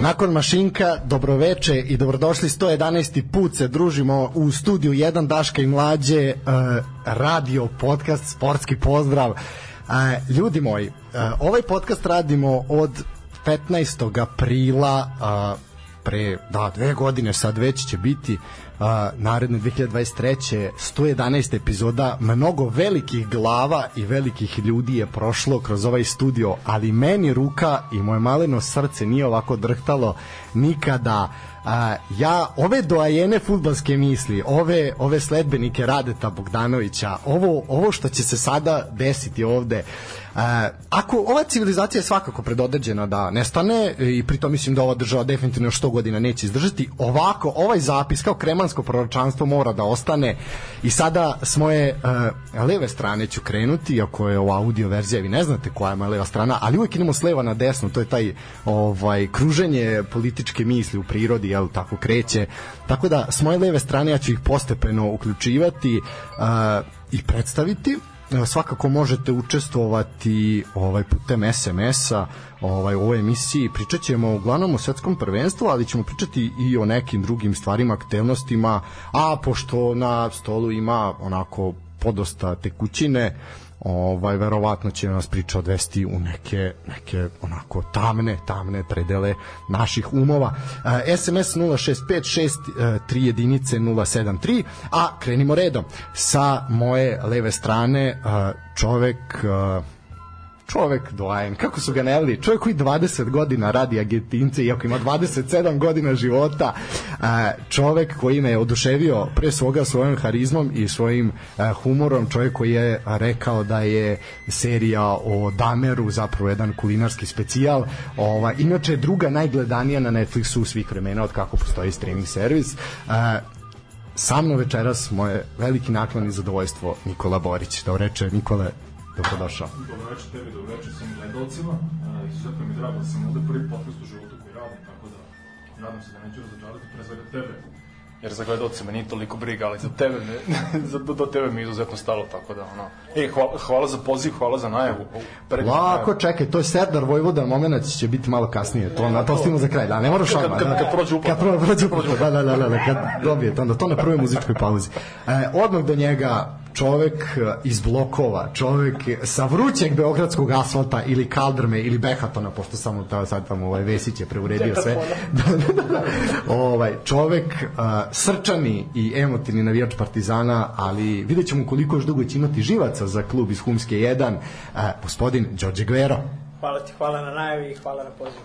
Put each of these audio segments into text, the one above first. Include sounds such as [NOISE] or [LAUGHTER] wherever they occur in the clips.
Nakon Mašinka, dobroveče i dobrodošli 111. put se družimo u studiju 1 Daška i Mlađe, uh, radio podcast, sportski pozdrav. Uh, ljudi moji, uh, ovaj podcast radimo od 15. aprila pre, da, dve godine sad već će biti uh, naredne 2023. 111 epizoda mnogo velikih glava i velikih ljudi je prošlo kroz ovaj studio, ali meni ruka i moje maleno srce nije ovako drhtalo nikada a, ja ove doajene futbalske misli, ove ove sledbenike Radeta Bogdanovića, ovo ovo što će se sada desiti ovde, a, ako ova civilizacija je svakako predodređena da nestane i pritom mislim da ova država definitivno 100 godina neće izdržati, ovako ovaj zapis kao kremansko proročanstvo mora da ostane i sada s moje uh, leve strane ću krenuti, ako je ova audio verzija, vi ne znate koja je moja leva strana, ali uvek idemo s leva na desno, to je taj ovaj kruženje političke misli u prirodi, jel tako kreće. Tako da s moje leve strane ja ću ih postepeno uključivati uh, i predstaviti svakako možete učestvovati ovaj putem SMS-a ovaj u ovoj emisiji. Pričat ćemo uglavnom o svetskom prvenstvu ali ćemo pričati i o nekim drugim stvarima aktivnostima a pošto na stolu ima onako podosta tekućine ovaj verovatno će nas priča odvesti u neke neke onako tamne tamne predele naših umova. Uh, SMS 0656 3 jedinice 073 a krenimo redom. Sa moje leve strane uh, čovek uh, čovek doajen, kako su ga nevili, čovek koji 20 godina radi Argentince, iako ima 27 godina života, čovek koji me je oduševio pre svoga svojom harizmom i svojim humorom, čovek koji je rekao da je serija o Dameru zapravo jedan kulinarski specijal, ova, inače druga najgledanija na Netflixu svih vremena od kako postoji streaming servis, sa mnom večeras moje veliki naklon i zadovoljstvo Nikola Borić. Da reče Nikole, dobrodošao. Dobro večer tebi, dobro večer svim gledalcima. Uh, izuzetno mi je drago da sam ovde prvi podcast u životu koji radim, tako da nadam se da neću razočarati pre svega tebe. Jer za gledalce me nije toliko briga, ali za tebe me, [LAUGHS] za, do, tebe mi je izuzetno stalo, tako da, ono, e, hvala, hvala za poziv, hvala za najavu. Lako, čekaj, to je Serdar Vojvoda, moment će biti malo kasnije, to, na, to stivamo za kraj, da, ne moraš odmah. Kad, kad, kad prođe uplata. Kad prođe uplata, da, da, da, da, da, kad dobijete, onda to na prvoj muzičkoj pauzi. E, odmah do njega čovek iz blokova, čovek sa vrućeg beogradskog asfalta ili kaldrme ili behatona, pošto samo ta, sad tamo ovaj Vesić je preuredio sve. [LAUGHS] da, da, da, ovaj, čovek uh, srčani i emotivni navijač Partizana, ali vidjet ćemo koliko još dugo će imati živaca za klub iz Humske 1, uh, gospodin Đorđe Guero. Hvala ti, hvala na najavi i hvala na pozivu.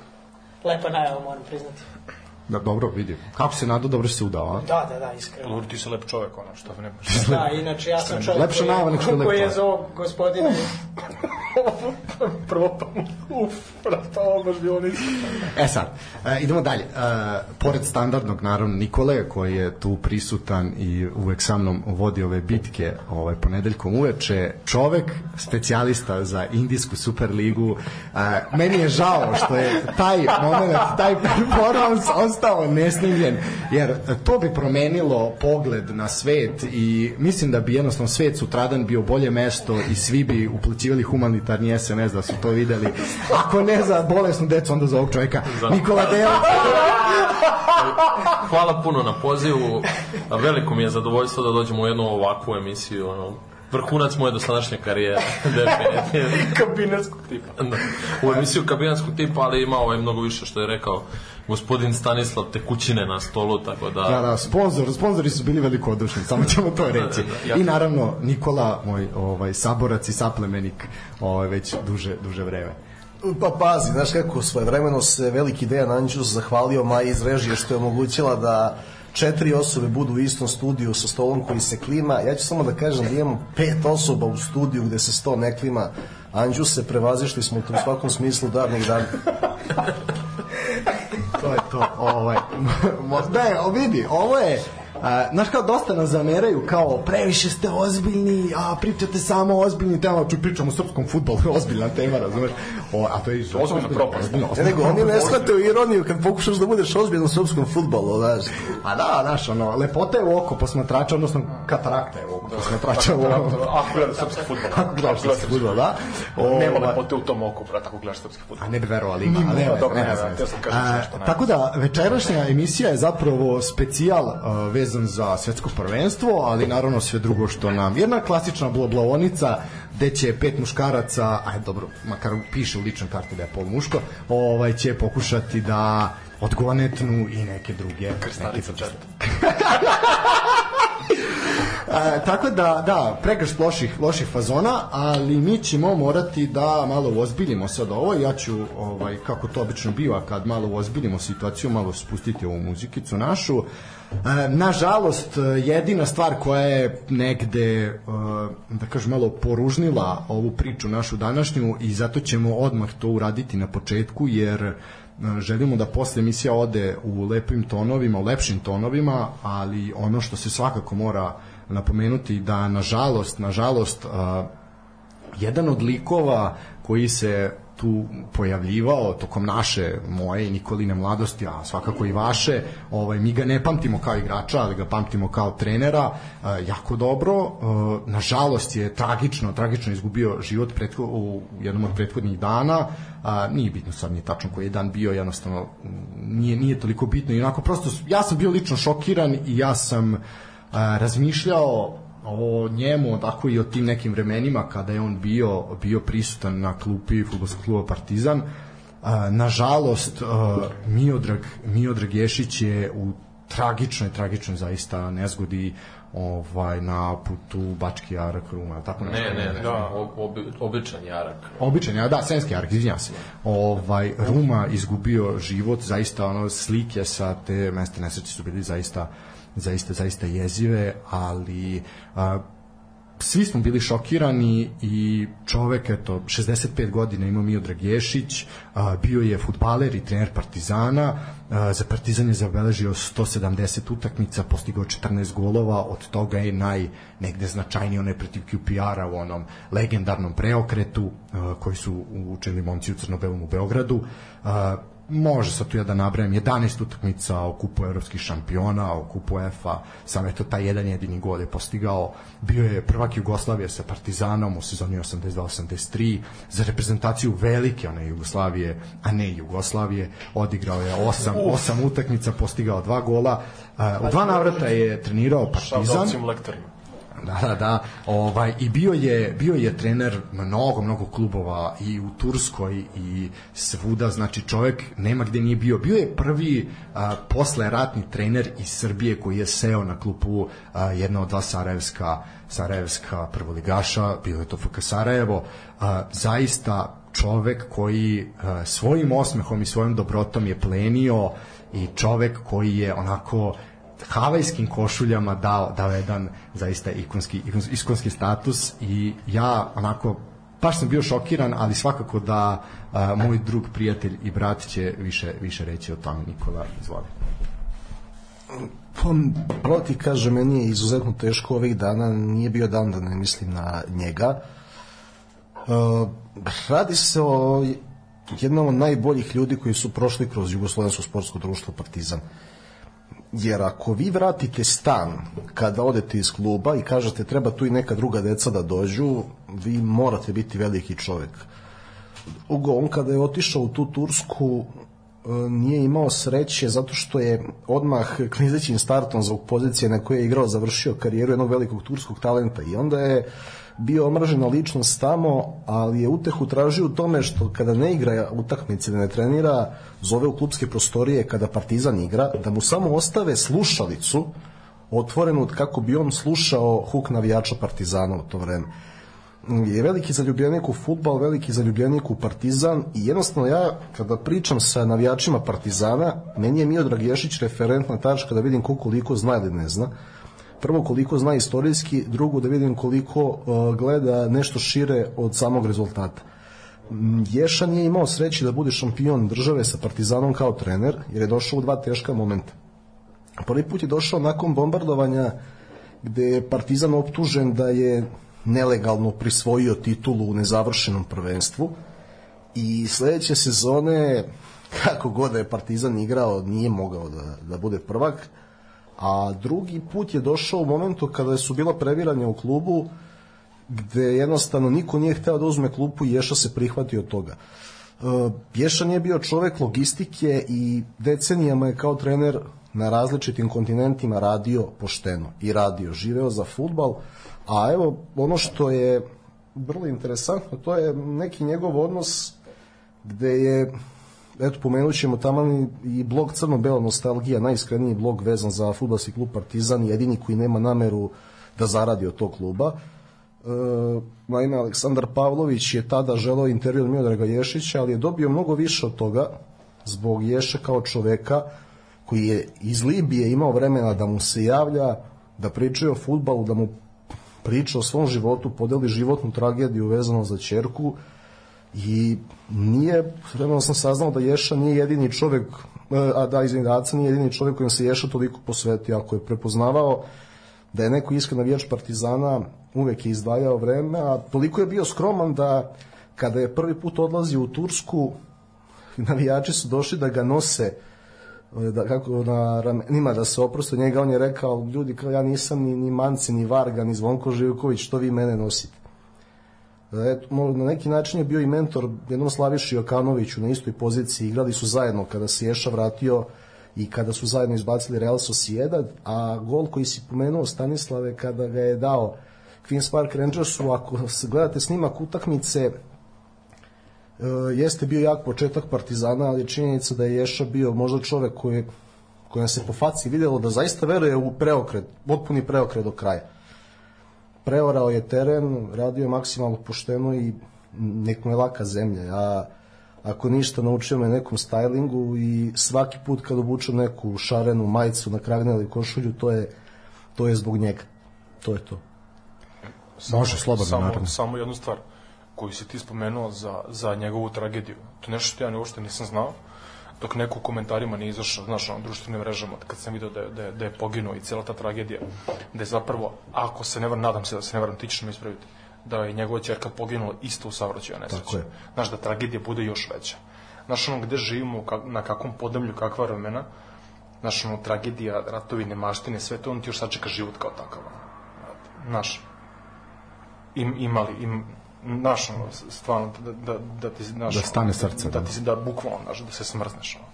Lepa najava, moram priznati. Da, dobro, vidim. Kako se nadu, dobro se udao, a? Da, da, da, iskreno. Dobro, ti si lep čovek, ono, što ne Da, inače ja sam čovek Lepša najava nego što je lep koji je čovek. za ovog gospodina. [LAUGHS] Prvo pa, uf, brata, ovo baš bilo nisko. E sad, e, idemo dalje. E, pored standardnog, naravno, Nikole, koji je tu prisutan i uvek sa mnom vodi ove bitke ovaj, ponedeljkom uveče, čovek, specijalista za Indijsku Superligu. E, meni je žao što je taj moment, taj performans ostao nesnimljen, jer to bi promenilo pogled na svet i mislim da bi jednostavno svet sutradan bio bolje mesto i svi bi uplaćivali humanitarni SMS da su to videli. Ako ne za bolesnu decu, onda za ovog čoveka. Nikola Delić. [LAUGHS] Hvala puno na pozivu. Veliko mi je zadovoljstvo da dođemo u jednu ovakvu emisiju. Ono, vrhunac moje dosadašnje karijere. [LAUGHS] Kabinetskog tipa. Da. U emisiju kabinetskog tipa, ali ima ovaj mnogo više što je rekao gospodin Stanislav tekućine na stolu, tako da... Da, da, sponsor, sponzori su bili veliko odušni, samo ćemo to [LAUGHS] reći. Da, da, da, I naravno Nikola, moj ovaj saborac i saplemenik, ovaj već duže duže vreme. Pa pazi, znaš kako svoje vremeno se veliki Dejan Anđus zahvalio Maji iz režije što je omogućila da četiri osobe budu u istom studiju sa stolom koji se klima. Ja ću samo da kažem da imamo pet osoba u studiju gde se sto ne klima. Anđus se prevazišli smo u svakom smislu davnih dana. [LAUGHS] to je to. Ovaj, [LAUGHS] ne, vidi, ovo je A, znaš kao dosta nas zameraju kao previše ste ozbiljni, a pričate samo o ozbiljni tema, ču pričamo o srpskom futbolu, [LAUGHS] ozbiljna tema, razumeš? O, a to je izuzetno Ozbiljna propast. Ne, ozbiljno. nego oni ne shvataju ironiju kad pokušaš da budeš ozbiljan u srpskom futbolu, znaš. A da, znaš, ono, lepota je u oko posmatrača, odnosno katarakta je u oko posmatrača. u Ako gledaš srpski futbol. [LAUGHS] Ako gledaš srpski fudbal, da. Nema Ovaj, lepote u tom oku, brate, ako gledaš srpski futbol. A ne bi verovali, ima, ali Ima, nema, dobro, nema ne, veze. ne, htio sam kažem A, nešto, ne. Tako da, večerašnja emisija je zapravo specijal a, vezan za svetsko prvenstvo, ali naravno sve drugo što nam. Jedna klasična blablavonica gde će pet muškaraca, aj dobro, makar piše u ličnoj karti da je pol muško, ovaj će pokušati da odgonetnu i neke druge Krstarica neke-. [LAUGHS] E, tako da, da, pregršt loših, loših fazona, ali mi ćemo morati da malo uozbiljimo sad ovo. Ja ću, ovaj, kako to obično biva, kad malo uozbiljimo situaciju, malo spustiti ovu muzikicu našu. E, nažalost, jedina stvar koja je negde, e, da kažem, malo poružnila ovu priču našu današnju i zato ćemo odmah to uraditi na početku, jer e, želimo da posle emisija ode u lepim tonovima, u lepšim tonovima, ali ono što se svakako mora napomenuti da nažalost, nažalost a, jedan od likova koji se tu pojavljivao tokom naše, moje i Nikoline mladosti, a svakako i vaše, ovaj, mi ga ne pamtimo kao igrača, ali ga pamtimo kao trenera, a, jako dobro. A, nažalost je tragično, tragično izgubio život pretho, u jednom od prethodnih dana, a, nije bitno sad nije tačno koji je dan bio, jednostavno nije, nije toliko bitno i onako prosto, ja sam bio lično šokiran i ja sam razmišljao o njemu, tako i o tim nekim vremenima kada je on bio bio prisutan na klupi fudbalskog kluba Partizan. Nažalost, Miodrag, Miodrag Ješić je u tragičnoj, tragičnoj zaista nezgodi ovaj na putu Bački Jarak Ruma, tako nešto. Ne, ne, ne, Da. ob, obi, običan jarak. Običan, ja, da, Senski Ark, izvinjam se. Ovaj, Ruma izgubio život, zaista ono, slike sa te mesta nesreće su bili zaista zaista, zaista jezive, ali a, svi smo bili šokirani i čovek, eto, 65 godina ima Miodrag Ješić, a, bio je futbaler i trener Partizana, a, za Partizan je zabeležio 170 utakmica, postigao 14 golova, od toga je naj negde značajniji onaj protiv QPR-a u onom legendarnom preokretu a, koji su učili momci u Crnobelom u Beogradu. A, može sad tu ja da nabrajam 11 utakmica o kupu evropskih šampiona, o kupu UEFA, sam eto taj jedan jedini gol je postigao, bio je prvak Jugoslavije sa Partizanom u sezoni 82-83, za reprezentaciju velike one Jugoslavije, a ne Jugoslavije, odigrao je 8, 8 utakmica, postigao dva gola, u dva navrata je trenirao Partizan. Šaldovcim lektorima. [LAUGHS] Da, da, da. Ovaj i bio je bio je trener mnogo mnogo klubova i u Turskoj i svuda, znači čovjek nema gde nije bio. Bio je prvi a, posle ratni trener iz Srbije koji je seo na klupu a, jedna od dva Sarajevska Sarajevska prvoligaša, bio je to FK Sarajevo. A, zaista čovek koji a, svojim osmehom i svojom dobrotom je plenio i čovek koji je onako havajskim košuljama dao, dao jedan zaista ikonski, ikonski, status i ja onako baš sam bio šokiran, ali svakako da a, moj drug, prijatelj i brat će više, više reći o tome. Nikola, izvoli. Pa, pravo ti meni je izuzetno teško ovih dana, nije bio dan da ne mislim na njega. Uh, radi se o jednom od najboljih ljudi koji su prošli kroz Jugoslovensko sportsko društvo Partizan. Jer ako vi vratite stan kada odete iz kluba i kažete treba tu i neka druga deca da dođu, vi morate biti veliki čovek. Ugo, on kada je otišao u tu Tursku, e, nije imao sreće zato što je odmah klizećim startom zbog pozicije na kojoj je igrao završio karijeru jednog velikog turskog talenta i onda je bio omražena ličnost tamo, ali je utehu tražio u tome što kada ne igra utakmice, da ne trenira, zove u klubske prostorije kada Partizan igra, da mu samo ostave slušalicu otvorenu kako bi on slušao huk navijača Partizana u to vreme je veliki zaljubljenik u futbal, veliki zaljubljenik u Partizan i jednostavno ja kada pričam sa navijačima Partizana, meni je Miodrag Ješić referentna tačka da vidim koliko koliko zna ili ne zna. Prvo koliko zna istorijski, drugo da vidim koliko uh, gleda nešto šire od samog rezultata. Mm, Ješa nije imao sreće da bude šampion države sa Partizanom kao trener, jer je došao u dva teška momenta. Prvi put je došao nakon bombardovanja gde je Partizan optužen da je nelegalno prisvojio titulu u nezavršenom prvenstvu i sledeće sezone [LAUGHS] kako god da je Partizan igrao nije mogao da, da bude prvak a drugi put je došao u momentu kada su bila previranja u klubu gde jednostavno niko nije hteo da uzme klupu i Ješa se prihvatio toga. E, Ješa nije bio čovek logistike i decenijama je kao trener na različitim kontinentima radio pošteno i radio, živeo za futbal, a evo ono što je vrlo interesantno, to je neki njegov odnos gde je eto pomenut ćemo taman i blog Crno-Bela nostalgija, najiskreniji blog vezan za futbalski klub Partizan, jedini koji nema nameru da zaradi od tog kluba. E, naime, Aleksandar Pavlović je tada želeo intervju od Miodraga Ješića, ali je dobio mnogo više od toga zbog Ješe kao čoveka koji je iz Libije imao vremena da mu se javlja, da priča o futbalu, da mu priča o svom životu, podeli životnu tragediju vezano za čerku i nije, vremena sam saznao da Ješa nije jedini čovek, e, a da izvini, da nije jedini čovek kojim se Ješa toliko posvetio, ako je prepoznavao da je neko iskren navijač Partizana, uvek je izdvajao vreme, a toliko je bio skroman da kada je prvi put odlazio u Tursku, [LAUGHS] navijači su došli da ga nose da, kako na ramenima da se oproste njega, on je rekao, ljudi, kao ja nisam ni, ni Manci, ni Varga, ni Zvonko Živković, što vi mene nosite? Eto, na neki način je bio i mentor jednom Slaviši Jokanoviću na istoj poziciji, igrali su zajedno kada se Ješa vratio i kada su zajedno izbacili Real Sociedad, a gol koji si pomenuo Stanislave kada ga je dao Queen's Park Rangersu, ako gledate snimak utakmice, e, jeste bio jak početak Partizana, ali činjenica da je Ješa bio možda čovek koji kojem se po faci videlo da zaista veruje u preokret, potpuni preokret do kraja. Preorao je teren, radio je maksimalno pošteno i nekom je laka zemlja. Ja, ako ništa, naučio me nekom stylingu i svaki put kad obučem neku šarenu majicu na kragne ili košulju, to je, to je zbog njega. To je to. Samo, Može, slobodno, samo, naravno. Samo jednu stvar koju si ti spomenuo za, za njegovu tragediju. To je nešto što ja uopšte nisam znao, dok neko u komentarima nije izašao, znaš, na društvenim mrežama, kad sam video da je, da je, da je poginuo i cijela ta tragedija, da je zapravo, ako se ne varam, nadam se da se ne varam, ti ćeš me ispraviti, da je njegova čerka poginula isto u saobraćaju nesreći. Znaš, da tragedija bude još veća. Znaš, ono, gde živimo, na kakvom podemlju, kakva vremena, znaš, ono, tragedija, ratovi, nemaštine, sve to, on ti još sačeka život kao takav. Znaš, im, imali, im, znaš, ono, stvarno, da, da, da ti, znaš, Da stane srce, da, da. ti, da bukvalno, znaš, da se smrzneš, ono.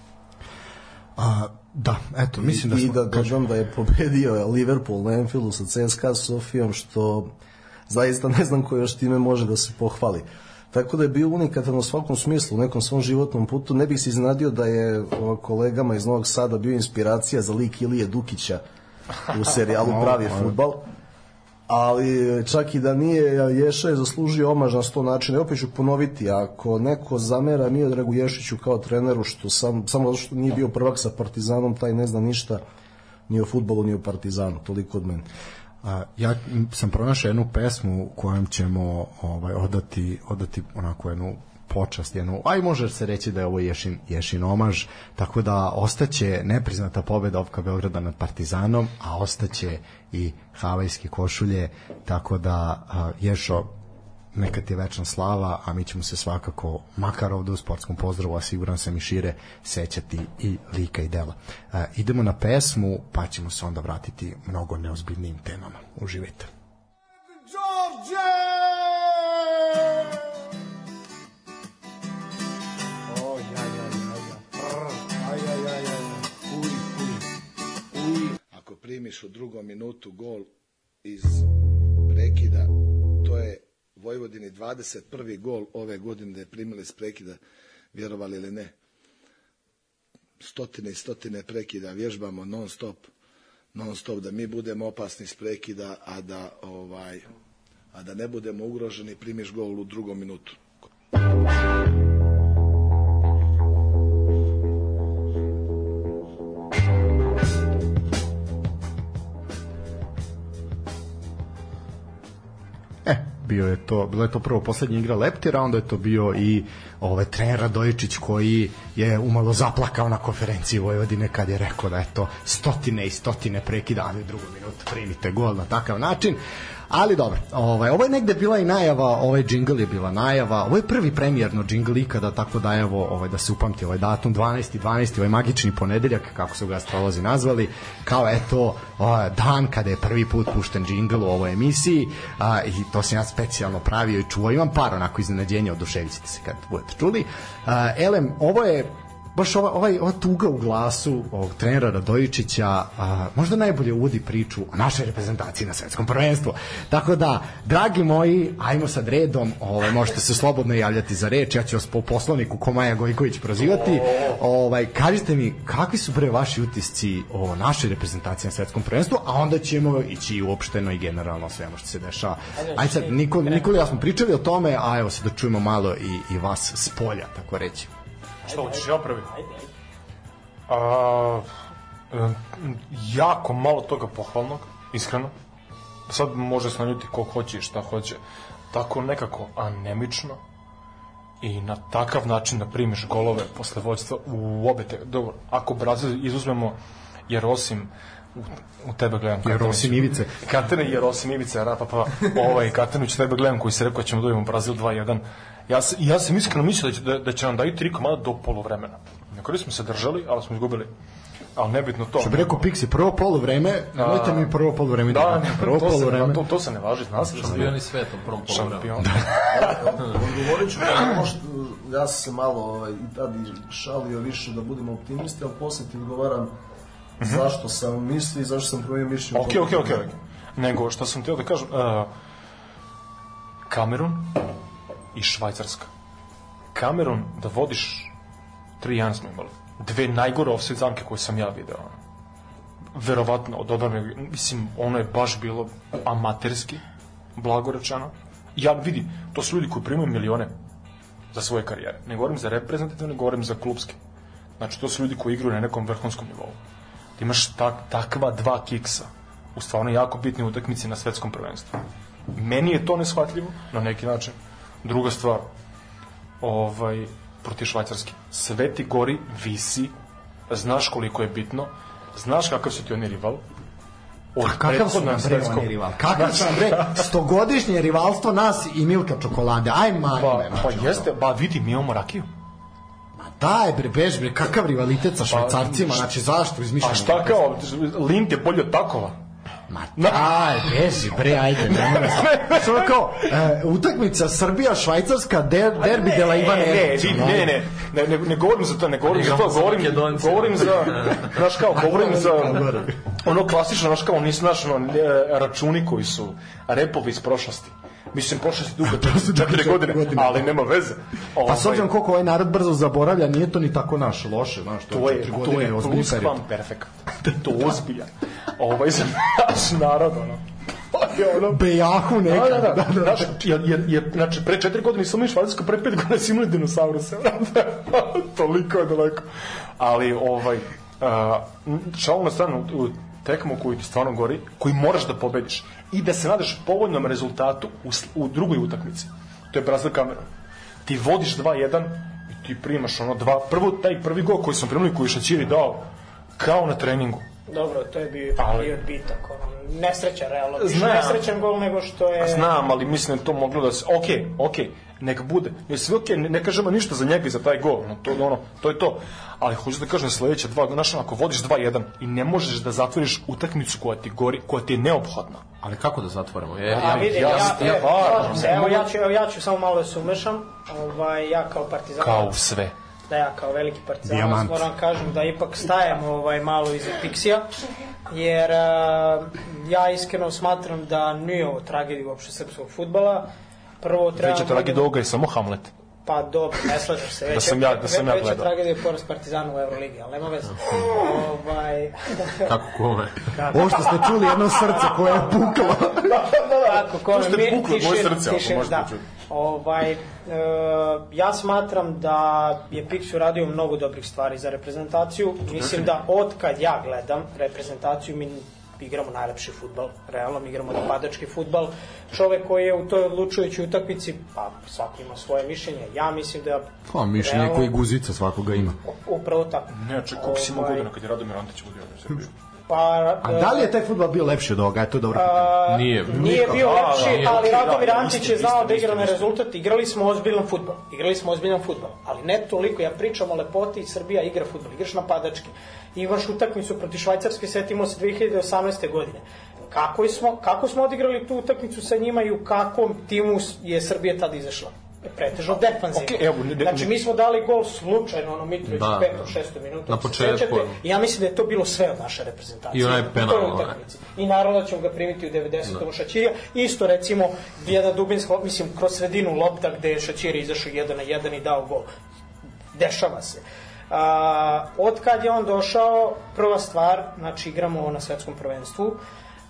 A, da, eto, mislim da I smo... da dodam da je pobedio Liverpool na Anfieldu sa CSKA Sofijom, što zaista ne znam ko još time može da se pohvali. Tako da je bio unikatan u svakom smislu, u nekom svom životnom putu. Ne bih se iznenadio da je o, kolegama iz Novog Sada bio inspiracija za lik Ilije Dukića u serijalu Pravi futbal. Ali čak i da nije, Ješa je zaslužio omaž na sto načina. I opet ću ponoviti, ako neko zamera Miodragu Ješiću kao treneru, što sam, samo zato što nije bio prvak sa Partizanom, taj ne zna ništa ni o futbolu, ni o Partizanu. Toliko od mene. A, ja sam pronašao jednu pesmu kojom ćemo ovaj odati odati onako jednu počast, jednu, aj može se reći da je ovo Ješin, Ješin omaž, tako da ostaće nepriznata pobeda Opka Beograda nad Partizanom, a ostaće i havajske košulje, tako da a, Ješo neka ti je večna slava, a mi ćemo se svakako, makar ovde u sportskom pozdravu, a siguran sam i šire, sećati i lika i dela. E, idemo na pesmu, pa ćemo se onda vratiti mnogo neozbiljnijim temama. Uživajte. Ako primiš u drugom minutu gol iz prekida, to je Vojvodini 21. gol ove godine da je primili iz prekida, vjerovali ili ne. Stotine i stotine prekida, vježbamo non stop, non stop, da mi budemo opasni iz prekida, a da, ovaj, a da ne budemo ugroženi, primiš gol u drugom minutu. Bio je to, bilo je to prvo poslednja igra Leptira, onda je to bio i ovaj trener Radojičić koji je umalo zaplakao na konferenciji Vojvodine kad je rekao da je to stotine i stotine prekida, ali drugom minutu primite gol na takav način. Ali dobro, ovaj, ovo je negde bila i najava, ovaj džingl je bila najava, ovo je prvi premijerno džingl ikada, tako da evo, ovaj, da se upamti ovaj datum, 12. 12. ovaj magični ponedeljak, kako su ga astrolozi nazvali, kao eto, ovaj, dan kada je prvi put pušten džingl u ovoj emisiji, a, i to sam ja specijalno pravio i čuvao, imam par onako iznenađenja, oduševit ćete se kad budete čuli. A, Elem, ovo je baš ova, ovaj, ova tuga u glasu ovog trenera Radojičića a, možda najbolje uvodi priču o našoj reprezentaciji na svetskom prvenstvu. Tako da, dragi moji, ajmo sad redom, ovaj, možete se slobodno javljati za reč, ja ću vas po poslovniku ko Maja Gojković prozivati. Ovaj, kažite mi, kakvi su bre vaši utisci o našoj reprezentaciji na svetskom prvenstvu, a onda ćemo ići uopšteno i generalno svemu što se dešava. Ajde sad, Nikol, Nikol i ja smo pričali o tome, a evo sad da čujemo malo i, i vas s polja, tako reći. Šta hoćeš, ja prvi? A, e, jako malo toga pohvalnog, iskreno. Sad može se naljuti ko hoće i šta hoće. Tako nekako anemično i na takav način da primiš golove posle vođstva u obe te... Dobro, ako Brazil izuzmemo, jer osim u, u tebe gledam Jer osim Ivice. Katene jer osim Ivice Rapa pa ovaj Katanović tebe gledam koji se rekao da ćemo dobijemo Brazil 2-1 ja, se, ja sam iskreno mislio da će, da, da će nam daju tri komada do polovremena. Na kraju smo se držali ali smo izgubili. Ali nebitno to. Što bi rekao Pixi, prvo polovreme, nemojte mi prvo polovreme da, da, ne, prvo to, se, polovreme. to, to se ne važi zna se da Šampioni sveta u prvom polovremenu. šampion. [LAUGHS] Odgovorit ću da možda, ja sam se malo ovaj, i tad i šalio više da budemo optimisti, ali posle ti odgovaram zašto sam misli i zašto sam promenio mišljenje. Ok, ok, ok. Nego, što sam htio da kažem, uh, Kamerun i Švajcarska. Kamerun da vodiš 3-1 smo imali. Dve najgore offside zamke koje sam ja video. Verovatno, od odbrane, mislim, ono je baš bilo amaterski, blago rečeno. Ja vidi, to su ljudi koji primaju milione za svoje karijere. Ne govorim za reprezentativne, govorim za klubske. Znači, to su ljudi koji igraju na nekom vrhunskom nivou. Da imaš tak, takva dva kiksa u stvarno jako bitnoj utakmici na svetskom prvenstvu. Meni je to neshvatljivo, na neki način. Druga stvar, ovaj, protiv Švajcarske. Sve ti gori, visi, znaš koliko je bitno, znaš kakav su ti oni rival, od Kakav su nam bre oni rival? Kakav su nam bre stogodišnje rivalstvo nas i Milka čokolade? Aj majme. Pa, pa znači, jeste, ba vidi, mi imamo rakiju. Daj bre, bež bre, kakav rivalitet sa švajcarcima, šta- znači zašto izmišljamo? A šta kao, Lind je bolji od takova? Ma daj, beži bre, ajde, ne mora se. Kao, e, utakmica Srbija-Švajcarska, der, derbi de la Ivana ne, ne, ne, ne, ne, ne, ne govorim za to, ne govorim za to, govorim, govorim za, znaš kao, govorim za ono klasično, znaš kao, nisu znaš, ono, e, računi koji su repovi iz prošlosti. Mislim, prošlosti dugo, [LAUGHS] četiri, četiri godine, godine. ali nema veze. Pa s Ovaj, obzirom koliko ovaj narod brzo zaboravlja, nije to ni tako naš loše, znaš, to, to je, četiri to godine je ozbiljni plus period. vam perfekt. To je ozbiljan. Ovaj za naš narod, ono. Je ono, Bejahu Da, neka. da, da. Znaš, jer, jer, jer, znači, pre četiri godine smo imali Švajcarsku, pre pet godina smo imali dinosauruse. [LAUGHS] Toliko je daleko. Ali, ovaj, uh, šalu na stranu, u tekmu koju ti stvarno gori, koji moraš da pobediš i da se nadaš povoljnom rezultatu u, u drugoj utakmici. To je Brazil Kamerun. Ti vodiš 2-1 i ti primaš ono dva, prvo taj prvi gol koji sam primili, koji je Šačiri dao, kao na treningu. Dobro, to je bio, Ali- bio odbitak, ono, nesrećan, realno. Znam. nesrećan gol nego što je... Znam, ali mislim da to moglo da se... Ok, ok, neka bude. Ne, sve ok, ne, ne kažemo ništa za njega i za taj gol. No, to, ono, to je to. Ali hoću da kažem sledeća dva, znaš, ako vodiš 2-1 i ne možeš da zatvoriš utakmicu koja ti gori, koja ti je neophodna. Ali kako da zatvorimo? Ja, A ja, vidi, ja- ja, ja- ja, ja- varno, slažem se, ne evo mogu- ja ću, evo ja ću samo malo da se umešam, ovaj, ja kao partizan, Kao sve. Da ja kao veliki partizan, moram kažem da ipak stajem ovaj, malo iza Pixija, jer a, ja iskreno smatram da nije ovo tragedija uopšte srpskog futbala, prvo treba... Veća tragedija ovoga je samo Hamlet. Pa dobro, ne slažem se. Veća, sam ja- da sam ja veća gledao. tragedija je poraz Partizana u Euroligi, ali nema veze. ovaj, [LAUGHS] kako kome? Ovo što ste čuli, jedno srce koje je puklo. Tako, ko Možete mi- puklo moje tišin- srce, ako tišin, možete da. čuti. Ovaj, e, ja smatram da je Pix uradio mnogo dobrih stvari za reprezentaciju. Mislim da od kad ja gledam reprezentaciju mi igramo najlepši futbal, realno mi igramo napadački futbal. Čovek koji je u toj odlučujućoj utakmici, pa svako ima svoje mišljenje. Ja mislim da Pa, mišljenje realno- koji guzica svakoga ima. upravo tako. Ne, ček, koliko si imao Ovaj, godina kad je Radomir Antić vodio u Srbiju? Pa, A da li je taj futbol bio lepši od ovoga? E, To je dobro pitanje. A, Nije. Nije bio lepši, da, ali da, Radomir Antić je znao da igra na rezultat. Igrali smo ozbiljan futbol. Igrali smo ozbiljan futbol. Ali ne toliko, ja pričam o lepoti, Srbija igra futbol. Igraš napadački. Imaš utakmicu protiv Švajcarske, setimo se 2018. godine. Kako smo, kako smo odigrali tu utakmicu sa njima i u kakvom timu je Srbija tada izašla? Pretežno defanzivno. Okej, evo, ne- ne- znači, mi smo dali gol slučajno, ono Mitrović, Da. da, petom, šestom minutu. Na početku. I ja mislim da je to bilo sve od naše reprezentacije. I onaj penal, onaj. I naravno da ćemo ga primiti u 90. u Šaćirija. Isto recimo jedna dubinska, mislim, kroz sredinu lopta gde je Šaćiri izašao jedan na jedan i dao gol. Dešava se. A, od kad je on došao, prva stvar, znači igramo na svetskom prvenstvu,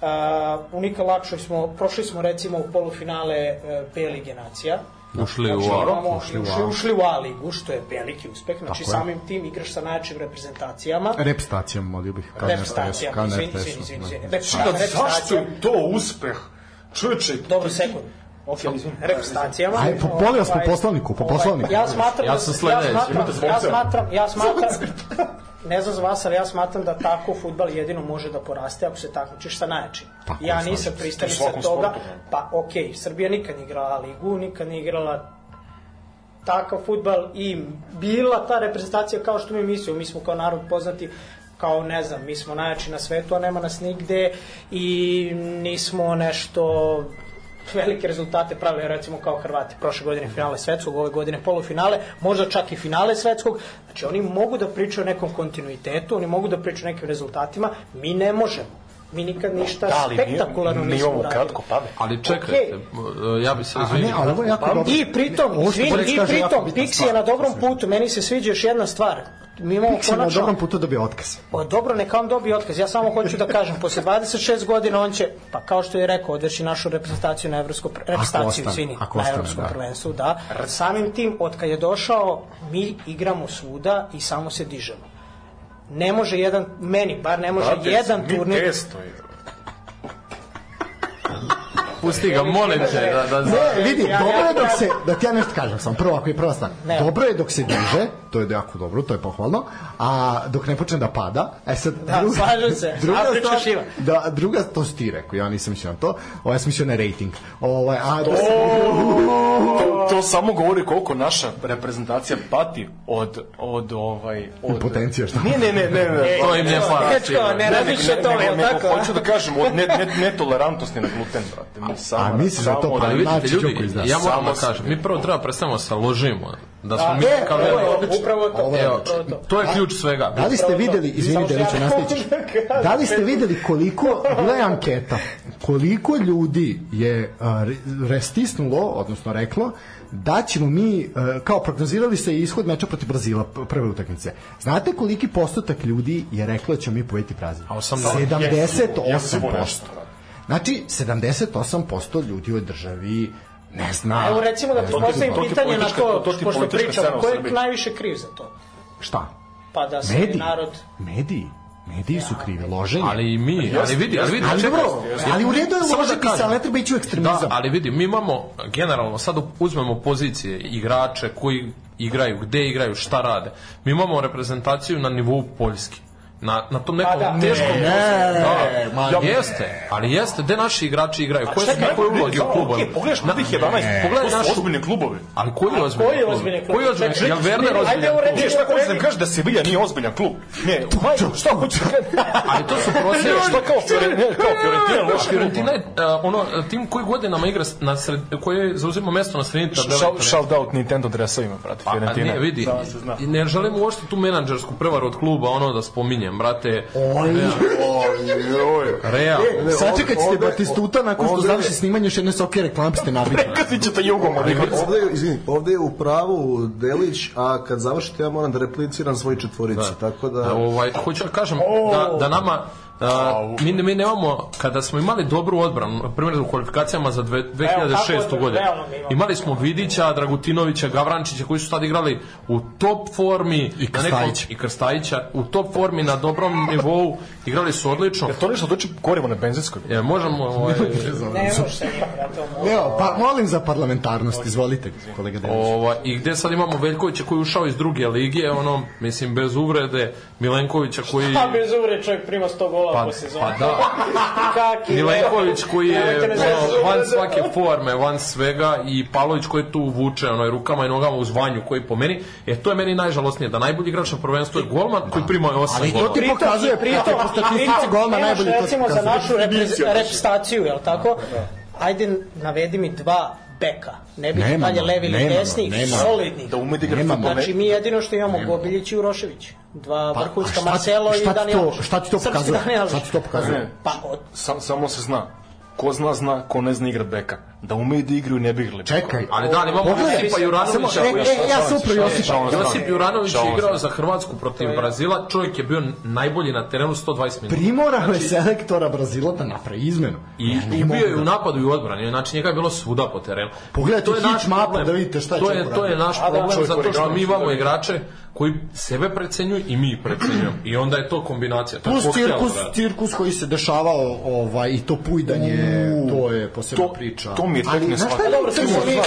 a, u Lakšoj smo, prošli smo recimo u polufinale e, B lige nacija, Ušli u Znači, A. imamo- ušli u ušli, ušli u A ligu, što je veliki uspeh, znači Tako je. samim tim igraš sa najjačim reprezentacijama. Rep stacijom, molio bih. Kao Rep na RTS-u, stacijama, kao na izvini, izvini, izvini, da. izvini. Rep Da, rep zašto je to uspeh? Čoveče, Dobro, sekund. Ok, izvini. Rep stacijama. Aj, po- molim vas, po Ovaj, poslovniku, po ovaj, poslovniku. Ja smatram Ja da sam ja sledeći. smatram, Imate ja smatram, ja smatram, ne znam za vas, ali ja smatram da tako futbal jedino može da poraste ako se takmičiš sa najjačim. Tako, ja nisam svakom toga, sportu, ne. pa okej, Srbija nikad nije igrala ligu, nikad nije igrala takav futbal i bila ta reprezentacija kao što mi mislimo, mi smo kao narod poznati kao ne znam, mi smo najjači na svetu, a nema nas nigde i nismo nešto velike rezultate pravili recimo kao Hrvati prošle godine finale svetskog, ove godine polufinale, možda čak i finale svetskog. Znači oni mogu da pričaju o nekom kontinuitetu, oni mogu da pričaju o nekim rezultatima, mi ne možemo. Mi nikad ništa Da, ali mi- spektakularno mi nismo imamo uradili. kratko pave. Ali čekajte, Okej. ja bi se izvinio. ali ovo je jako dobro. I pritom, izvini, i pritom, Pixi je na dobrom putu, meni se sviđa još jedna stvar. Mi imamo Pixi na konačno... dobrom putu dobio otkaz. O, dobro, neka on dobije otkaz. Ja samo hoću da kažem, posle 26 godina on će, pa kao što je rekao, odveći našu reprezentaciju na evropsko pr- reprezentaciju, ostane, izvini, ako na ostane, evropskom da. prvenstvu, da. Samim tim, od kad je došao, mi igramo svuda i samo se dižemo. Ne može jedan, meni bar ne može Brate, jedan mi turnir... testo je. Pusti ga, molim te, da, da, Ne, vidi, Ja- dobro ja- je dok ja- se, da ti ja nešto kažem sam, prvo ako je prva stvar, Ne. dobro je dok se diže, to je jako dobro, to je pohvalno, a dok ne počne da pada, e sad, Da, slažem se. druga stvar, šiva. da, druga, to si ti rekao, ja nisam mislio na to, ovo ja sam mislio na rating, ovaj, a da se, To, to samo govori koliko naša reprezentacija pati od, od ovaj... Od... Potencija, šta? Ne, ne, ne, ne, ne. To im ne fala. Dečko, ne razmišlja o tome, je li nego tako? Hoću da kažem, od ne, ne, netolerantnosti na gluten, brate. Mi samo, A misliš da je to samo- pravi Znači, ljudi, Đoković, da. ja moram da Samo kažem, mi prvo treba predstavimo da se ložimo, da smo Da, mi e, kao odlično. upravo to. Evo, to. to je ključ svega. Da li ste videli, izvini Samo Deliću, [LAUGHS] mogu da. Da li ste videli koliko, bila je anketa, koliko ljudi je re- restisnulo, odnosno reklo, da ćemo mi, kao prognozirali se ishod meča protiv Brazila, prve utakmice. Znate koliki postotak ljudi je reklo da ćemo mi pobediti Brazil? A 80. 78%. Znači, 78% ljudi u državi ne zna. Evo recimo da To postavim pitanje na to, to pošto pričamo, ko je najviše kriv za to? Šta? Pa da se Mediji. narod... Mediji. Mediji su krivi, loženje. Ali i mi, ali vidi, ali vidi, Ali čekaj, dobro, ali u redu je da ložiti se, ali ne treba ići u ekstremizam. Da, ali vidi, mi imamo generalno, sad uzmemo pozicije igrače koji igraju, gde igraju, šta rade. Mi imamo reprezentaciju na nivou Poljske. Na, na tom nekom da. teškom Ne, da, ma ja, ne. jeste, ali jeste, gde naši igrači igraju, koje su njihove da, u klubu. okej, pogledaš prvih 11, Pogledaj našu- su ozbiljni klubovi. Ali koji je ozbiljni koji je klub? ozbiljni klub? Koji je ozbiljni? Čekaj, Jel Werner ajde, ozbiljan evo klub? reći- Ne, šta hoćeš da mi kažeš da Sevilla nije ozbiljan klub? Ne, maj, šta hoćeš da? Ali to su prosječni. Šta kao Fiorentina, kao Fiorentina loš? Fiorentina je uh, ono, tim koji godinama igra na sred, koji zauzima mesto na sredini tabele. Shout, out Nintendo dresovima, brate, Pa, Fiorentina. ne, vidi, ne želim uopšte tu menadžersku prevaru od kluba, ono da spominjem, brate. Real. E, Sačekat ćete Batistuta nakon što završi snimanje još jedne soke reklame ste nabili. Kad ćete jugom? Ovde, izvini, ovde je u pravu Delić, a kad završite ja moram da repliciram svoj četvorici, tako da... Ovaj, hoću da kažem da, da nama A, mi, mi nemamo, kada smo imali dobru odbranu, na primjer u kvalifikacijama za dve- 2006. odbranu, godinu, imali smo Vidića, Dragutinovića, Gavrančića koji su tad igrali u top formi I na nekom- Krstajića. i Krstajića, u top formi na dobrom nivou, igrali su odlično. Jer to ništa doći korimo na benzinskoj. E, možemo, ovaj, Ne. Evo, pa molim za parlamentarnost, izvolite, kolega Denis. Ova, I gde sad imamo Veljkovića koji je ušao iz druge lige, ono, mislim, bez uvrede, Milenkovića koji... Pa bez uvre čovjek prima 100 gola Pa- po sezoni. pa da. [LAUGHS] Kaki, Milenković koji je ono, van svake forme, van svega i Palović koji tu vuče ono, rukama i nogama u zvanju koji po meni, e to je meni najžalosnije, da najbolji igrač na prvenstvu je golman koji prima 8 Ali to ti pokazuje, pritom, statistici pritom, golma najbolji to recimo za našu repre- reprezentaciju, je tako? Ajde, navedi mi dva beka. Ne Nemamo, dalje levi ili desni, solidni. Da ume da igra. Znači, mi jedino što imamo Gobiljić i Urošević. Dva Pa, vrhunska, Marcelo i Daniel. šta ti to pokazuje? Šta ti to pokazuje? Pa, od, Sam, samo se zna. Ko zna, zna, ko ne zna igrat beka. Da umeju da igraju, ne bi igrali. Čekaj, Ali da, ali imamo Josipa Juranovića. samo- koji- e, e, ja sam upravo Josipa. Josip. Juranović je igrao za Hrvatsku protiv Brazila, čovjek je bio najbolji na terenu 120 minuta. primorao je selektora Brazila da napravi izmenu. I, Ja bio je da- u napadu i u odbrani, znači njega je bilo svuda po terenu. Pogledajte To je naš problem. da vidite šta je to čovjek je, to je naš da, problem zato što mi imamo igrače koji sebe precenjuju i mi precenjujemo. I onda je to kombinacija. Plus cirkus, cirkus koji se dešavao ovaj, i to pujdanje, to je posebna priča. to mi je tek Ali, ne najcrnije? Dobro,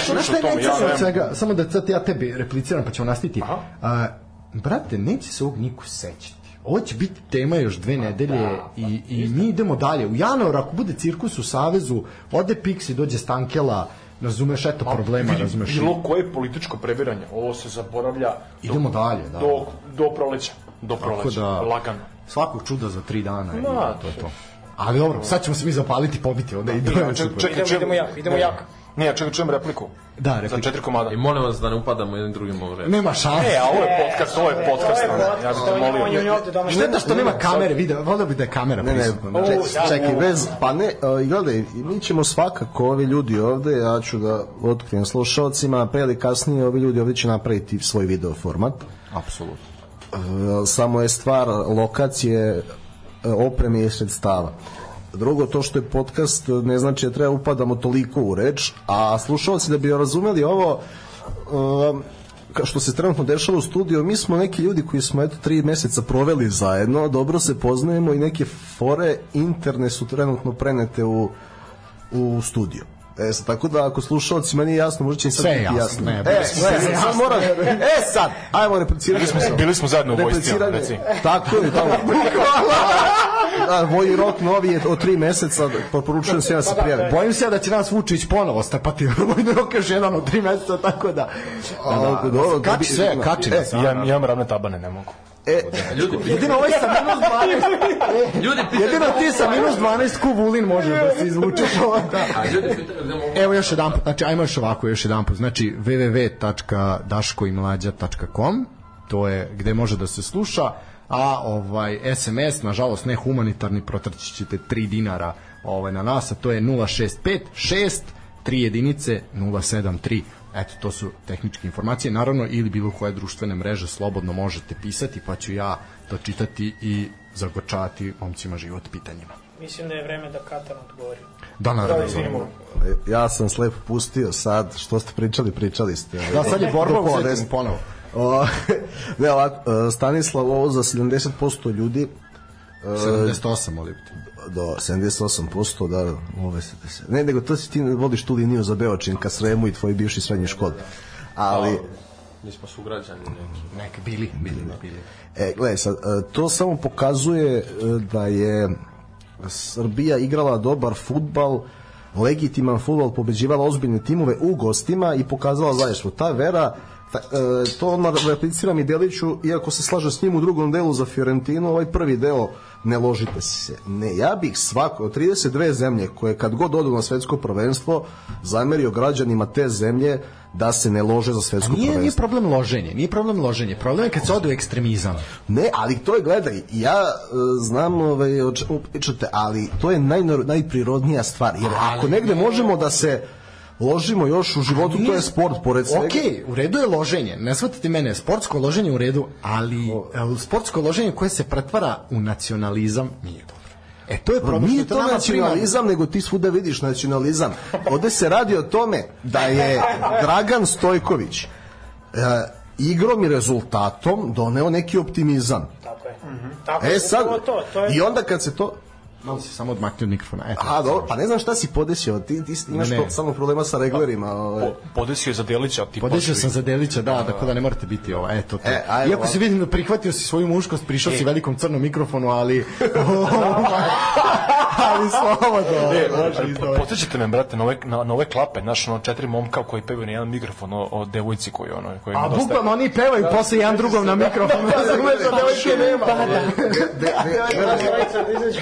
Znaš šta je to najcrnije od svega? Samo da sad ja tebi repliciram pa ćemo nastaviti. A, brate, neće se ovog niko sećati. Ovo će biti tema još dve nedelje i, i mi idemo dalje. U januaru, ako bude cirkus u Savezu, ode Pixi, dođe Stankela, razumeš, eto problema, Vidi, razumeš. Bilo koje političko previranje, ovo se zaboravlja Idemo dalje, da. do, do proleća. Do proleća, da- lagano. Svakog čuda za tri dana. i Ma, to je to. Ali dobro, sad ćemo se mi zapaliti, pobiti, onda i Čekaj, super. Idemo, idemo jak, idemo ne, jak. Ne, ja čekaj, čujem repliku. Da, Za replika. četiri komada. I molim vas da ne upadamo jednim drugim u reč. Nema šanse. E, a ovo je podcast, ovo je podcast. Ovo je ono, Ja bih podcast, te molio. on je ovde doma. Šteta što nema Ne, kamere, vide, volio bi da je kamera Ne, ne, prisutna. čekaj, bez, pa ne, i gledaj, i mi ćemo svakako, ovi ljudi ovde, ja ću da otkrijem slušalcima, pre ili kasnije ovi ljudi ovde će napraviti svoj video format. Apsolutno. E, samo je stvar lokacije, e, opreme i sredstava. Drugo, to što je podcast ne znači da treba upadamo toliko u reč, a slušalci da bi razumeli ovo, um, što se trenutno dešava u studiju, mi smo neki ljudi koji smo eto tri meseca proveli zajedno, dobro se poznajemo i neke fore interne su trenutno prenete u, u studiju. E, sad, tako da ako slušalcima nije jasno, možda će sad Sve je biti jasno, jasno. ne, e, sve je sve, sad, sad mora, e sad, ajmo replicirati. Bili smo- bili smo zajedno u vojsci, reci. Tako je, tamo. Da, vojni rok novi je od tri meseca, preporučujem se da se prijave. Bojim se da će nas Vučić ponovo strpati [LAUGHS] vojni rok još jedan od tri meseca, tako da... A, da, kači bi- sve, kači E, nas. Ja, ja imam ravne tabane, ne mogu. E, Ljudi, [LAUGHS] Jedino ovaj sa minus 12, [LAUGHS] ljudi pitaju jedino ti sa minus 12 ku Vulin možeš da se izvučeš ovdje. [LAUGHS] A ljudi pitaju gde mogu... Evo još jedan put, znači ajmo još ovako, još jedan put, znači www.daškoimlađa.com to je gde može da se sluša, a ovaj SMS, nažalost ne humanitarni, protrći ćete 3 dinara ovaj, na nas, a to je 065 6 3 jedinice 073 Eto, to su tehničke informacije. Naravno, ili bilo koje društvene mreže slobodno možete pisati, pa ću ja to čitati i zagorčavati momcima život pitanjima. Mislim da je vreme da Katar odgovori. Da, naravno. Izvinimo. ja sam slep pustio sad, što ste pričali, pričali ste. Da, sad je borba u deset. ponovo. O, [LAUGHS] ne, ovako, e, Stanislav, ovo za 70% ljudi, 78, molim te. Do 78%, da, ove Ne, nego to si ti vodiš tu liniju za Beočin, ka Sremu i tvoji bivši srednji školi. Ali, Mi smo sugrađani neki. Nek, bili, bili, bili. E, gledaj sad, e, to samo pokazuje e, da je Srbija igrala dobar futbal, legitiman futbal, pobeđivala ozbiljne timove u gostima i pokazala zajedništvo. Ta vera, ta, e, to odmah repliciram i Deliću, iako se slaže s njim u drugom delu za Fiorentinu, ovaj prvi deo ne ložite se. Ne, ja bih svako, od 32 zemlje koje kad god odu na svetsko prvenstvo, zamerio građanima te zemlje da se ne lože za svetsko Nije, nije prvenstvo. problem loženje, nije problem loženje, problem je kad se ode u ekstremizam. Ne, ali to je, gledaj, ja e, znam ovaj, o čemu pričate, ali to je najnor, najprirodnija stvar. Jer ako negde možemo da se ložimo još u životu, to je sport, pored svega. Ok, u redu je loženje, ne shvatite mene, sportsko loženje u redu, ali e, sportsko loženje koje se pretvara u nacionalizam nije dobro. E, to je problem Nije to nacionalizam, nego ti svuda vidiš nacionalizam. Ovde se radi o tome da je Dragan Stojković e, igrom i rezultatom doneo neki optimizam. Tako je. Tako E sad, to, to je i onda kad se to... Malo si samo odmaknio od mikrofona. Eto. A, dobro, pa ne znam šta si podesio, ti, ti imaš Ne, ne. samo problema sa reglerima. Ovaj. Po, podesio je za Delića, ti Podešao baš sam za Delića, da, tako da ne morate biti ovo. Eto to. E, ajde, Iako se vidim da prihvatio si svoju muškost, prišao si velikom crnom mikrofonu, ali... ali slobodno. E, može ali iz po- ove- Podsjećate me, brate, na ove, na, na ove klape, znaš, ono, četiri momka koji pevaju na jedan mikrofon o, o devojci koji, ono, koji A bukvalno oni pevaju posle jedan drugom na mikrofonu. Ja sam gledao da devojke nema. Dvojica da izađu.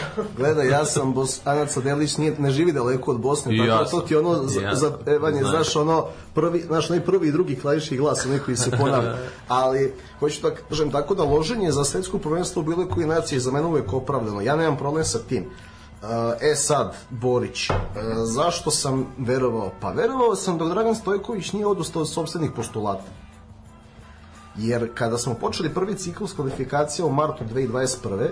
Gledaj, ja sam Bosanac Delić, nije, ne živi daleko od Bosne, tako da to ti ono za, Ja. za evanje, znaš, ono, prvi, znaš, onaj prvi i drugi klavišni glas, onaj koji se ponavlja. [LAUGHS] Ali, hoću da kažem, tako da loženje za svetsko prvenstvo u bilo koji naciji je za mene uvek opravdano. Ja nemam problem sa tim. Uh, e sad, Borić, uh, zašto sam verovao? Pa verovao sam dok Dragan Stojković nije odustao od sobstvenih postulata. Jer kada smo počeli prvi ciklus kvalifikacija u martu 2021.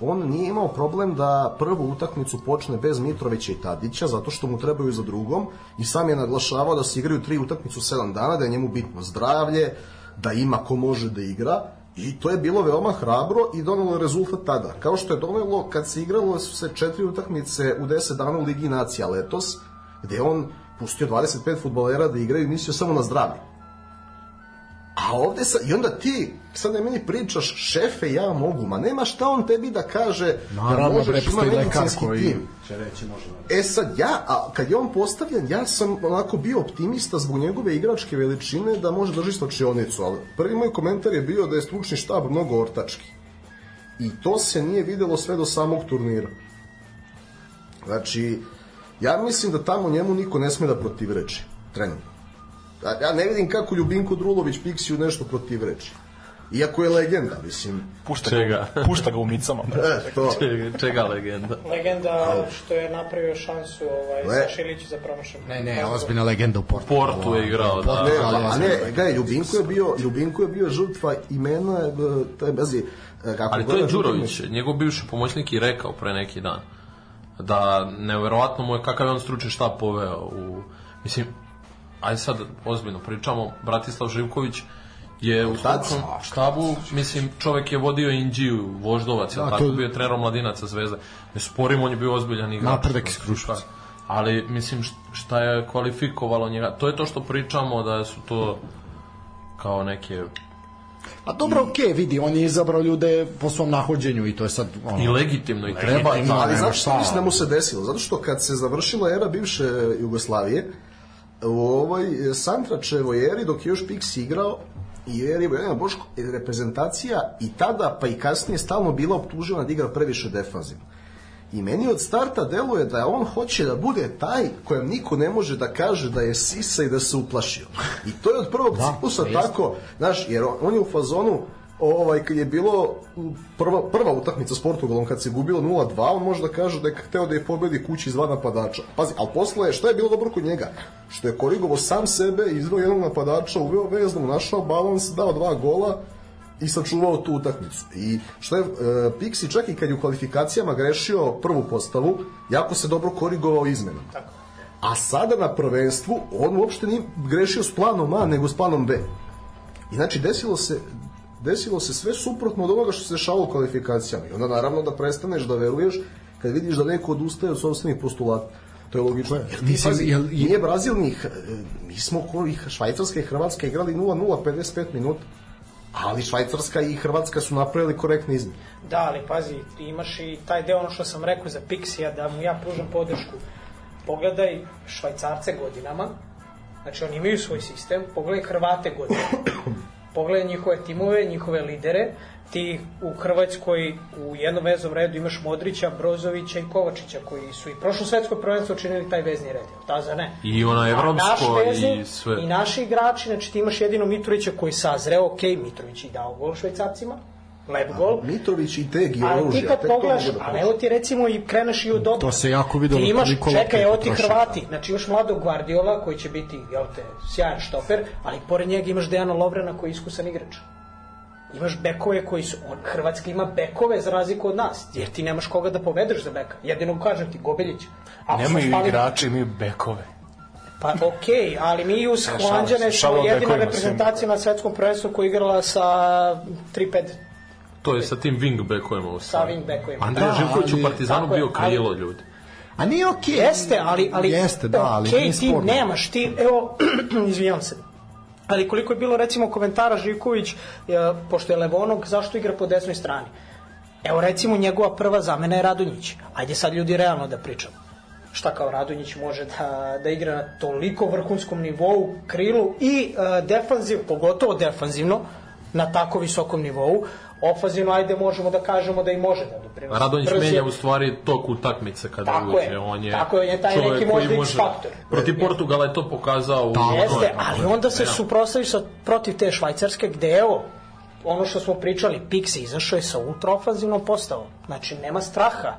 on nije imao problem da prvu utakmicu počne bez Mitrovića i Tadića, zato što mu trebaju za drugom i sam je naglašavao da se igraju tri utakmicu u sedam dana, da je njemu bitno zdravlje, da ima ko može da igra i to je bilo veoma hrabro i donelo rezultat tada. Kao što je donelo kad se igralo su se četiri utakmice u 10 dana u Ligi Nacija letos, gde on pustio 25 futbolera da igraju i mislio samo na zdravlje. A ovde sa, i onda ti, sad ne meni pričaš, šefe, ja mogu, ma nema šta on tebi da kaže da Naravno, možeš, bre, ima medicinski koji tim. će reći može. E sad ja, a kad je on postavljen, ja sam onako bio optimista zbog njegove igračke veličine da može drži slačionicu, ali prvi moj komentar je bio da je stručni štab mnogo ortački. I to se nije videlo sve do samog turnira. Znači, ja mislim da tamo njemu niko ne sme da protivreči. Trenutno. Ja, ja ne vidim kako Ljubinko Drulović Piksiju nešto protivreči. Iako je legenda, mislim. Pušta Čega? Ga, [LAUGHS] pušta ga u micama. E, to. [LAUGHS] Čega, čega legenda? Legenda što je napravio šansu ovaj, Le- Saša Ilić za promašen. Ne, ne, ozbiljna legenda u Portu. Portu je igrao, da. Ne, ali a ne, gledaj, Ljubinko je bio, Ljubinko je bio žrtva imena, e, to je bazi, e, kako Ali to je Đurović, njegov bivši pomoćnik i rekao pre neki dan da neverovatno mu je kakav je on stručni štab poveo u mislim ajde sad ozbiljno pričamo Bratislav Živković je u stručnom štabu, mislim, čovek je vodio Indiju, Voždovac, je Da, tako, to- bio je trener omladinaca Zvezde. Ne sporim, on je bio ozbiljan igrač. Napredak iz Kruševca. Ali, mislim, št- šta je kvalifikovalo njega, to je to što pričamo, da su to kao neke A dobro, okej, vidi, on je izabrao ljude po svom nahođenju i to je sad... Ono, i legitimno i treba. Legitimno. ali šta. mislim da mu se desilo? Zato što kad se završila era bivše Jugoslavije, u ovoj Santračevoj eri, dok je još Pix igrao, i eri Vojvodina Boško, reprezentacija i tada, pa i kasnije, stalno bila optužena da igra previše defanzivno. I meni od starta deluje da on hoće da bude taj kojem niko ne može da kaže da je sisa i da se uplašio. I to je od prvog Da, ciklusa jeste. tako, znaš, jer on, on je u fazonu ovaj, kad je bilo prva, prva utakmica s Portugalom, kad se gubilo 0-2, on može da kaže da je hteo da je pobedi kući iz dva napadača. Pazi, ali posle je, šta je bilo dobro kod njega? Što je korigovo sam sebe, izveo jednog napadača, uveo veznu, našao balans, dao dva gola i sačuvao tu utakmicu. I što je, e, Pixi čak i kad je u kvalifikacijama grešio prvu postavu, jako se dobro korigovao izmenom. A sada na prvenstvu on uopšte nije grešio s planom A, nego s planom B. I znači desilo se desilo se sve suprotno od onoga što se dešavalo u kvalifikacijama. I onda naravno da prestaneš da veruješ kad vidiš da neko odustaje od sobstvenih postulata. To je logično. Ti, Mislim, pazi, jel- nije Brazil ni, H- mi smo ko i Švajcarska i Hrvatska igrali 0-0 55 minuta. Ali Švajcarska i Hrvatska su napravili korektne izmene. Da, ali pazi, ti imaš i taj deo ono što sam rekao za Pixija, da mu ja pružam podršku. Pogledaj Švajcarce godinama, znači oni imaju svoj sistem, pogledaj Hrvate godinama. Pogledaj njihove timove, njihove lidere, ti u Hrvatskoj u jednom vezom redu imaš Modrića, Brozovića i Kovačića koji su i prošlo svetsko prvenstvo činili taj vezni red. Ta za ne. I ono evropsko vezni i sve. I naši igrači, znači ti imaš jedino Mitrovića koji sazreo, ok, Mitrović i dao gol švajcarcima, lep gol, Mitrović i Tegi Ali oružja. ti kad pogledaš, da ali evo ti recimo i kreneš i od dobro. To se jako videlo Ti imaš, čekaj, evo ti. Hrvati, znači imaš mladog Guardiola koji će biti, jel te, sjajan štoper, ali pored njega imaš Dejana Lovrena koji je iskusan igrač. Imaš bekove koji su, on, Hrvatska ima bekove za razliku od nas, jer ti nemaš koga da povedeš za beka. Jedino kažem ti, Gobeljić. Ako Nemaju spali- igrači, imaju bekove. Pa okej, ali mi uz Holandjane se, smo jedina reprezentacija na svetskom prvenstvu koja je igrala sa 3-5 To je sa tim wingbackovima u sa stvari. wing backovima. Andrija Da, Živković u Partizanu bio ali- krilo ljudi. A nije okej. Jeste, ali, ali Jeste, da, ali okej, nije ti sporno. nemaš, ti, evo, [CLEARS THROAT] izvinjam se, ali koliko je bilo recimo komentara Živković, e, pošto je Levonog, zašto igra po desnoj strani? Evo recimo njegova prva zamena je Radonjić. Ajde sad ljudi realno da pričamo. Šta kao Radonjić može da, da igra na toliko vrhunskom nivou, krilu i e, defanziv, pogotovo defanzivno, na tako visokom nivou. Ofanzivno, ajde možemo da kažemo da i može da doprinosi. Radonjić Brz menja u stvari tok utakmice kada Tako uđe. je, On je tako je, on je taj neki možda može- faktor. Protiv Portugala je to pokazao u Jeste, ali onda se suprotstaviš sa protiv te švajcarske gde evo ono što smo pričali, Pixi izašao je sa ultraofanzivnom postavom. Znači, nema straha.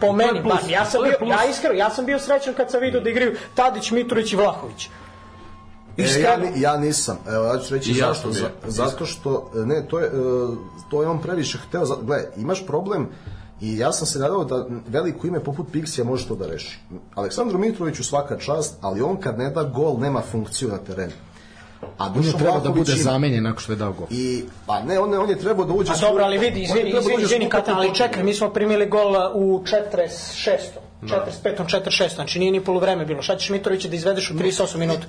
Po meni, plus, bar, ja sam bio, plus. ja iskreno, ja sam bio srećan kad sam vidio da igraju Tadić, Mitrović i Vlahović. E, ja, ja nisam. Evo, ja ću reći I ja zašto. Za- zato što, e, ne, to je, e, to je on previše hteo. Gle, imaš problem i ja sam se nadao da veliko ime poput Pixija može to da reši. Aleksandru Mitroviću svaka čast, ali on kad ne da gol, nema funkciju na terenu. A On je Dušan treba da bude zamenjen nakon što je dao gol. I, pa ne, on, je- on je trebao da uđe... A dobro, ali vidi, izvini, trebao da izvini, izvini, Katan, ali čekaj, mi smo primili gol u 46. 45. 46. Znači nije ni poluvreme bilo. Šta ćeš Mitrovića da izvedeš u 38 minuta?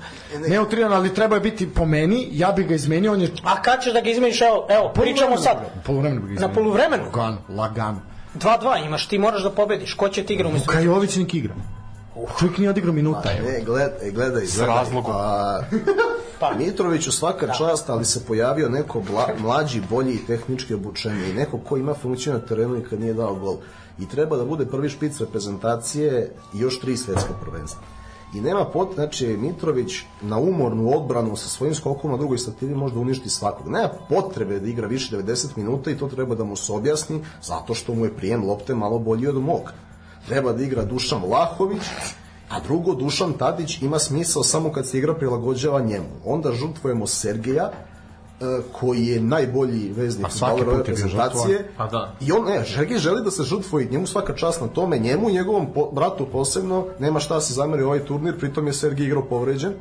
Ne u trijan, ali treba je biti po meni, ja bih ga izmenio, on je... A kad ćeš da ga izmeniš? Evo, evo pričamo sad. Poluvremenu bih ga izmenio. Na poluvremenu? Lagano, lagano. 2-2 imaš, ti moraš da pobediš. Ko će ti igra umesto? Luka Jović nek igra. Čovjek nije odigrao minuta, evo. E, gled, e, gledaj, S gledaj. razlogom. A, Pa. Mitroviću svaka čast, ali se pojavio neko bla, mlađi, bolji i tehnički obučeniji. Neko ko ima funkciju na terenu i kad nije dao gol. I treba da bude prvi špic reprezentacije i još tri svetska prvenstva. I nema pot, znači Mitrović na umornu odbranu sa svojim skokom na drugoj stativi može da uništi svakog. Nema potrebe da igra više 90 minuta i to treba da mu se objasni zato što mu je prijem lopte malo bolji od mog. Treba da igra Dušan Vlahović, a drugo, Dušan Tadić ima smisao samo kad se igra prilagođava njemu. Onda žrtvujemo Sergeja, koji je najbolji vezni A svaki fudbaler ove put je bio reprezentacije. Pa da. I on, ne, Sergej želi da se žrtvuje, njemu svaka čast na tome, njemu i njegovom po, bratu posebno, nema šta se zameri ovaj turnir, pritom je Sergej igrao povređen.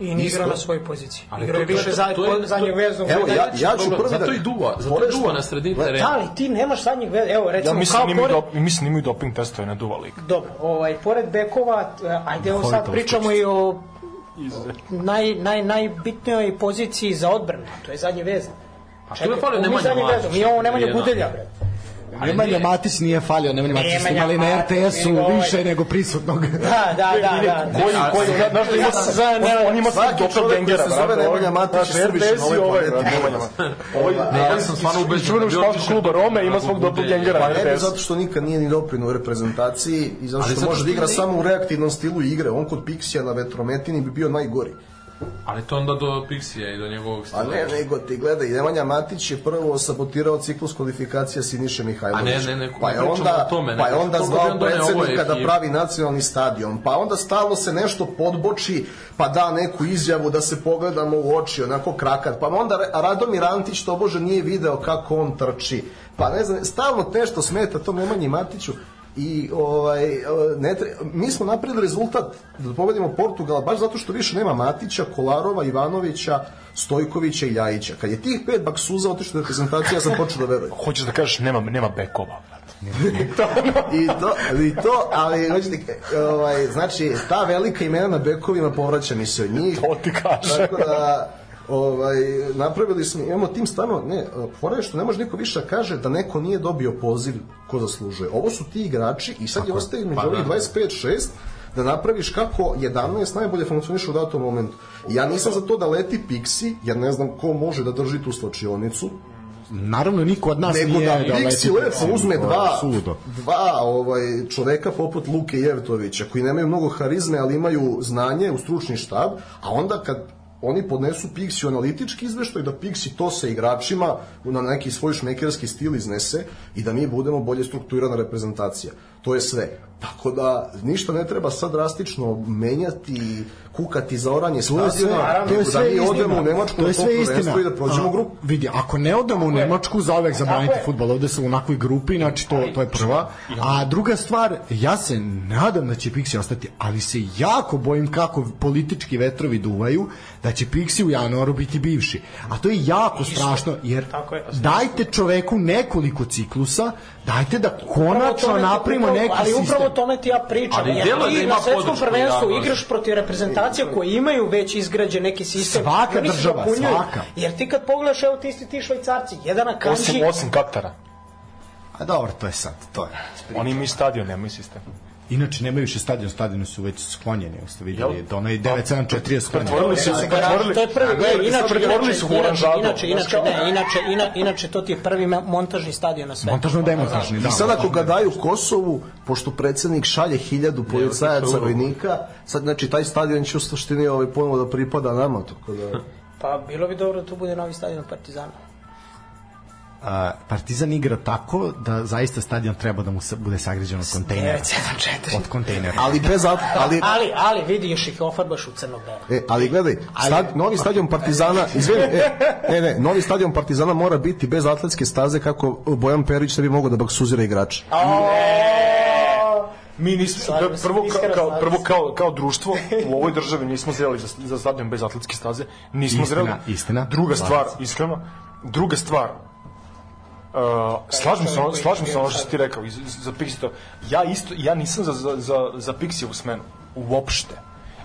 I ne igra Isto. na svojoj poziciji. Ali Igra je to- više za, to je- zadnjeg veznog. Evo, ja, ja ću prvi zato da... i duva, zato i duva što- na sredini terena. Da, ali ti nemaš zadnjeg veznog. Evo, recimo, Ja mislim, kao da pored... dop, mislim, imaju doping testove na duva lig. Dobro, ovaj, pored bekova, ajde evo sad pričamo i o naj, naj, najbitnijoj poziciji za odbranu, to je zadnji vezan. A što je falio Nemanja Matić? mi ovo Nemanja. Budelja, bre. Nemanja nije. Matić nije falio, Nemanja Matić ste imali na RTS-u ovaj- više nego prisutnog. Da, da, da, da. Koji, koji, znaš da ima, on, on ima Svaki doppelgangera, se zove brate, Nemanja ovaj- Matić znaš, je suvišan RTS na ovoj i ovaj, planeti. Nemanja Matić. Ovaj, Ne, ja sam stvarno ubeđen. da školskog otišao kluba Rome ima svog doppelgangera Pa na ne bi RTS. zato što nikad nije ni doprinio u reprezentaciji i zato što može da igra ne- samo u reaktivnom stilu igre. On kod Pixija na vetrometini bi bio najgori. Ali to onda do Pixija i do njegovog A stila. ne, nego ti gledaj, Nemanja Matić je prvo sabotirao ciklus kvalifikacija Siniše Mihajlovića. A ne, ne, ne, pa je onda, o tome, ne pa je onda zvao predsednika da pravi nacionalni stadion, pa onda stalno se nešto podboči, pa da neku izjavu da se pogledamo u oči, onako krakat, pa onda Ra- Radomir Antić to bože nije video kako on trči, pa ne znam, stalno nešto smeta tom Nemanji Matiću, i ovaj ne tre, mi smo napravili rezultat da pobedimo Portugal baš zato što više nema Matića, Kolarova, Ivanovića, Stojkovića i Ljajića. Kad je tih pet baksuza otišlo u reprezentaciju, ja sam počeo da verujem. [LAUGHS] Hoćeš da kažeš nema, nema bekova, brate. [LAUGHS] I to, i to ali hoćete, ovaj, znači, ta velika imena na bekovima povraća mi se od njih. To ti kaže. Tako da, ovaj, napravili smo, imamo tim stvarno, ne, fora je što ne može niko više da kaže da neko nije dobio poziv ko zaslužuje. Ovo su ti igrači i sad je ostaje među Pa ovih da. 25-6 da napraviš kako 11 najbolje funkcioniše u datom momentu. Ja nisam za to da leti Pixi, jer ne znam ko može da drži tu slačionicu, Naravno, niko od nas nego nije da da Pixi lepo uzme dva, Suludo. dva ovaj, čoveka poput Luke Jevtovića, koji nemaju mnogo harizme, ali imaju znanje u stručni štab, a onda kad oni podnesu Pixi analitički izveštaj da Pixi to sa igračima na neki svoj šmekerski stil iznese i da mi budemo bolje strukturirana reprezentacija. To je sve. Tako da ništa ne treba sad drastično menjati i kukati za oranje To je sve, stadiona, to je da sve mi odemo istina. u Nemačku to je to sve istina. i da prođemo A, grupu. Vidi, ako ne odemo u Nemačku, za uvek zabraniti fudbal, ovde sam u onakvoj grupi, znači to, to je prva. A druga stvar, ja se nadam da će Pixi ostati, ali se jako bojim kako politički vetrovi duvaju, da će Pixi u januaru biti bivši. A to je jako strašno, jer Tako je. dajte čoveku nekoliko ciklusa, dajte da konačno napravimo upravo- neki Ali sistem. upravo o tome ti ja pričam. Ali jer djeluje ti da ima na svetskom prvenstvu igraš protiv reprezentacija koje imaju već izgrađen neki sistem. Svaka se država, dopunjuju. svaka. Jer ti kad pogledaš, evo ti isti ti švajcarci, jedan na kanđi, Osim, osim Katara. A dobro, to je sad, to je. Oni imaju stadion, nemaju sistem. Inače, nemaju više stadion, stadioni su već sklonjeni, ste vidjeli, Jel? da onaj 974 je sklonjen. Pretvorili su se, pretvorili, To je prvi, ne, inače, pretvorili su inače, inače, inače, ne, inače, ina, inače, to ti je prvi montažni stadion na svetu. Montažno demontažni, da. I sad ako ga daju Kosovu, pošto predsednik šalje hiljadu policajaca vojnika, sad znači taj stadion će u suštini ovaj ponovo da pripada nama, tako da... Pa bilo bi dobro da tu bude novi stadion Partizana. A, Partizan igra tako da zaista stadion treba da mu sa, bude sagrađen od kontejnera. 974. Od kontejnera. Ali bez at- ali Ali, ali vidi još ih ofarbaš u crno-belo. E, ali gledaj, stad, novi stadion Partizana, izvini, e, ne, ne, novi stadion Partizana mora biti bez atletske staze kako Bojan Perić ne bi mogao da baksuzira igrača. Mi nismo, se, prvo, kao, slažem prvo se. kao, kao društvo u ovoj državi nismo zreli za, za stadion bez atletske staze. Nismo Istina, zreli. istina. Druga stvar, se. iskreno, druga stvar, Uh, slažem se, ono- slažem se ono što si ti rekao iz- iz- za Pixi to. Ja isto, ja nisam za, za, za, za Pixijevu smenu. Uopšte.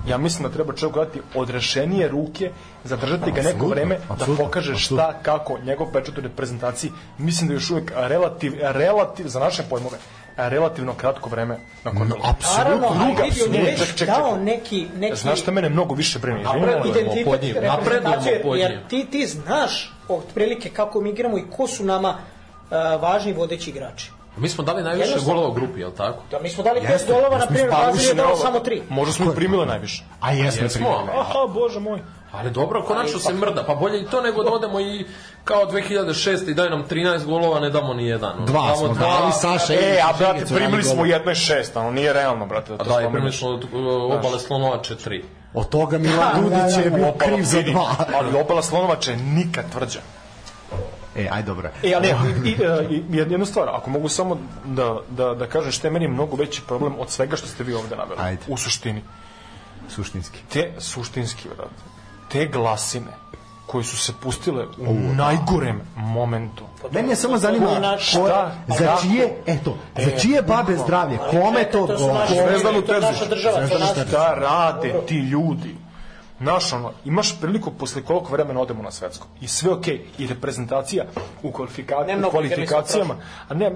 Ja mislim da treba čovjek gledati odrešenije ruke, zadržati ga neko Apsolutno, vreme, da apsolutno, pokaže apsolutno. šta, kako, njegov pečat u reprezentaciji. Mislim da je još uvijek relativ, relativ, za naše pojmove, relativno kratko vreme na je. Naravno, ali druga, već ček, ček, ček. dao neki, neki Znaš šta mene mnogo više brine? Napredujemo pod njim, napredujemo pod jer njim. ti, ti znaš otprilike kako mi igramo i ko su nama uh, važni vodeći igrači. Mi smo dali najviše Jednostavno- golova u grupi, je li tako? Da, mi smo dali pet Jeste, golova, na primjer, Brazil je dao samo tri. Možda smo primili najviše. A jesmo, Jesmo, ali- Aha, bože moj. ali dobro, konačno se mrda. Pa bolje i to nego da odemo i kao 2006 i daj nam 13 golova, ne damo ni jedan. Dva Damo smo dva, dali, Saša E, a brate, primili smo jedno i šest, ono nije realno, brate. Da da, i primili smo uh, obale Slonovače 3. Od toga Milan [LAUGHS] Dudić je bio Obala, kriv za dva. Ali obala Slonovača je nikad tvrđa. E, aj dobro. E, ali ne, i, i, e, i, jednu stvar, ako mogu samo da, da, da kažem što je meni mnogo veći problem od svega što ste vi ovde naveli. Ajde. U suštini. Suštinski. Te suštinski, brate, te glasine koje su se pustile u najgorem momentu. Mene samo zanima ko, šta? za čije, eto, za čije babe zdravlje, kome to To odgovara? Zvezdanu je je Terzić. Šta rade ti ljudi? Znaš, ono, imaš priliku posle koliko vremena odemo na svetsko. I sve okej. I reprezentacija u, kvalifika... Ne u kvalifikacijama. A ne,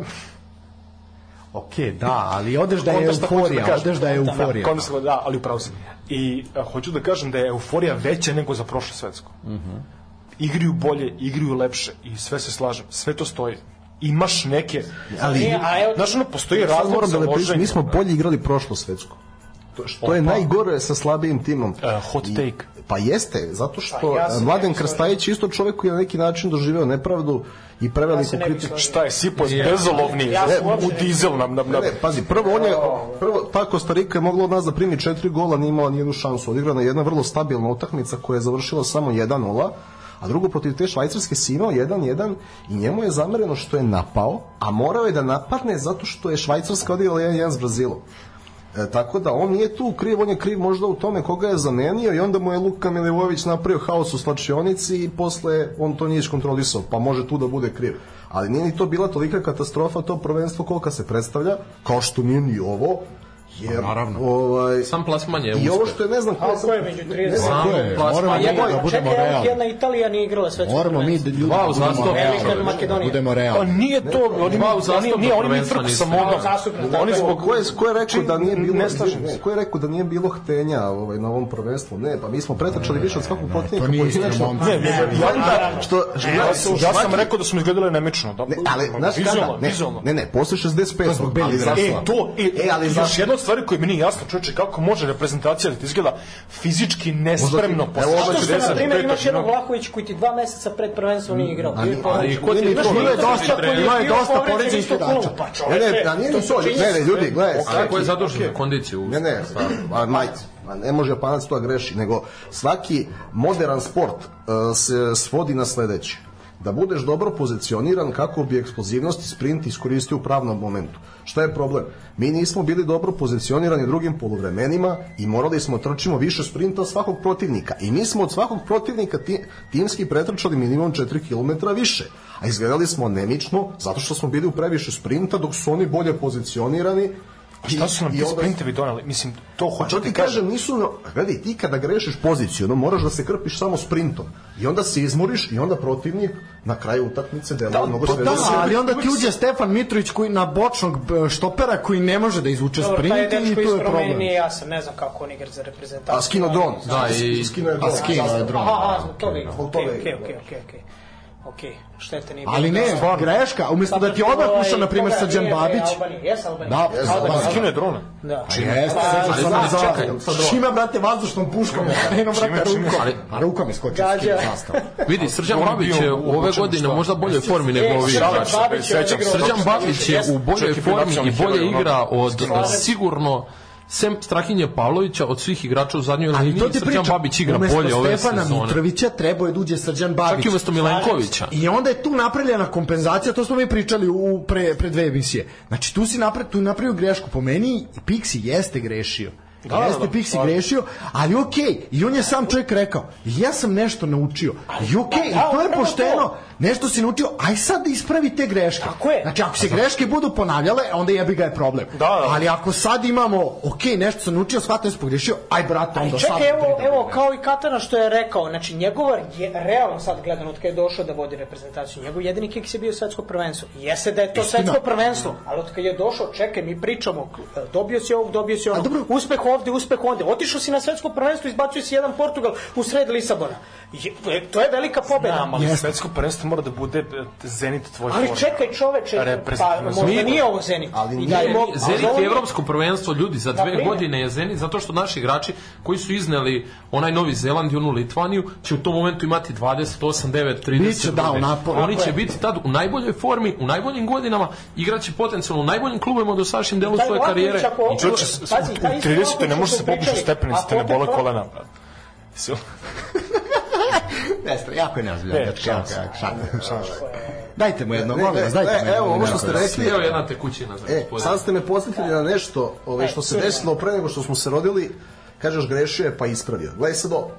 Ok, da, ali odeš da je hoću euforija, kažem. odeš da je euforija. Da, konta, da, ali upravo si. I a, hoću da kažem da je euforija veća nego za prošlo svetsko. Mhm. Igraju bolje, igraju lepše i sve se slažem. Sve to stoji. Imaš neke... Ali- a evo, Znaš, ono, postoji razlog moram za da ne loženje. mi smo bolje igrali prošlo svetsko. To, što je najgore sa slabijim timom. Uh, hot I- take. Pa jeste, zato što Pa ja e, Mladen Krstajić je isto čovek koji je na neki način doživeo nepravdu i preveliku Ja kritiku. Šta je, sipo je bezolovni Ja se u uopšte ne- dizel nam... nam, Ne, nam. ne, pazi, prvo on je, prvo, ta Kostarika je mogla od nas da primi četiri gola, nije imala nijednu šansu. Odigrana je jedna vrlo stabilna utakmica koja je završila samo 1-0, a drugo protiv te švajcarske si imao 1-1 i njemu je zamereno što je napao, a morao je da napadne zato što je švajcarska odigrala 1-1 s Brazilom. E, tako da on nije tu kriv, on je kriv možda u tome koga je zamenio i onda mu je Luka Milivojević napravio haos u slačionici i posle on to nije iskontrolisao, pa može tu da bude kriv. Ali nije ni to bila tolika katastrofa to prvenstvo kolika se predstavlja, kao što nije ni ovo, jer Naravno. ovaj, Sam plasman je i ovo što je ne znam ko je, Kako je među 30? ne znam Samo ko je, plasman moramo je mi da budemo realni. jedna Italija nije igrala svetsko Moramo mi da ljudi Dva da budemo realni. Pa nije to, oni, Dva uzastopna nije, oni prvenstva trku sa tako Oni zbog Ko je, ko je rekao da nije bilo Ne slažem se. ko je rekao da nije bilo htenja ovaj na ovom prvenstvu? Ne, pa mi smo pretrčali više od svakog protivnika to nije momci. Ne, ne, ne, ja, Onda, što, što ja, sam, sam rekao da smo izgledali nemično. Da, Ne, ali, znaš kada? Ne, ne, ne, posle 65. zbog Beli ali Zraka. zašto? E, to, e, E, ali još? Stvari koje mi nije jasno, čoveče, kako može reprezentacija da ti izgleda fizički nespremno Evo, posle Zato što, na 45 primjer, imaš jednog. Vlahović koji ti dva meseca pred prvenstvom nije igrao. Ali- je ali ko ti Imaš Bilo je dosta- bilo je dosta isto igrača. Pa, Ne, čoveče, ne, da nije ni su to, ne, ne, ljudi, gledaj, A ko je zadužen za kondiciju? Ne, ne, a, majci, a ne može Japanac to da greši, nego svaki modern sport uh, se svodi na sledeće. Da budeš dobro pozicioniran kako bi eksplozivnost i sprint iskoristio u pravnom momentu. Šta je problem? Mi nismo bili dobro pozicionirani drugim poluvremenima i morali smo trčimo više sprinta svakog protivnika. I mi smo od svakog protivnika ti, timski pretrčali minimum 4 km više. A izgledali smo anemično zato što smo bili u previše sprinta dok su oni bolje pozicionirani Šta su nam ti onda- sprintevi donali? Mislim, to Pa hoću to ti ti kažem. kažem, nisu, no, gledaj, ti kada grešiš poziciju, no moraš da se krpiš samo sprintom. I onda se izmoriš i onda protivnik na kraju utakmice deluje Da, mnogo pa sve Da, se- ali onda ti uđe Stefan Mitrović koji na bočnog štopera koji ne može da izvuče Dobro, sprint i tu je problem. nije jasan, ne znam kako on igra za reprezentaciju. A skino dron. Da, i- skino je dron. A skino je dron. Aha, aha, zbog toga Okej, okej, okej, Okej, šteta nije Ali ne, bilo. greška, umjesto da ti odmah puša, ovaj, na primjer, Srđan nije, Babić. Jes Albanija. Da, Jes, Albanija. Je drone. Da. Jeste, Ali sad ali sam za čekaj, šima, brate, vazdušnom puškom, ne no, brate, čime? rukom. Ali- A rukom je skočio skinu zastavu. Vidi, Srđan Babić je u ove godine možda boljoj formi nego ovi Srđan igrači. Srđan Babić je u boljoj formi i bolje igra od sigurno sem Strahinje Pavlovića od svih igrača u zadnjoj liniji to ti Srđan pričam, Babić igra umesto bolje ove Stefana sezone. Mitrovića trebao je da uđe Srđan Čak Babić. i umesto Milenkovića. I onda je tu napravljena kompenzacija, to smo mi pričali u pre, pre dve emisije. Znači tu si napravio, tu napravio grešku po meni i Pixi jeste grešio. Da, jeste da, da, Pixi stvarno. grešio, ali okej, i on je sam čovjek rekao, ja sam nešto naučio. I okej, da, i to je pošteno. To. Nešto si naučio, aj sad ispravi te greške. Tako je. Znači ako se greške budu ponavljale, onda jebi ga je problem. Da, da. Ali ako sad imamo, okej, nešto sam naučio, shvatio sam pogrešio, aj brate, onda Ali sad. čekaj, evo, evo, kao i Katana što je rekao, znači njegova je realno sad gledano od kada je došao da vodi reprezentaciju, njegov jedini kiks je bio svetsko prvenstvo. Jeste da je to Istina. svetsko prvenstvo, ali od kada je došao, čekaj, mi pričamo, dobio si ovog, dobio si onog, dobro. uspeh ovde, uspeh ovde, otišao si na svetsko prvenstvo, izbacio si jedan Portugal u sred Lisabona. Je, e, to je velika pobeda. Znam, ali svetsko prvenstvo mora da bude zenit tvoj Ali form. čekaj čoveče, pa možda Mi- nije ovo Zenit. Ali I nije mo- Ali Zenit je evropsko prvenstvo ljudi za dve primjer. godine je Zenit zato što naši igrači koji su izneli onaj Novi Zeland i onu Litvaniju će u tom momentu imati 28, 9, 30 Biće, da, u Oni će biti tad u najboljoj formi, u najboljim godinama, igraće potencijalno u najboljim klubovima do sašim delu svoje karijere. I taj u isti 30. ne može se pričali, stepenice, te ne bole kolena. brate. [LAUGHS] Jeste, jako je neozbiljan, Ne, dečko, šans. Dajte mu jedno, Ne, molim ne, vas, dajte ne, mu jedno. evo, ovo što ste rekli, Evo jedna tekućina za E, sad ste me posjetili na nešto ove, što se desilo pre nego što smo se rodili, kažeš grešio je pa ispravio. Gledaj sad ovo,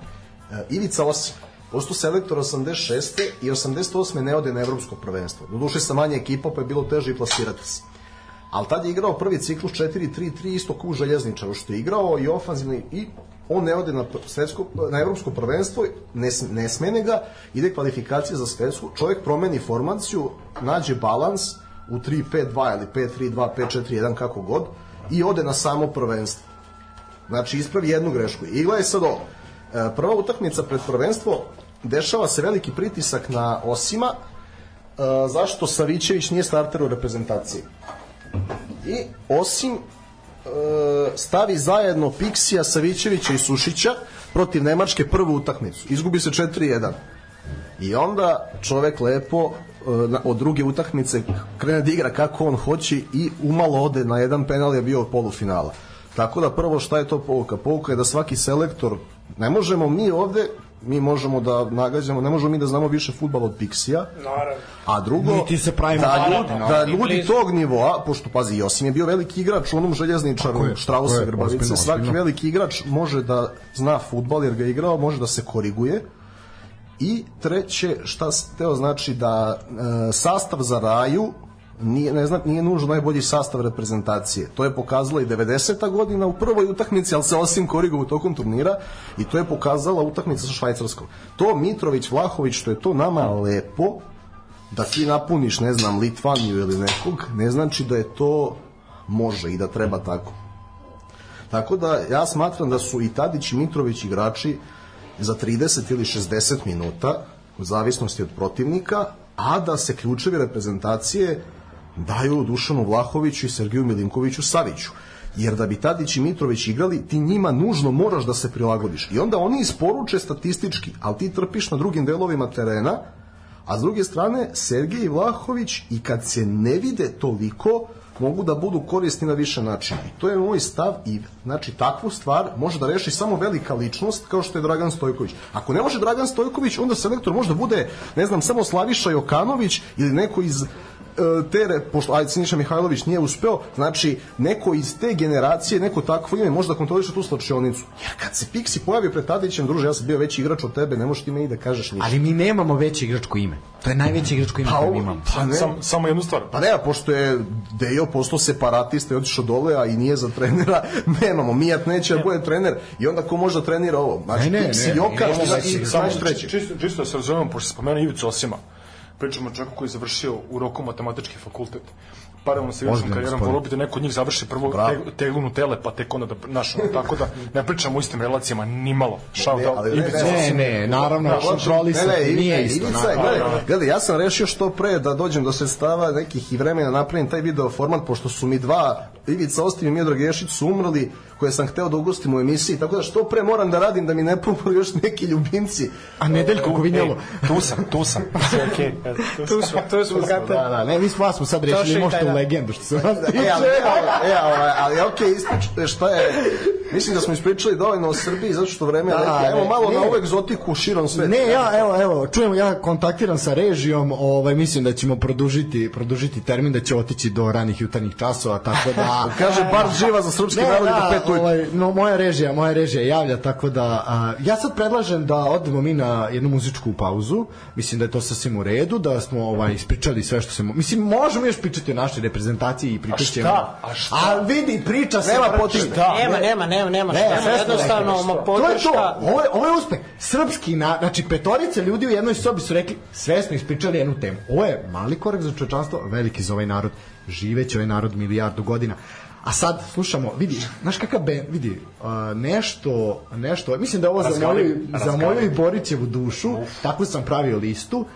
E, Ivica Osim, posto selektor 86. i 88. ne ode na evropsko prvenstvo. Doduše sa manje ekipa pa je bilo teže i plasirati se. Ali tad je igrao prvi ciklus 4-3-3 isto kao u željezničaru što je igrao i ofanzivni i on ne ode na svetsko, na evropsko prvenstvo, ne, ne smene ga, ide kvalifikacije za svetsku, čovjek promeni formaciju, nađe balans u 3-5-2 ili 5-3-2, 5-4-1, kako god, i ode na samo prvenstvo. Znači, ispravi jednu grešku. I gledaj sad ovo. E, Prva utakmica pred prvenstvo, dešava se veliki pritisak na Osima, e, zašto Savićević nije starter u reprezentaciji. I Osim stavi zajedno Piksija, Savićevića i Sušića protiv Nemačke prvu utakmicu. Izgubi se 4-1. I onda čovek lepo e, od druge utakmice krene da igra kako on hoće i umalo ode na jedan penal je bio od polufinala. Tako da prvo šta je to pouka? Pouka je da svaki selektor, ne možemo mi ovde, mi možemo da nagađamo, ne možemo mi da znamo više futbala od Piksija, Naravno. a drugo, Niti se pravimo da, ljudi, naravno. da ljudi blizu. tog nivoa, pošto pazi, Josim je bio veliki igrač u onom željezničaru, Štrausa, Grbavice, svaki veliki igrač može da zna futbal jer ga je igrao, može da se koriguje, I treće, šta se teo znači da e, sastav za raju nije, ne znam, nije nužno najbolji sastav reprezentacije. To je pokazala i 90. godina u prvoj utakmici, ali se osim korigovao tokom turnira i to je pokazala utakmica sa Švajcarskom. To Mitrović, Vlahović, što je to nama lepo, da ti napuniš, ne znam, Litvaniju ili nekog, ne znači da je to može i da treba tako. Tako da ja smatram da su i Tadić i Mitrović igrači za 30 ili 60 minuta u zavisnosti od protivnika, a da se ključevi reprezentacije daju Dušanu Vlahoviću i Sergiju Milinkoviću Saviću. jer da bi Tadić i Mitrović igrali, ti njima nužno moraš da se prilagodiš. I onda oni isporuče statistički, ali ti trpiš na drugim delovima terena, a s druge strane, Sergej Vlahović i kad se ne vide toliko, mogu da budu korisni na više načina. I to je moj stav i znači takvu stvar može da reši samo velika ličnost kao što je Dragan Stojković. Ako ne može Dragan Stojković, onda selektor može da bude, ne znam, samo Slaviša Jokanović ili neko iz e, tere, pošto ajde Siniša Mihajlović nije uspeo, znači neko iz te generacije, neko takvo ime može da kontroliše tu slačionicu. Jer kad se Pixi pojavi pred Tadićem, druže, ja sam bio veći igrač od tebe, ne možeš ti meni da kažeš ništa. Ali mi nemamo veće igračko ime. To je najveće igračko ime Pa, koje mi imamo. pa ne. Sam, samo jednu stvar. Pa ne, pošto je Dejo postao separatista i otišao dole, a i nije za trenera, nemamo. Mijat neće da bude trener i onda ko može da trenira ovo? Znači, Ne, ne, Pixi ne, Joka ne, ne, i, ne, i Samo znaš treći. Čisto, čisto da se razumemo, pošto se spomenuo Ivicu Osima. Pričamo o čovjeku koji je završio u roku matematički fakultet. Paralelno sa igračkom karijerom, volio bi da neko od njih završi prvo Bravo. te, teglu Nutele, pa tek onda da naš, tako da ne pričamo o istim relacijama, nimalo. Shout Ne, out, ali ne, ne, Ne, naravno, Da, kontrolisati, Ne, ne, nije ne, isto. Gledaj, gledaj, ja sam rešio što pre da dođem do sredstava nekih i vremena napravim taj video format, pošto su mi dva, Ivica Ostim i Miodrag Ješić su umrli, koje sam hteo da ugostim u emisiji, tako da što pre moram da radim da mi ne pomru [LAUGHS] još neki ljubimci. A Nedeljko e, Kovinjelo. E, tu sam, tu sam. [LAUGHS] Sve okej. Okay. Tu, tu sam, tu sam. Da, da, ne, mi smo vas sad rešili možete u da. legendu što se e, vas tiče. E, ali, e, ali, ali okej, okay, ispričate šta je... Mislim da smo ispričali dovoljno o Srbiji zato što vreme da, lepo. Evo malo ne, na ovu egzotiku širom sveta. Ne, ja evo evo čujem ja kontaktiram sa režijom, ovaj mislim da ćemo produžiti produžiti termin da će otići do ranih jutarnjih časova, tako da Kaže bar živa za srpski narod do da, to ovaj, no, moja režija, moja režija javlja, tako da... A, ja sad predlažem da odemo mi na jednu muzičku pauzu. Mislim da je to sasvim u redu, da smo ovaj, ispričali sve što se... Mo... Mislim, možemo još pričati o našoj reprezentaciji i pričati. A šta? A šta? A vidi, priča se... Nema potrebe. Da. Nema, nema, nema, nema šta. Nema, jednostavno, ma podrška... To je to. Ovo je, ovo je uspeh. Srpski, na, znači, petorica ljudi u jednoj sobi su rekli, sve smo ispričali jednu temu. Ovo je mali korak za čovečanstvo, veliki za ovaj narod. Živeće ovaj narod milijardu godina. A sad slušamo, vidi, znaš kakav ben, vidi, uh, nešto, nešto, mislim da je ovo za Razgali- moju, za moju i Borićevu dušu, tako sam pravio listu.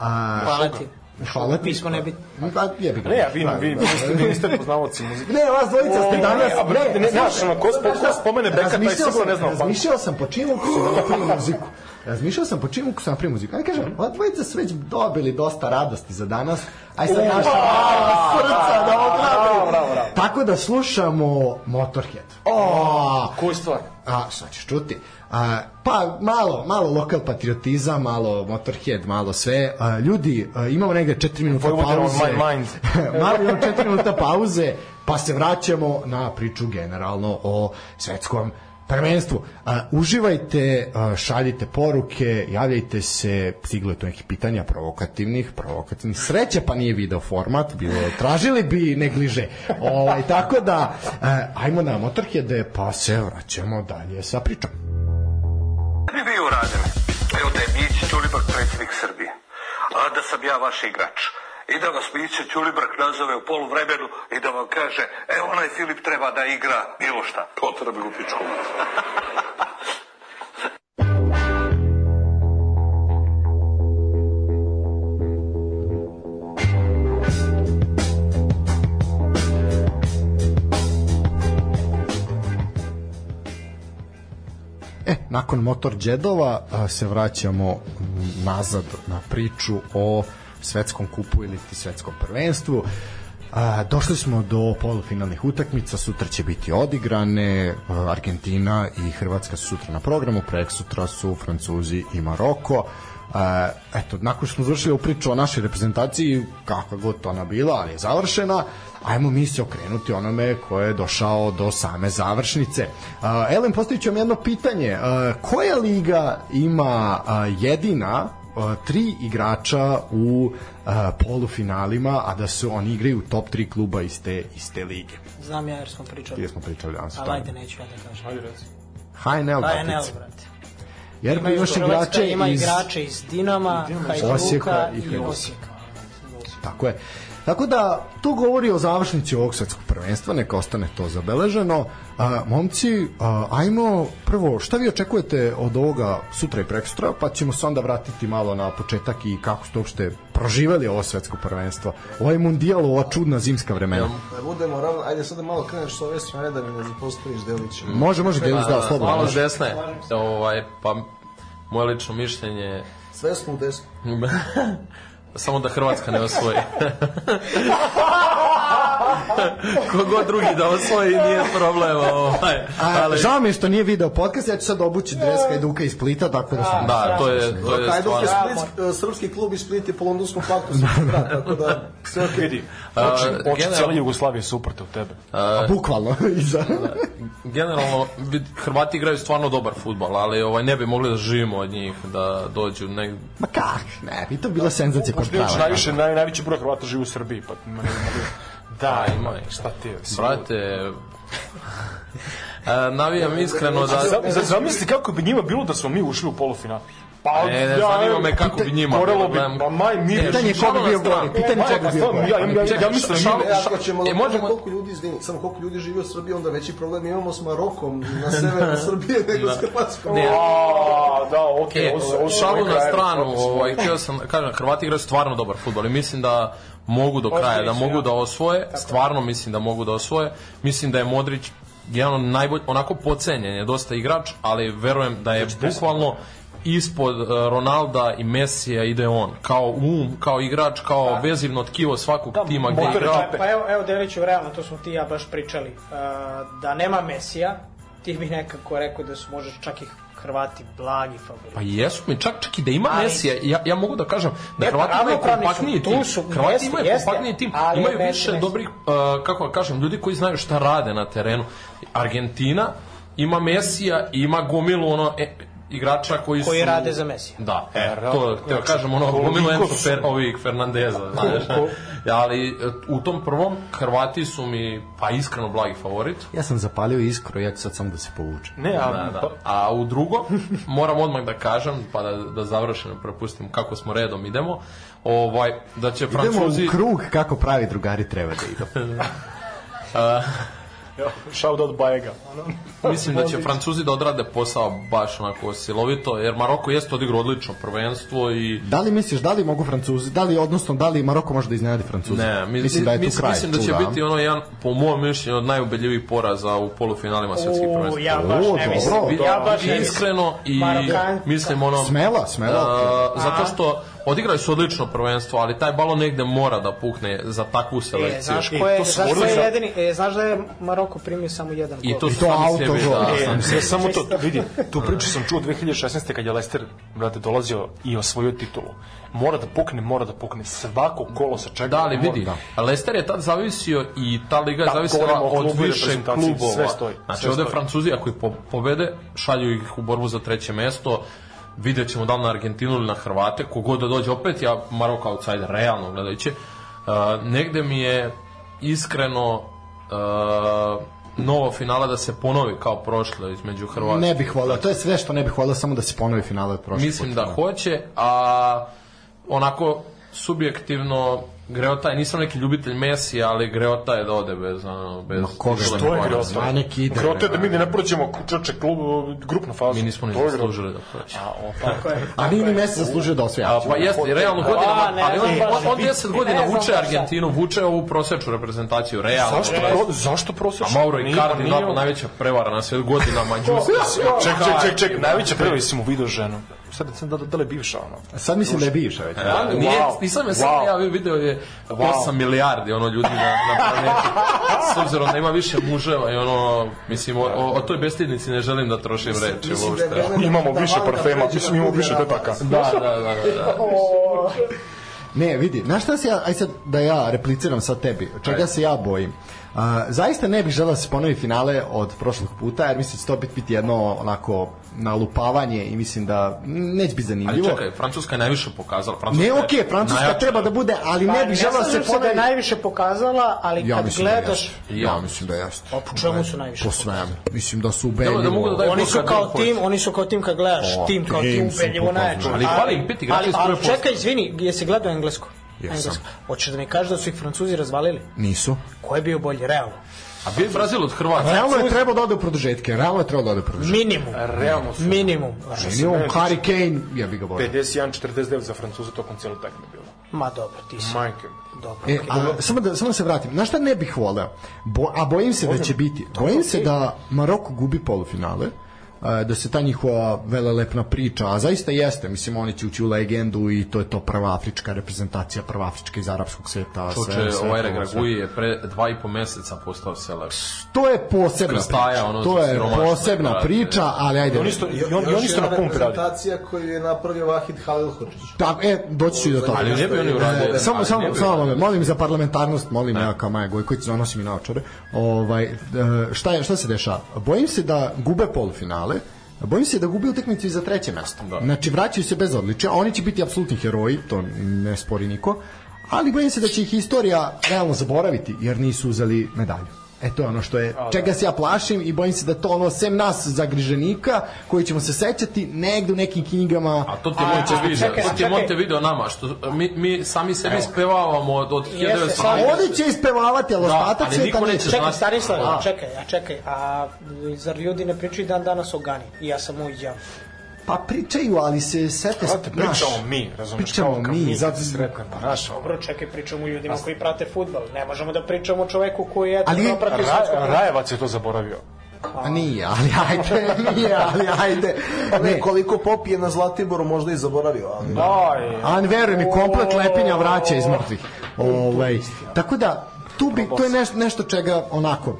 A, Hvala ti. Hvala ti. Pismo ne bi... Pa, jebi ga. Ne, a vi, vi, vi, niste, vi niste poznavaoci muzike. Ne, vas dvojica ste danas... ne, a brate, ne, znaš, ono, ko spo- ko spomene Beka, taj sigurno ne zna o punku. Razmišljao sam po ukusu da napravim muziku. Razmišljao sam po ukusu da napravim muziku. Ajde kažem, ova dvojica su već dobili dosta radosti za danas. Aj sad naša srca da odradim. Tako da slušamo Motorhead. O, Koju stvar? A, sad ćeš čuti. A, pa malo, malo lokal patriotizam, malo Motorhead, malo sve. A, ljudi, a, imamo negde 4 minuta pauze. my mind. [LAUGHS] malo imamo 4 minuta pauze, pa se vraćamo na priču generalno o svetskom prvenstvu. A, uživajte, a, šaljite poruke, javljajte se, stiglo je tu nekih pitanja provokativnih, provokativnih. Sreće pa nije video format, bilo tražili bi negliže. Ovaj, tako da, a, ajmo na Motorheade, pa se vraćamo dalje sa pričom. bi vi uradili? Evo da je Mić Ćulibrk predsjednik Srbije. A da sam ja vaš igrač. I da vas Miće Ćulibrk nazove u poluvremenu i da vam kaže evo onaj Filip treba da igra bilo šta. Potrebe u pičku. E, nakon Motor Džedova se vraćamo nazad na priču o svetskom kupu ili ti svetskom prvenstvu. A, došli smo do polufinalnih utakmica, sutra će biti odigrane, Argentina i Hrvatska su sutra na programu, prek sutra su Francuzi i Maroko. A, eto, nakon što smo završili priču o našoj reprezentaciji, kakva god to ona bila, ali je završena, ajmo mi se okrenuti onome ko je došao do same završnice. Uh, Elen, postavit ću vam jedno pitanje. Uh, koja liga ima uh, jedina tri igrača u uh, polufinalima, a da su oni igraju u top 3 kluba iz te, iz te lige? Znam ja jer smo pričali. Gdje smo pričali danas Ali ajde, neću ja da kažem. Ajde, reci. HNL, HNL, brate. Jer imaš Hrvatska igrače ima iz... igrače iz Dinama, Hajduka i i Hajduka. Osijeka. Tako je. Tako da, to govori o završnici ovog svetskog prvenstva, neka ostane to zabeleženo. A, momci, a, ajmo prvo, šta vi očekujete od ovoga sutra i prekstra, pa ćemo se onda vratiti malo na početak i kako ste uopšte proživeli ovo svetsko prvenstvo. Ovaj mundijal, ova čudna zimska vremena. Da budemo ravno, ajde sad da malo kreneš s ove strane da mi ne zapostaviš delić. Može, može, Delić, da, slobodno. Malo s desne. Ovaj, pa moje lično mišljenje Sve smo u desku. [LAUGHS] samo da Hrvatska ne osvoji. Kogod drugi da osvoji nije problem. Ovaj. Ali, Žao mi je što nije video podcast, ja ću sad obući dres Hajduka iz Splita, tako da sam... da, to je, to je Hajduk je. Split, srpski klub iz Split je po londonskom paktu. [LAUGHS] tako da, sve okej. Vidi, A, oči, oči generalno- cijele Jugoslavije su uprte u tebe. A, bukvalno, [LAUGHS] iza. Generalno, vid- Hrvati igraju stvarno dobar futbal, ali ovaj, ne bi mogli da živimo od njih, da dođu negdje. Ma kak, ne, bi to bila senzacija kod prava. najviše, naj, najveći broj Hrvata živi u Srbiji, pa ma ne mogu. Da, ima, šta ti je? Brate, a, navijam iskreno da... Za, za, zamisli kako bi njima bilo da smo mi ušli u polufinal. Pa, Ne, ne, zanima me kako bi njima Moralo bilo, bi, pa maj, mi Ne, Pitanje ko bi bio gori, pitanje ko bi bio gori. ja, ja, ja, ja mislim, šal- mi- E, ako ćemo da E, možemo koliko ljudi, izvini, samo koliko ljudi živi u Srbiji, onda veći problem imamo s Marokom na [LAUGHS] severu Srbije nego s Hrvatskom. Ne, A, da, okej, E, ovo su šalu na stranu, ovaj, htio sam, da kažem, Hrvati igraju stvarno dobar futbol i mislim da mogu do kraja, da mogu da osvoje, stvarno mislim da mogu da osvoje. Mislim da je Modrić jedan od najbolj, onako pocenjen je dosta igrač, ali verujem da je bukvalno ispod uh, Ronalda i Mesija ide on, kao um, kao igrač, kao vezivno tkivo svakog tima gde igra. Pa evo, evo Deliću, realno, to smo ti ja baš pričali. Uh, da nema Mesija, ti bi nekako rekao da su možda čak i Hrvati blagi favoriti. Pa jesu mi, čak, čak i da ima Ali- Mesija, ja, ja mogu da kažem da Ne, Hrvati imaju kompaktniji tim. su, Hrvati jeste, imaju jeste, kompaktniji tim, ali imaju Messi, više Messi. dobrih, uh, kako da kažem, ljudi koji znaju šta rade na terenu. Argentina ima Mesija ima gomilu ono, e, igrača koji, Koji su... rade za Mesija. Da, e, to, te znači, kažem, ono, gomilu Enzo Fer, ovih Fernandeza, znaš. Ja, ali u tom prvom Hrvati su mi, pa iskreno, blagi favorit. Ja sam zapalio iskru, ja ću sad samo da se povučem. Ne, a, Da, da. pa- A u drugo, moram odmah da kažem, pa da, da završeno prepustim kako smo redom idemo, ovaj, da će Idemo Francuzi... u krug kako pravi drugari treba da idu. [LAUGHS] [LAUGHS] Evo, shout out Bajega. Mislim da će Francuzi da odrade posao baš onako silovito, jer Maroko jeste odigrao odlično prvenstvo i Da li misliš, da li mogu Francuzi, da li, odnosno, da li Maroko može da iznenadi Francuzi? Ne, mi, mislim da je tu mislim, kraj. mislim da će čuda, a? biti ono jedan, po mom mišljenju, od najubedljivijih poraza u polufinalima svetskih U, prvenstva. ja baš ne dobro. mislim. Ja baš ne mislim. iskreno i Marokan- mislim ono Smela, smela, a, okej. zato što odigrali su odlično prvenstvo ali taj balon negde mora da pukne za takvu E, selekciju znaš, ko je, to su znaš, ko je jedini, e, znaš da je Maroko primio samo jedan i gol? to I to auto gol. da, E, sebi. ne samo to, vidi, tu priču sam čuo 2016. kad je Leicester, brate, dolazio i osvojio titulu. Mora da pukne, mora da pukne. Svako kolo se čeka. Da, ali Mora- vidi, Leicester je tad zavisio i ta liga je Da, zavisila od i više klubova. sve stoji, Znači sve ovde stoji. Francuzi ako ih po, pobede, šalju ih u borbu za treće mesto, vidjet ćemo da li na Argentinu ili na Hrvate, kogod da dođe opet, ja Maroko outsider, realno gledajući, uh, negde mi je iskreno uh, novo finala da se ponovi kao prošlo između Hrvatske. Ne bih volio, to je sve što ne bih volio, samo da se ponovi finale od prošle Mislim da hoće, a onako subjektivno Greota je, nisam neki ljubitelj Messi, ali Greota je da ode bez, ono, bez... koga bez je je. Grota. Zna neki ide. Grote da mi ne prođemo čoče klub, grupnu fazu. Mi nismo ni je zaslužili da proći. A, o, pa. A nije ni Messi zaslužio da osvoja. A, pa jeste, realno godinama, A, ne, ali on, ne, on, on ne, 10 godina vuče Argentinu, vuče ovu prosečnu reprezentaciju, realno. Zašto, pro, zašto prosječno? A Mauro Icardi, nije- dva najveća prevara na svijetu godinama. Ček, ček, ček, ček, najveća prvi si mu video ženu. Sad, sad da, da li je bivša ono? Sad mislim da je bivša već. A, Nije, Wow. nisam je Wow. ja video je 8 milijardi ono ljudi na, na planeti. S obzirom da ima više muževa i ono, mislim, o, o, o toj bestidnici ne želim da trošim reči Mislim da je uopšte. vreme Imamo da više parfema, mislim, imamo više tetaka. Da, da, da, da. da. Ne, vidi, znaš šta se ja, aj sad da ja repliciram sad tebi, čega se ja bojim? A, zaista ne bih želeo da se ponovi finale od prošlog puta, jer mislim da će to biti, biti jedno onako nalupavanje i mislim da neće biti Ali zanimljivo. čekaj, Francuska je najviše pokazala. Francuska Ne, okej, Francuska najjača. treba da bude, ali ne bih želeo da se se da je ponovi... najviše pokazala, ali Ja kad da gledaš... jeste. Ja mislim da jeste. Pa po čemu su najviše Po svemu. Mislim da su ubedljivo. da mogu da daju Oni su kao da tim, oni su kao tim kad gledaš, O, tim kao tim ubedljivo najjači. Ali ali, prve ali čekaj, izvini, jesi gledao englesko? Jesam. Hoćeš da mi kažeš da su ih Francuzi razvalili? Nisu. Ko je bio bolji? Realno. A bio je Brazil od Hrvatske. Realno je trebao da ode u produžetke. Realno je trebao da ode u produžetke. Minimum. Realno su Minimum. Minimum Harry Kane, ja bih ga volio. 51-49 za Francuza tokom cijelu tekme bilo. Ma dobro, ti si. Majke. Dobro. E, a, samo, da, samo da se vratim. Na šta ne bih voleo? Bo, a bojim se da će biti. Bojim se da Maroko gubi polufinale, e, da se ta njihova velelepna priča, a zaista jeste, mislim, oni će ući u legendu i to je to prva afrička reprezentacija, prva afrička iz arapskog sveta. Čuče, sve- sve ovaj Regragui je pre dva i po meseca postao selektor. To je posebna Krstaja, priča. ono to je posebna brate. priča, ali ajde. On isto, i on, on Još isto na pumpi radi. reprezentacija koju je napravio Vahid Halilhodžić. Tako, e, doći ću i do toga. Ali ne bi oni uradili. E, samo, samo, samo, molim, molim za parlamentarnost, molim ja kao Maja Gojković, zanosim i naočare. Ovaj, e, šta, je, šta se dešava? Bojim se da gube polufinale, Bojim se da gube utakmicu i za treće mesto. Da. Znači, vraćaju se bez odličja, oni će biti apsolutni heroji, to ne spori niko, ali bojim se da će ih istorija realno zaboraviti, jer nisu uzeli medalju. E to je ono što je, čega se ja plašim i bojim se da to ono, sem nas zagriženika, koji ćemo se sećati negde u nekim knjigama, A to ti A, je Monte a, video, čekaj, to ti je čekaj. Monte video nama, što mi, mi sami sebi spevavamo od, od Jeste, 1900. samo Oni će ispevavati, ali Da, ostatak ali sveta niko neće. Čekaj. Stanislav, A. čekaj, a čekaj, a zar ljudi ne pričaju dan danas o Gani? I ja sam uviđao. Pa pričaju, ali se sete... Znate, znaš, pričamo mi, razumiješ? Pričamo kao mi, mi, zato- zato sretne, pa naš, Dobro, čekaj, pričamo ljudima koji prate futbal. Ne možemo da pričamo o čoveku koji je Ali- ali, prati svetsko Ra, Rajevac je to zaboravio. A nije, ali ajde, [LAUGHS] nije, ali ajde. Ne, Ne, koliko popije na Zlatiboru možda i zaboravio, ali... Daj. a veruj mi, komplet lepinja vraća iz mrtvih. Ovaj, tako da, tu bi, to je nešto, nešto čega onako,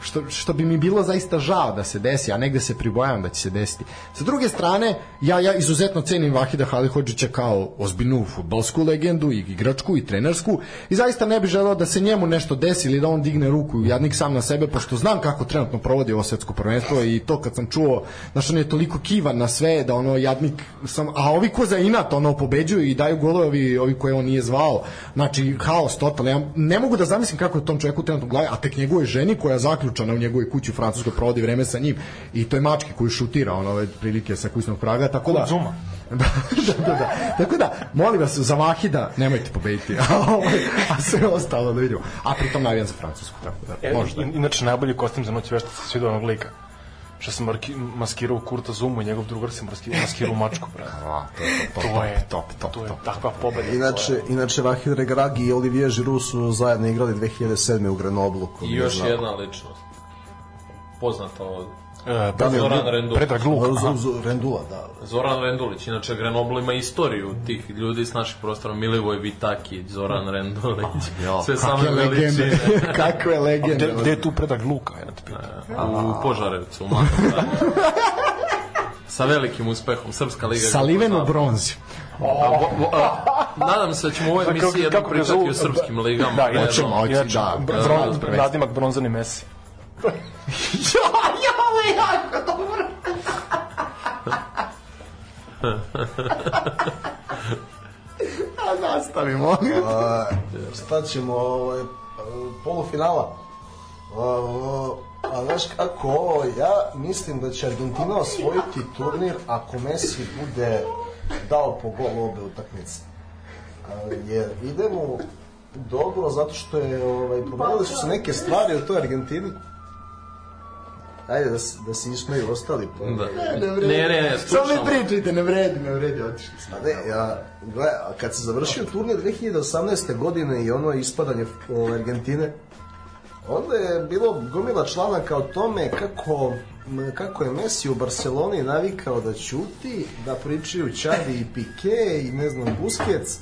što, što bi mi bilo zaista žao da se desi, a negde se pribojavam da će se desiti. Sa druge strane, ja, ja izuzetno cenim Vahida Halihodžića kao ozbiljnu futbalsku legendu i igračku i trenersku i zaista ne bi želeo da se njemu nešto desi ili da on digne ruku jadnik sam na sebe, pošto znam kako trenutno provodi ovo svetsko prvenstvo i to kad sam čuo, znaš, on je toliko kivan na sve da ono jadnik sam, a ovi ko za inat ono pobeđuju i daju golove ovi, ovi koje on nije zvao, znači haos totalno, ja ne mogu da zamislim kako je tom čovjeku trenutno u glavi, a tek njegovoj ženi koja je zaključana u njegovoj kući u Francuskoj provodi vreme sa njim i to je mački koji šutira ono ove prilike sa kućnog praga, tako da... Zuma. [LAUGHS] da, da, da, da. Tako da, molim vas, za Vahida nemojte pobediti, [LAUGHS] a, ovaj, a sve ostalo da vidimo. A pritom navijam za Francusku, tako da, E, možda. in- inače, najbolji kostim za noć vešta se svidio onog lika. Što sam marki, maskirao Kurta Zumu i njegov drugar se maskirao, maskirao mačku, bre. [LAUGHS] A, to je to, To je, top, top, to je top. takva pobeda. Inače, inače Vahid Regragi i Olivier Giroud su zajedno igrali 2007. u Grenoblu. I još jedna ličnost. Poznata od E, Da li je Zoran Rendulić. Predrag Luka. Z- z- z- Rendula, da. Zoran Rendulić, inače Grenoble ima istoriju tih ljudi s naših prostora, Milivoj Vitaki, Zoran Rendulić, [LAUGHS] sve same veličine. [LAUGHS] kakve legende. Gde, gde je tu Predrag Luka, jedna te pita? u Požarevcu, u gradu. [LAUGHS] Sa velikim uspehom, Srpska liga. ga Saliven u poznava. bronzi. A, bo- bo- a, Nadam se da ćemo u ovoj emisiji ga pričati o srpskim ligama. Da, jednom. inače, hoće, inače, da, br- da, bron- da. nadimak bronzani Messi. A nastavimo. A, šta ćemo, ovaj, polufinala. A, a znaš kako ovo, ja mislim da će Argentina osvojiti turnir ako Messi bude dao po gol obe utakmice. A, jer idemo dobro zato što je ovaj, promenile su se neke stvari u toj Argentini. Ajde da, se- da se ismeju ostali. Pa. Da. Ne, ne, ne, Samo mi pričajte, ne vredi, ne vredi, otišli smo. A ne, ja, gle, a kad se završio turnir 2018. godine i ono ispadanje Argentine, onda je bilo gomila članaka o tome kako, kako je Messi u Barceloni navikao da ćuti, da pričaju Čavi i Pique i ne znam Busquets,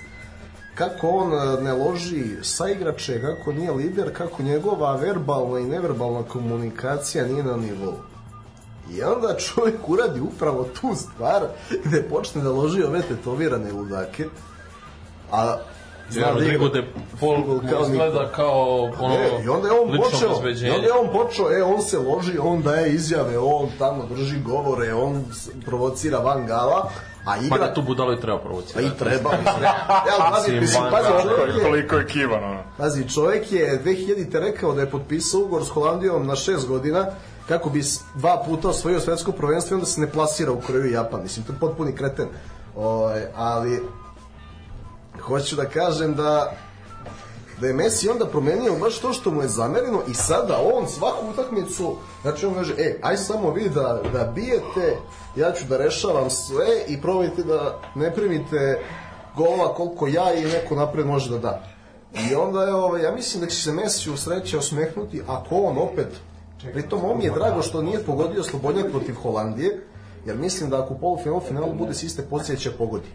kako on e, ne loži sa igrače, kako nije lider, kako njegova verbalna i neverbalna komunikacija nije na nivou. I onda čovjek uradi upravo tu stvar gde počne da loži ove tetovirane ludake. A Ja, Rodrigo de Paul kao izgleda kao ono, E, I onda je on počeo, i onda je on počeo, e, on se loži, on daje izjave, on tamo drži govore, on provocira Van Gala, a Ma igra... da tu budalo i treba Pa provocirati. i treba, mislim. Ja, pazi, Mislim, pazi, čovjek je, Koliko je kivan, ono. Pazi, čovjek je 2000-te rekao da je potpisao ugovor s Holandijom na 6 godina kako bi dva puta osvojio svetsko prvenstvo i onda se ne plasira u Koreju i Japan. Mislim, to je potpuni kreten. O, ali hoću da kažem da da je Messi onda promenio baš to što mu je zamereno i sada on svaku utakmicu, znači on kaže, e, aj samo vi da, da bijete, ja ću da rešavam sve i probajte da ne primite golova koliko ja i neko napred može da da. I onda je, ovaj, ja mislim da će se Messi u sreće osmehnuti ako on opet, pritom on mi je drago što nije pogodio Slobodnjak protiv Holandije, jer mislim da ako u polufinalu finalu bude s iste pozicije će pogodi.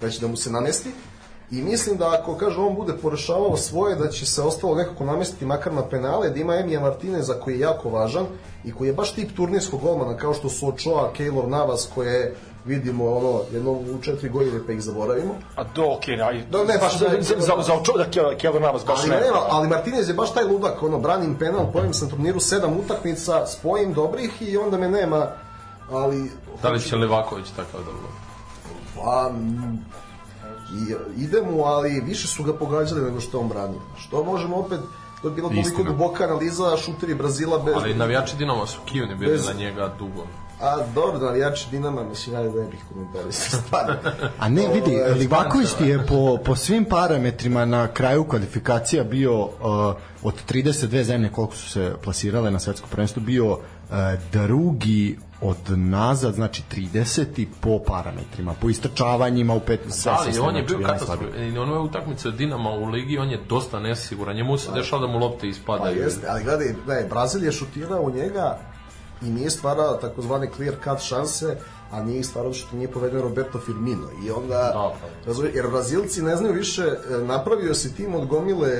Da će da mu se namesti I mislim da ako, kaže, on bude porešavao svoje, da će se ostalo nekako namestiti makar na penale, da ima Emija Martineza koji je jako važan i koji je baš tip turnirskog golmana, kao što su Ochoa, Keylor Navas, koje vidimo ono, jedno u četiri godine pa ih zaboravimo. A do, okej, aj. Da, ne, baš za, da- za, za, za očo, da Kjelo Navas baš Ali, ne. ne, ali Martinez je baš taj ludak, ono, branim penal, pojem sam turniru sedam utakmica, spojim dobrih i onda me nema, ali... Da li će Levaković takav da bude? Pa, i, ide mu, ali više su ga pogađali nego što on branio. Što možemo opet, to je bila toliko duboka analiza šuteri Brazila bez... Ali navijači Dinama su kivni bili Bez- na njega dugo. A dobro, navijači Dinama, mislim, ja ne bih komentarisao stvarno. [LAUGHS] A ne, vidi, Ovaj, Livaković ti je po, po svim parametrima na kraju kvalifikacija bio uh, od 32 zemlje koliko su se plasirale na svetsko prvenstvo bio uh, drugi od nazad, znači 30 po parametrima, po istrčavanjima u pet sve Ali sisteme, on je bio znači, najslabiji. katastrof. I one utakmice Dinama u ligi, on je dosta nesiguran. Njemu se dešava da mu lopte Pa ispadaju. jeste, ali gledaj, ne, Brazil je šutirao u njega i nije stvarao takozvane clear cut šanse, a nije ih stvarao što nije poveden Roberto Firmino. I onda, Da, razumije, jer Brazilci ne znaju više, e, napravio se tim od gomile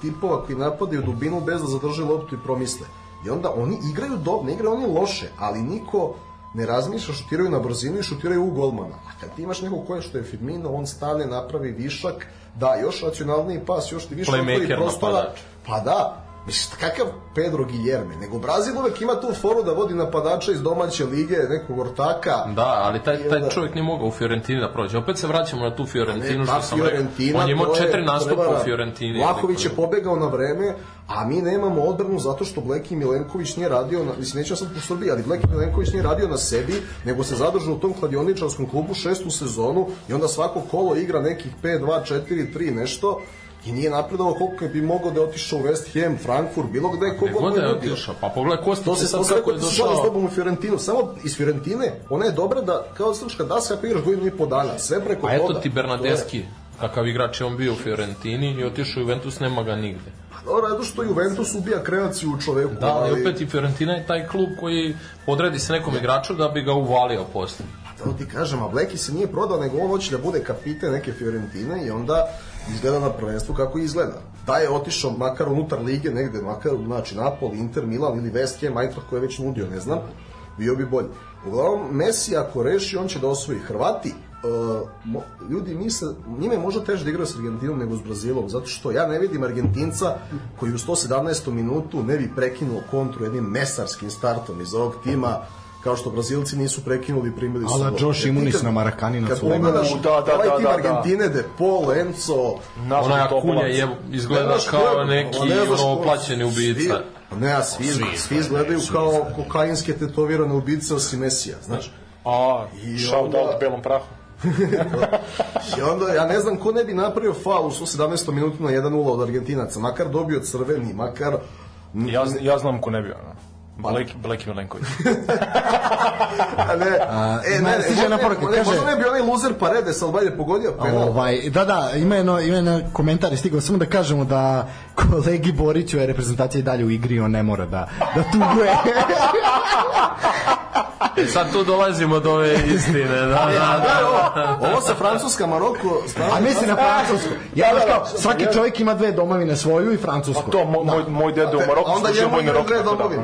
tipova koji napadaju dubinu bez da zadrže loptu i promisle. I onda oni igraju dobro, ne igraju oni loše, ali niko ne razmišlja, šutiraju na brzinu i šutiraju u golmana. A kad ti imaš nekog koja što je Firmino, on stane, napravi višak, da, još racionalniji pas, još ti više otvori prostora. napadač. Pa da, Mislim, kakav Pedro Guillerme, nego Brazil uvek ima tu foru da vodi napadača iz domaće lige, nekog ortaka. Da, ali taj, taj čovjek nije mogao u Fiorentini da prođe. Opet se vraćamo na tu Fiorentinu Ne, što ta sam rekao. Fiorentina, On je imao četiri nastupa u Fiorentini. Vlahović je pobegao na vreme, a mi nemamo odbranu zato što Bleki Milenković nije radio, na, mislim neću sad po Srbiji, ali Bleki Milenković nije radio na sebi, nego se zadržao u tom kladioničarskom klubu šestu sezonu i onda svako kolo igra nekih 5, 2, 4, 3 nešto i nije napredovao koliko bi mogao da je otišao u West Ham, Frankfurt, bilo gde, kogo God god je otišao. Pa pogledaj Kostić To se sad kako je kako šalje s došao. tobom u Fiorentinu, samo iz Fiorentine, ona je dobra da, kao srpska daska, ako igraš godinu i po dana, sve preko Pa eto toga. ti To je- Bernadeski. Kakav igrač je on bio u Fiorentini i otišao u Juventus, nema ga nigde. Dobro, zato što Juventus ubija kreaciju u čoveku. Da, ali opet i Fiorentina je taj klub koji podredi se nekom igraču da bi ga uvalio posle. To ti kažem, a Bleki se nije prodao, nego on hoće da bude kapiten neke Fiorentine i onda izgleda na prvenstvu kako izgleda. Da je otišao makar unutar lige negde, makar znači Napoli, Inter, Milan ili West Ham, Eintracht koji je već nudio, ne znam, bio bi bolji. Uglavnom, Messi ako reši, on će da osvoji Hrvati. Uh, mo, ljudi misle, njima je možda teže da igraju s Argentinom nego s Brazilom, zato što ja ne vidim Argentinca koji u 117. minutu ne bi prekinuo kontru jednim mesarskim startom iz ovog tima, kao što Brazilci nisu prekinuli i primili su Ala. Josh Imunis kad- na Marakani na Kad Sulejmanu. pogledaš Da, da, ovaj da, tim da, da. Argentine, De Paul, Enzo, Ona kunja je izgleda kao neki ne znaš ono plaćeni ubica. Svi, ne, a svi, svi, izgledaju kao kokainske tetovirane ubice osim Mesija, znaš. A, I shout out belom prahu. [LAUGHS] I onda, ja ne znam ko ne bi napravio faul u 117. minutu na 1-0 od Argentinaca, makar dobio crveni, makar... Ja, ja znam ko ne bio. ono. Bleki, Bleki Milenković. [LAUGHS] A ne, e, ne, ne, stiže jedna ne, poruka, ne, kaže- možda ne bi onaj loser Paredes, ali je pogodio penal. Ovaj, da, da, ima jedno, ima jedno komentar stigao, samo da kažemo da kolegi Boriću je reprezentacija i dalje u igri, on ne mora da, da tuguje. E, sad tu dolazimo do ove istine. Da, da, Da, da. ovo, ovo sa Francuska, Maroko, stvarno... A misli na Francusku. Ja Da, da, kao, da. svaki čovjek ima dve domovine, svoju i Pa francusku. to, moj, moj, deda u Maroku onda služio vojni igra rok. dve tako da, domovine.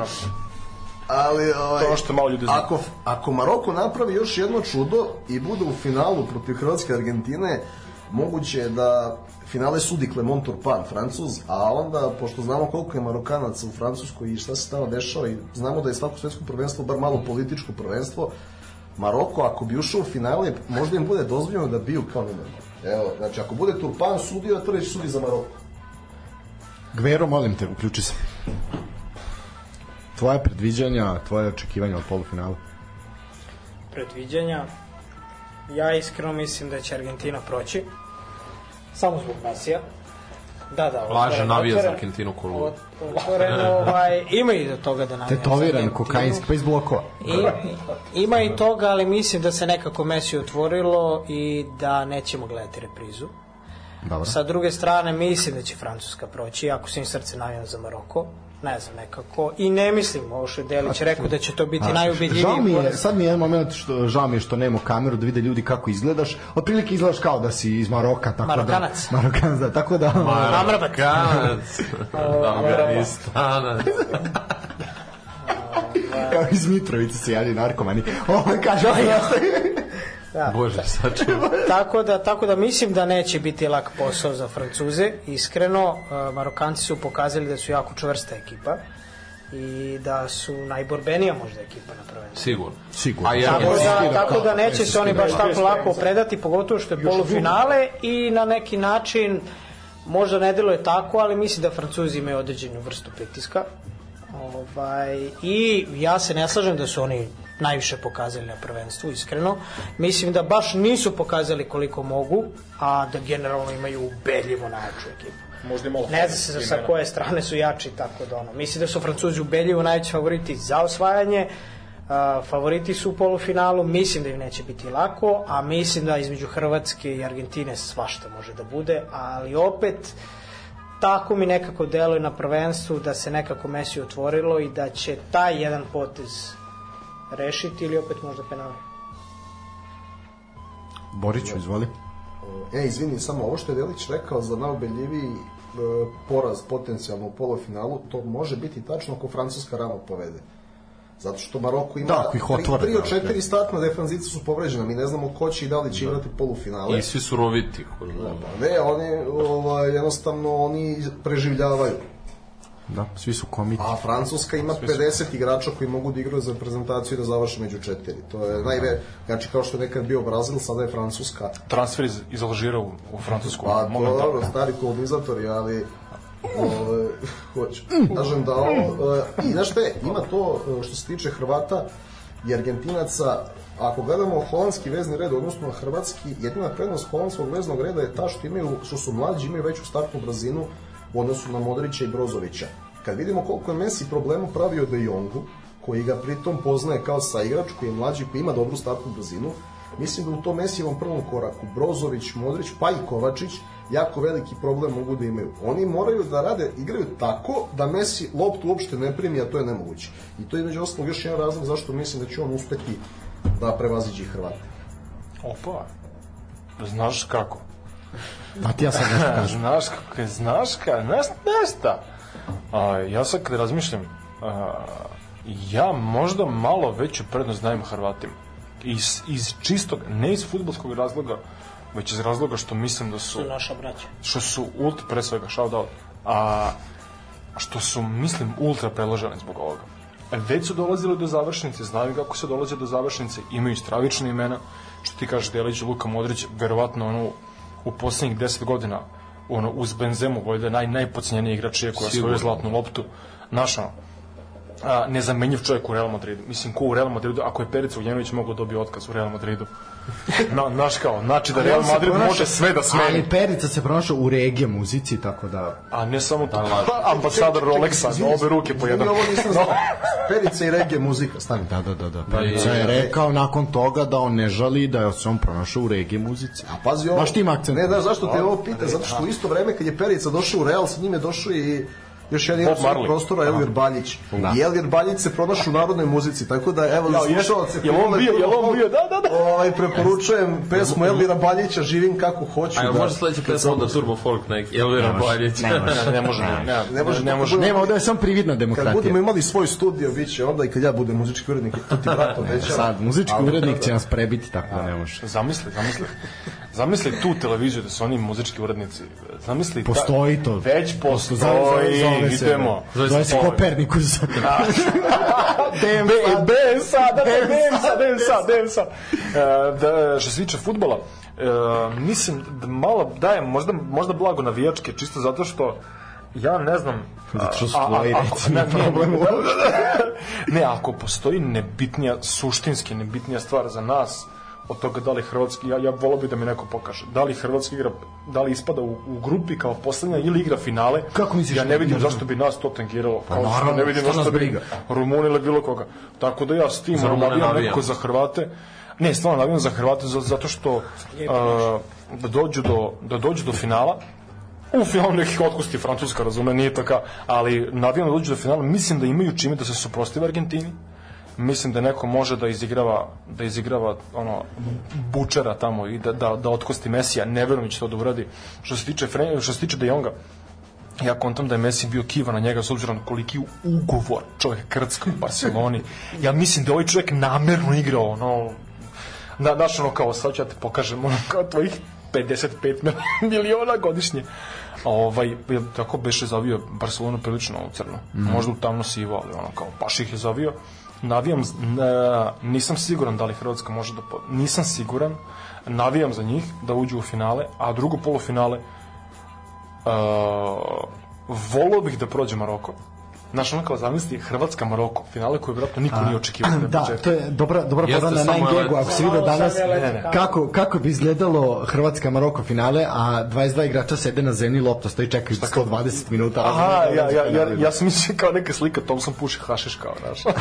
Ali, ovaj, To što malo ljudi zna. ako, ako Maroko napravi još jedno čudo i bude u finalu protiv Hrvatske i Argentine, moguće je da finale sudi Clement Turpin, Francuz, a onda, pošto znamo koliko je Marokanaca u Francuskoj i šta se tamo dešava i znamo da je svako svetsko prvenstvo bar malo političko prvenstvo, Maroko, ako bi ušao u finale, možda im bude dozvoljeno da biju kao nenormalno. Evo, znači, ako bude Turpan sudio, to reći sudi za Maroko. Gvero, molim te, uključi se. Tvoje predviđanja, tvoje očekivanja od polufinala. predviđanja. Ja iskreno mislim da će Argentina proći. samo zbog Mesija. Da, da. Laže otvoren- navija za Argentinu ot- Otvoreno, ovaj, ima i do toga da navija. Tetoviran, kokainski, pa iz blokova. I, ima i toga, ali mislim da se nekako Messi otvorilo i da nećemo gledati reprizu. Dobro. Sa druge strane, mislim da će Francuska proći, ako svim srce navijam za Maroko. Ne znam nekako. I ne mislim, ovo što je Delić rekao da će to biti najubedljiviji Žao mi je, sad mi je jedan moment što žao mi je što nema kameru da vide ljudi kako izgledaš. Otprilike izgledaš kao da si iz Maroka, tako Marokanac. da. Marokanac. da, tako da. Amrabat. Kanac, [LAUGHS] Afganistanac. kao iz Mitrovice se javljaju narkomani. Ovo kaže, ovo Da. Bože, sačuva. [LAUGHS] tako da tako da mislim da neće biti lak posao za Francuze. Iskreno, uh, Marokanci su pokazali da su jako čvrsta ekipa i da su najborbenija možda ekipa na prvenstvu. Sigurno. Sigurno. A i Tako da, tako da neće se oni baš tako lako predati, pogotovo što je polufinale i na neki način možda ne deluje tako, ali mislim da Francuzi imaju određenu vrstu pritiska. Ovaj, I ja se ne slažem da su oni najviše pokazali na prvenstvu, iskreno. Mislim da baš nisu pokazali koliko mogu, a da generalno imaju ubedljivo najjaču ekipu. Možda malo Ne zna se sa, sa koje strane su jači, tako da ono. Mislim da su Francuzi ubedljivo najveći favoriti za osvajanje, Uh, favoriti su u polufinalu, mislim da im neće biti lako, a mislim da između Hrvatske i Argentine svašta može da bude, ali opet tako mi nekako deluje na prvenstvu da se nekako Messi otvorilo i da će taj jedan potez rešiti ili opet možda penali. Boriću, izvoli. E, izvini, samo ovo što je Delić rekao za najubedljiviji e, poraz potencijalno u polufinalu, to može biti tačno ako Francuska rano povede. Zato što Maroko ima Da, ih otvore, tri, tri od da, četiri da. startna defanzica su povređena. Mi ne znamo ko će i da li će igrati polufinale. I svi su roviti. ko zna. Ne, oni ovaj, jednostavno oni preživljavaju. Da, svi su komiti. A Francuska ima 50 igrača koji mogu da igraju za reprezentaciju i da završe među četiri. To je najve, znači kao što je nekad bio Brazil, sada je Francuska. Transfer iz, iz Alžira u, u Francusku. Pa to momentalno. dobro, stari kolonizatori, ali Ove, [LAUGHS] hoću. Kažem da ovo, i znaš šta je, ima to što se tiče Hrvata i Argentinaca, ako gledamo holandski vezni red odnosno hrvatski, jedina prednost holandskog veznog reda je ta što imaju, što su mlađi, imaju veću startnu brzinu u odnosu na Modrića i Brozovića. Kad vidimo koliko je Messi problemu pravio De Jongu, koji ga pritom poznaje kao saigrač, koji je mlađi, koji ima dobru startnu brzinu, mislim da u tom Messijevom prvom koraku Brozović, Modrić, pa i Kovačić jako veliki problem mogu da imaju. Oni moraju da rade, igraju tako da Messi loptu uopšte ne primi, a to je nemoguće. I to je među ostalog još jedan razlog zašto mislim da će on uspeti da prevaziđe Hrvate. Opa, znaš kako? Pa ti ja sad nešto kažem. [LAUGHS] znaš kako je, znaš ka, znaš, znaš šta? A, ja sad kad razmišljam, a, ja možda malo veću prednost dajem Hrvatima. Iz, iz čistog, ne iz futbolskog razloga, već iz razloga što mislim da su Su naša braća. što su ultra, pre svega, shout out, a što su, mislim, ultra preloženi zbog ovoga. Već su dolazili do završnice, znaju kako se dolaze do završnice, imaju stravične imena, što ti kažeš Delić, Luka Modrić, verovatno ono, u poslednjih 10 godina, ono, uz Benzemu, vojde naj, najpocenjeniji igrač je koja svoju zlatnu loptu, naš ono, a, nezamenjiv čovjek u Real Madridu. Mislim, ko u Real Madridu, ako je Perica Ugljenović mogao da dobije otkaz u Real Madridu. Na, naš kao, znači da Real Madrid pronašao- može sve da smeni. Ali Perica se pronašao u regije muzici, tako da... A ne samo to, [LAUGHS] ambasador Rolexa, za obe ruke po jedan. Ovo nisam znao. [LAUGHS] Perica i regije muzika, stani. Da, da, da, da. Pa Perica je rekao nakon toga da on ne žali da je se on pronašao u regije muzici. A pazi ovo. Baš ti ima akcent. Ne, znaš zašto te ovo pita? Zato što u isto vreme kad je Perica došao u Real, sa njim je došao i još jedan igrač Marley. prostora Elvir Baljić. I Elvir Baljić se pronašao u narodnoj muzici, tako da evo Ja, jeste. slušalce. Jel on bio- jel on bio? Da, da, da. Ovaj preporučujem pesmu Elvira Baljića Živim kako hoću. A jel da- može sledeća kad pesma onda Turbo Folk neki, Elvira Baljić? Ne može. Ne, može, [LAUGHS] ne, može, ne može. tako Nema, ovde je samo prividna Kad demokratija. budemo imali svoj studio, bit će onda i kad ja budem muzički urednik, to ti brat obećava. Sad, muzički urednik će nas prebiti, tako da ne može. Zamisli, zamisli. Zamisli tu televiziju da su oni muzički urednici. Zamisli ta- Postoji to. Već postoji. zove- zove se- idemo. Zove se. Kopernikus. Dem, dem da, dem sad, dem dem sad. E, Da, što se tiče futbola, e, mislim da malo dajem možda, možda blago navijačke, čisto zato što ja ne znam... Zato što a- a- ne, ne, problem. ne, ne, ako postoji nebitnija, suštinski nebitnija stvar za nas od toga da li Hrvatski, ja, ja volao bih da mi neko pokaže, da li Hrvatski igra, da li ispada u, u grupi kao poslednja ili igra finale, Kako misliš ja da- ne vidim ne zašto bi nas to tangiralo, kao što naravno, ne vidim zašto bi briga? Rumuni ili bilo koga. Tako da ja s tim navijam. nekako za Hrvate, ne, stvarno navijam za Hrvate za- zato što a, da dođu do, da dođu do finala, u finalu nekih otkosti Francuska, razume, nije taka, ali navijam da dođu do finala, mislim da imaju čime da se suprostive Argentini, mislim da neko može da izigrava da izigrava ono bučera tamo i da da da otkosti Mesija. Ne verujem da će to da uradi. Što se tiče Fre, što se tiče De Jonga ja kontam da je Messi bio kiva na njega s obzirom koliki ugovor čovjek krcka u Barceloni. Ja mislim da ovaj čovjek namerno igrao ono na, znaš ono kao sad ću ja te pokažem ono kao tvojih 55 miliona godišnje. Ovaj, tako beše zavio Barcelonu prilično u crno možda u tamno sivo, ali ono kao baš ih je zavio navijam, ne, nisam siguran da li Hrvatska može da po- nisam siguran navijam za njih da uđu u finale a drugo polufinale uh, volao bih da prođe Maroko Znaš, ono kao zamisli Hrvatska Maroko, finale koje vjerojatno niko nije očekivao. Da, [CLEARS THROAT] početku. to je dobra, dobra Jeste, poda na samo 9 je- ako si vidio danas je leto kako, kako bi izgledalo Hrvatska Maroko finale, a 22 igrača sede na zemlji, lopta stoji čekaju 120 minuta. Aha, razumeš, ja, ja, ja, finale. ja sam mislio kao neka slika, Thompson puši hašiš kao, znaš. [LAUGHS]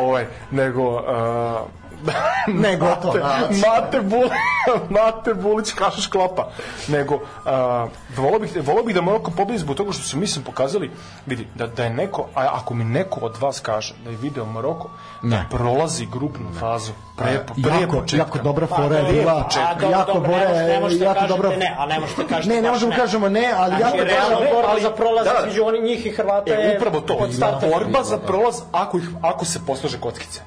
ovaj, nego... Uh, [LAUGHS] Ne, gotovo, da. Mate, Bul, [LAUGHS] Mate Bulić kašeš klopa. Nego, uh, volao bih, volao bih da Maroko pobedi zbog toga što su mislim pokazali, vidi, da, da je neko, a ako mi neko od vas kaže da je video Maroko, da Ne. prolazi grupnu fazu pre, pre jako, početka. jako dobra fora je Pa, bila. a, jako dobro, ne možete- ne možete jako kažete dobra. ne, a ne možete kažete Ne, ne možemo ne. kažemo ne, ali Znači, jako realna dobra. borba ali- za prolaz da. između oni njih i Hrvata E, je upravo to. od starta. Borba za prolaz ako, ih, ako se poslože kockice.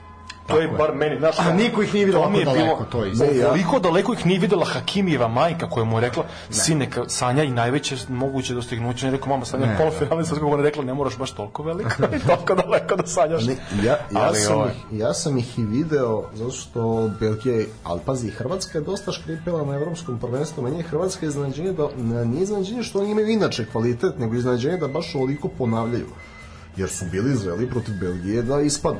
To je bar meni, znaš, A niko ih nije vidio to mi je daleko, bilo- to je. Ne, ja- Koliko daleko ih nije videla Hakimijeva majka koja mu je rekla, sine, ka- Sanja i najveće moguće dostignuće. Ne rekao, mama, Sanja, Ne, polufinale sa ona je rekla, ne moraš baš toliko veliko [LAUGHS] i toliko daleko da sanjaš. Ne, ja, ja, Ali sam ovaj- ih, ja sam ih i video zato što Belgija, ali pazi, Hrvatska je dosta škripela na evropskom prvenstvu, meni je Hrvatska iznenađenje da, ne, nije iznenađenje što oni imaju inače kvalitet, nego iznenađenje da baš ovoliko ponavljaju. Jer su bili zreli protiv Belgije da ispadnu.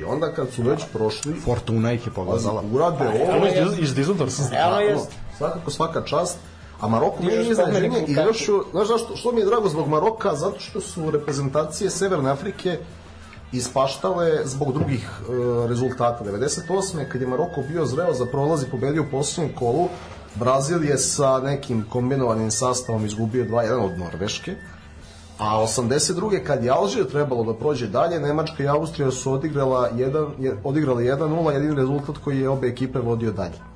I onda kad su već prošli, Fortuna ih je pazi, pogledala. urade ovo, Ono iz, iz Düsseldorfa. Realno je, svakako svaka čast. A Maroko mi je iznenađenje i još, znaš zašto, što mi je drago zbog Maroka, zato što su reprezentacije Severne Afrike ispaštale zbog drugih e, rezultata. 98. kad je Maroko bio zreo za prolaz i pobedio u posljednjem kolu, Brazil je sa nekim kombinovanim sastavom izgubio 2-1 od Norveške, a 82. kad je Alžir trebalo da prođe dalje, Nemačka i Austrija su odigrala jedan, je, odigrali 1-0, jedini rezultat koji je obe ekipe vodio dalje.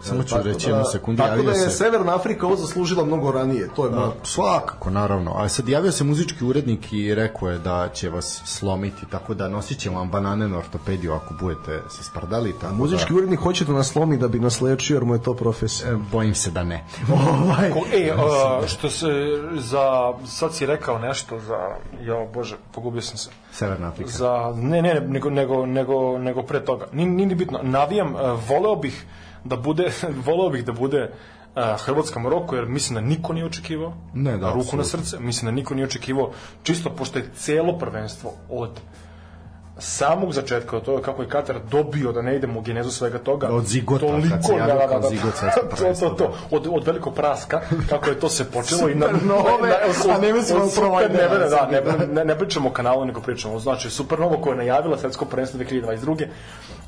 Samo ću Tako reći da- jednu sekundu. Tako da je se- Severna Afrika ovo zaslužila mnogo ranije, to je moja Svakako, naravno. Ali sad javio se muzički urednik i rekao je da će vas slomiti, tako da nosit ćemo vam banane na ortopediju ako budete se spardali. Tako Muzički da, urednik hoće da nas slomi da bi nas lečio jer mu je to profesija. e, bojim se da ne. [LAUGHS] ovaj, e, a, što se za, sad si rekao nešto za, jo bože, pogubio sam se. Severna Afrika. za ne ne ne, nego nego nego nego pre toga ni ni bitno navijam uh, voleo bih da bude [LAUGHS] voleo bih da bude uh, Hrvatska Maroko jer mislim da niko nije očekivao Ne, da, ruku na apsolutno. srce mislim da niko nije očekivao čisto pošto je celo prvenstvo od samog začetka od toga kako je Katar dobio da ne idemo u genezu svega toga Od zigota, toliko da, da, [LAUGHS] da, to, to, to, od, od velikog praska kako je to se počelo i na, Supernove, a ne mislimo provajdera, Supernove, da, ne, ne, ne pričamo o kanalu, nego pričamo, znači Supernovo koja je najavila svetsko prvenstvo 2022.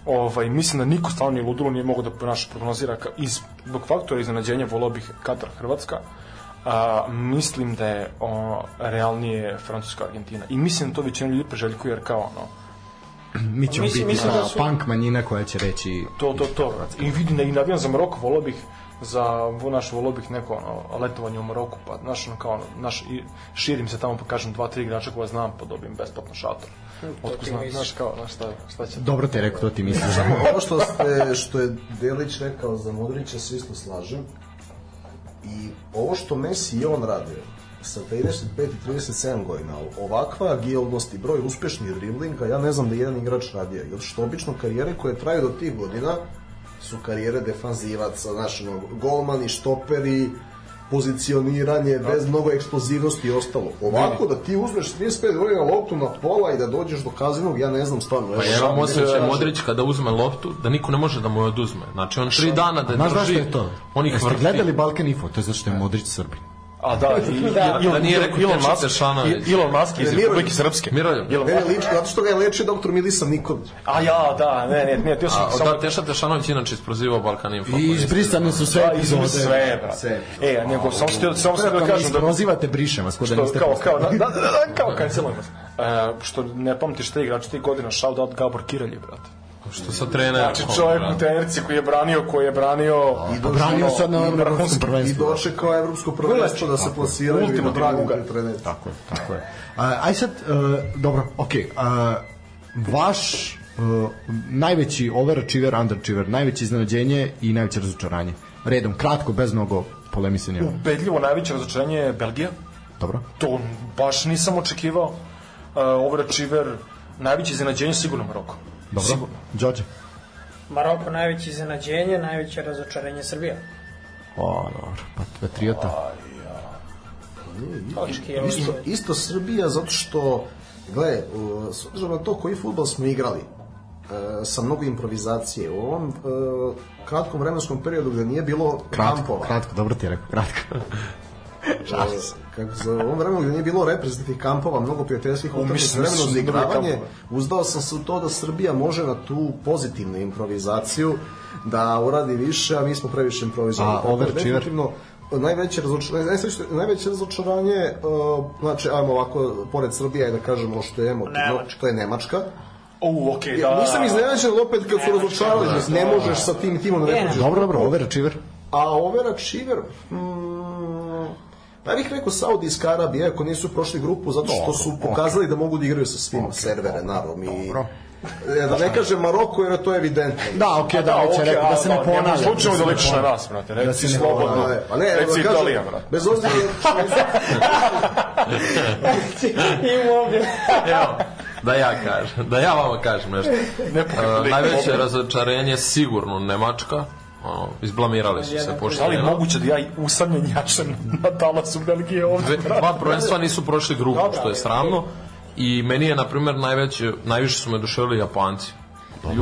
Ovaj, mislim da niko stvarno ni ludilo nije mogao da naš prognozira ka, iz, zbog faktora iznenađenja volao bih Katar Hrvatska. A, mislim da je o, realnije Francuska Argentina. I mislim da to većina ljudi preželjkuje jer kao ono [CLEARS THROAT] Mi ćemo Mislim- biti mislim da su- punk manjina koja će reći to, to, to. I vidim da i navijam za Maroko, volao bih za vo- naš volao bih neko ono, letovanje u Maroku, pa naš, ono, kao, ono, naš, i širim se tamo, pa kažem dva, tri igrača koja znam, pa dobijem besplatno šator. Otko ti znam, misliš. znaš, kao, znaš, šta, šta će... dobro te rekao, to ti misliš. [LAUGHS] Ovo što, ste, što je Delić rekao za Modrića se isto slažem. I ovo što Messi i on rade sa 35 i 37 godina, ovakva agilnost i broj uspešnih driblinga, ja ne znam da je jedan igrač radio. Jer što obično karijere koje traju do tih godina su karijere defanzivaca, znaš, ono, golmani, štoperi, pozicioniranje, bez mnogo eksplozivnosti i ostalo. Ovako da ti uzmeš 35 godina loptu na pola i da dođeš do kazinog, ja ne znam stvarno. Pa ja vam osjećaj Modrić kada uzme loptu, da niko ne može da mu je oduzme. Znači on tri dana da je Znaš zašto drži, je to? on ih Jeste vrti. gledali Balkan Info? To je zato što je Modrić Srbin. A da, i, Da. Elon- Da nije rekao Elon Tečić Musk- Tešanović. I- Elon Musk iz. Republike Srpske. Miroljub. Mene Musk. liči, zato što ga je lečio doktor Milisav Nikolić. A ja, da, ne, ne, ne, ti sam A, samo... da, Teša Tešanović inače isprozivao Balkan Info. I izbrisane su sve Da, epizode. sve, brate. E, nego, samo što, samo što da kažem da... isprozivate, brišem vas, da Što, niste kao, kao, da, da, da, da, kao kancelujem vas. E, što ne pamtiš te igrače tih godina, shout out Gabor Kiralji, brate. Što sa trenerom. Znači čovjek u trenerci koji je branio, koji je branio... I Pa branio sad na evropskom vrhunski- I prvenstvu. dočekao evropsko prvenstvo da se plasiraju i da ugar. te trenere. Tako je, tako je. A, aj sad, uh, dobro, okej. Okay, vaš uh, najveći overachiever, underachiever, najveće iznenađenje i najveće razočaranje. Redom, kratko, bez mnogo polemisanja. Ubedljivo najveće razočarenje je Belgija. Dobro. To baš nisam očekivao. Uh, overachiever, najveće iznenađenje sigurno Maroko. Dobro. Đorđe. Maroko najveće iznenađenje, najveće razočarenje Srbija. O, dobro. Pa Patriota. Točki je Isto, isto Srbija zato što, gle, s obzirom na to koji futbol smo igrali, uh, sa mnogo improvizacije, u ovom uh, kratkom vremenskom periodu gde nije bilo Kratko, kampova, kratko, dobro ti je rekao, kratko. uh, kako za ovom vremenu gde nije bilo reprezentativnih kampova, mnogo prijateljskih utakmica, mislim, vremeno za igravanje, kampove. uzdao sam se u to da Srbija može na tu pozitivnu improvizaciju da uradi više, a mi smo previše improvizovali. A da overachiever? najveće razočaranje, najveće, najveće razočaranje, uh, znači, ajmo ovako, pored Srbije, da kažemo što je emotivno, Nemačka. to je Nemačka. U, okej, Ja, da. nisam iznenađen opet kad su razočarali, da, ne da. možeš sa tim timom da ne Ne, prođeš. Dobro, dobro, overachiever. A overachiever, mm, pa ja bih rekao Saudijska Arabija, ako nisu prošli grupu, zato što su pokazali da mogu da igraju sa svima, servere, narom i... Dobro. E, Da ne kažem Maroko, jer to je evidentno. Da, okej, da, već je okej, rekao, da se ne ponavlja. Slučajno da da ne ličiš na nas, brate. Da Reci se ne slobodno. ponavlja. Pa ne, Reci da Italija, brate. Bez obzira, Ima ovdje. [LAUGHS] Evo, da ja kažem, da ja vama kažem nešto. Uh, najveće razočarenje sigurno Nemačka. Ono, izblamirali su se Da li pošteno. je moguće da ja usamljen jačem na talasu Belgije ovde? Dve, dva prvenstva nisu prošli grupu, što je sramno. I meni je, na primjer, najveće, najviše su me duševili Japanci. Ljudi,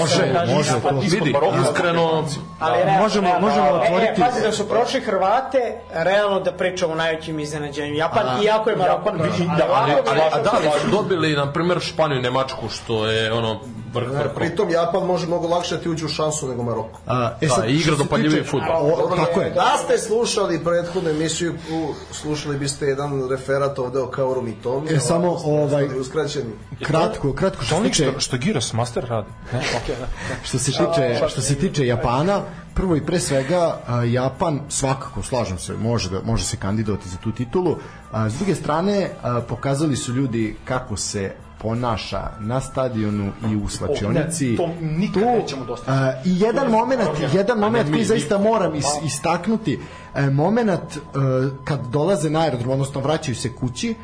Može, Kažem, može pa to. vidi, iskreno, Ali realno, možemo- realno, možemo e, otvoriti- E, pazi da su prošli Hrvate, realno da pričamo o najvećim iznenađenju. Japan, iako je Maroko prošao. da, ali, ali, a rekao- da li su dobili, na primjer, Španiju i Nemačku, što je ono vrh vrh. pritom Japan može mnogo lakše da ti uđe u šansu nego Maroko. A, e Da, sad, i igra što se dopaljivi tiče- fudbal. Tako je. Da ste slušali prethodnu emisiju, slušali biste jedan referat ovde o Kaoru Mitomi. E, samo, ovaj- Uskraćeni. Kratko, kratko što se Što, tiče što, što Giros Master radi? Ne, [LAUGHS] okej, da. što se tiče što se tiče Japana, prvo i pre svega Japan svakako slažem se, može da može se kandidovati za tu titulu. S druge strane pokazali su ljudi kako se ponaša na stadionu i u slačionici. ne, to nikad nećemo dostići. a, I jedan moment, jedan moment koji zaista moram is, istaknuti, e, moment e, kad dolaze na aerodrom, odnosno vraćaju se kući, e,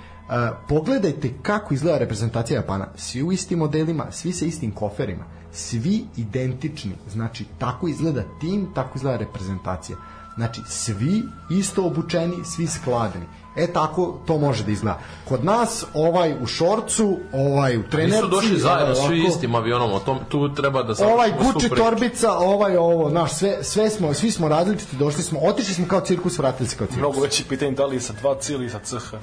pogledajte kako izgleda reprezentacija Japana. Svi u istim modelima, svi sa istim koferima, svi identični. Znači, tako izgleda tim, tako izgleda reprezentacija. Znači, svi isto obučeni, svi skladni. E tako to može da izgleda. Kod nas ovaj u šorcu, ovaj u trenerci, Nisu došli zajedno, ovaj svi ovako. istim avionom, o tom, tu treba da ovaj završimo Gucci torbica, ovaj ovo, znaš, sve, sve smo, svi smo različiti, došli smo, otišli smo kao cirkus, vratili se kao cirkus. Mnogo veći pitanje da li sa 2 C ili sa CH.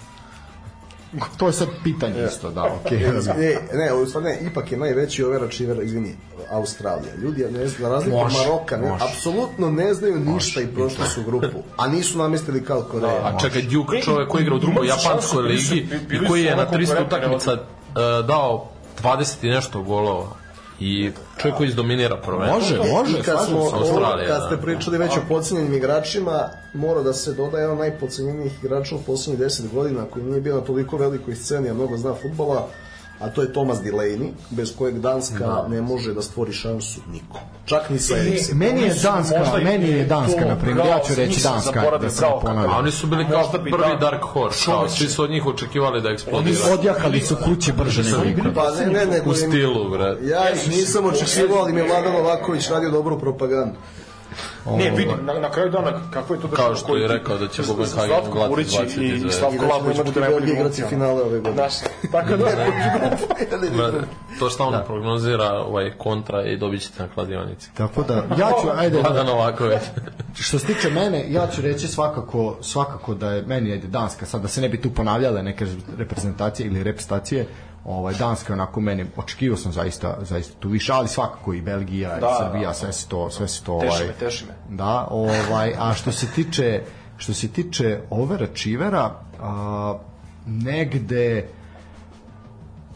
[LAUGHS] To je sad pitanje isto, da, okej. [LAUGHS] Okay. Ne, ne, u stvari ne, ipak je najveći overachiver, izvini, Australija. Ljudi, ja ne znam, za razliku Može, Maroka, ne, može. apsolutno ne znaju ništa i prošli su grupu, a nisu namestili kao Koreja. A čekaj, Duke, čovjek koji igra u drugoj japanskoj ligi i koji je na onako 300 konkurentni, utakmica uh, dao 20 i nešto golova i čovjek koji izdominira prvenstvo. Može, može, I kad, smo. Australija, kad da. ste pričali već o podcenjenim igračima, mora da se doda jedan od najpodcenjenijih igrača u poslednjih 10 godina, koji nije bio na toliko velikoj sceni, a mnogo zna futbola, a to je Thomas Delaney, bez kojeg Danska ne može da stvori šansu niko. Čak ni sa Eriksenom. Meni je Danska, Možda meni je Danska, to na primjer, ja ću reći Danska, da se ne kako- A ponavljam. oni su bili kao Možda bi prvi da- Dark Horse, kao, svi su od njih očekivali da eksplodiraju. Odjahali su kuće brže nego ikad. Pa ne, ne, nego U stilu, bre. Ja nisam očekivao, ali mi je Vladan Novaković radio dobru propagandu. Ne, vidi, na, na kraju dana kako je to da Kao što je rekao da će Boban Hagen Slavko gledati Burić 20 i, Slavko da Labović bude Belgija najbolji igrati glumci. finale ove godine. Znaš, tako da... Brate, To što on prognozira ovaj kontra i dobit ćete na kladionici. Tako da, ja ću, ajde, Vladan Novaković. što se tiče mene, ja ću reći svakako, svakako da je meni ajde Danska, sad da se ne bi tu ponavljale neke reprezentacije ili reprezentacije, ovaj Danska onako meni očekivao sam zaista zaista tu više, ali svakako i Belgija Da, i da, Srbija da. sve se to sve se to Teši ovaj me, teši me. Da, ovaj a što se tiče što se tiče overa Čivera, a, negde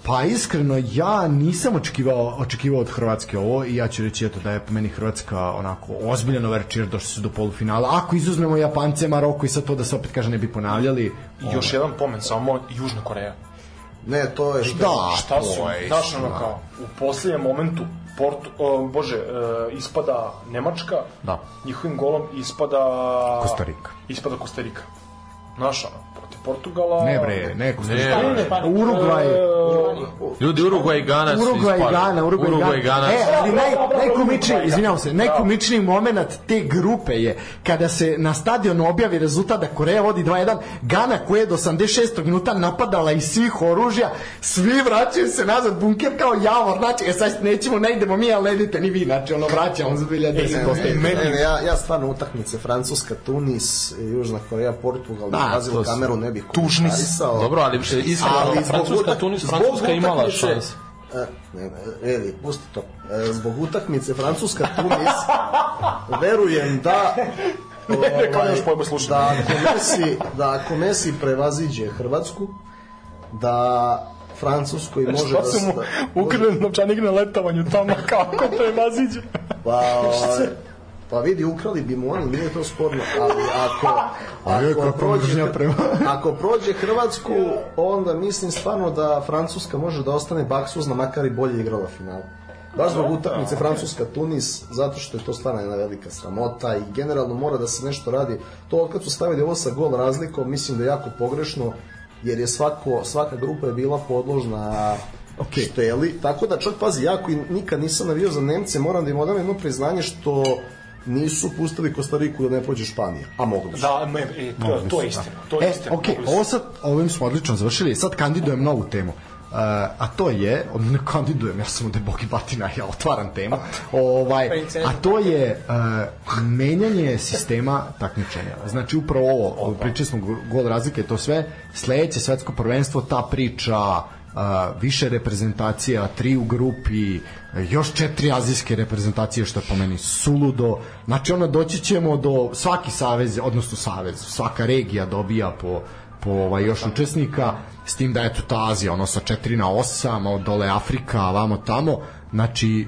Pa iskreno ja nisam očekivao očekivao od Hrvatske ovo i ja ću reći eto da je po meni Hrvatska onako ozbiljan overčir došli su do polufinala. Ako izuzmemo Japance, Maroko i sad to da se opet kaže ne bi ponavljali. Još jedan pomen, samo Južna Koreja. Ne, to je što Da, Šta su, znaš ono istina. kao, u posljednjem momentu, Portu, o, bože, e, ispada Nemačka, Da. njihovim golom ispada... Kostarika. Ispada Kostarika. Znaš ono, Portugala... Ne bre, ne, Kosta Ne, ne, pa- Urugvaj, Ljudi Urugvaj i Gana su Urugvaj i. Gana, Urugvaj i Urugvaj i Gana. E, ali naj, najkomičniji, izvinjavam se, najkomičniji moment te grupe je kada se na stadionu objavi rezultat da Koreja vodi 2-1, Gana koja je do 86. minuta napadala iz svih oružja, svi vraćaju se nazad, bunker kao javor, znači, e sad nećemo, ne idemo mi, ali ne idete ni vi, znači, ono, vraćamo za 2010. Ne, ne, ne, ja, ja stvarno utakmice Francuska, Tunis, Južna Koreja, Portugal, Da, da, Brazil, to su- kameru ne bih komentarisao. Dobro, ali iskreno, Ali zbog Francuska, utak- Tunis, zbog Francuska imala utakmice- šans. E, ne, ne, Eli, pusti to. E, zbog utakmice Francuska, Tunis, verujem da [LAUGHS] ovaj, da ako Messi, da ako Messi prevaziđe Hrvatsku, da Francuskoj može Šta da... su mu da- ukrali novčanik na letovanju tamo, [LAUGHS] kako to je maziđe? Pa, ovaj, pa vidi, ukrali bi mu oni, nije to sporno, ali ako, [LAUGHS] ako, prođe, [LAUGHS] ako prođe Hrvatsku, onda mislim stvarno da Francuska može da ostane baksuzna, makar i bolje igrala final. Baš zbog utakmice Francuska-Tunis, zato što je to stvarno jedna velika sramota i generalno mora da se nešto radi. To od kad su stavili ovo sa gol razlikom, mislim da je jako pogrešno, jer je svako, svaka grupa je bila podložna Okej. šteli, tako da čak pazi, ja koji nikad nisam navio za Nemce, moram da im odam jedno priznanje što nisu pustili Kostariku da ne prođe Španija, a mogli su. Da, me, e, to, to je istina, to je E, istina. ok, mogli su. ovo sad, ovim smo odlično završili, sad kandidujem novu temu. Uh, a to je, od ne kandidujem, ja sam ovde Bogi Batina, ja otvaram temu, ovaj, a to je uh, menjanje sistema takmičenja. Znači upravo ovo, pričali smo go- gol razlike, to sve, sledeće svetsko prvenstvo, ta priča, uh, više reprezentacija, tri u grupi, još četiri azijske reprezentacije, što je po meni suludo. Znači, ono, doći ćemo do svaki savez, odnosno savez, svaka regija dobija po po ovaj, još učesnika, s tim da eto ta Azija, ono sa 4 na 8, od dole Afrika, a vamo tamo, znači e,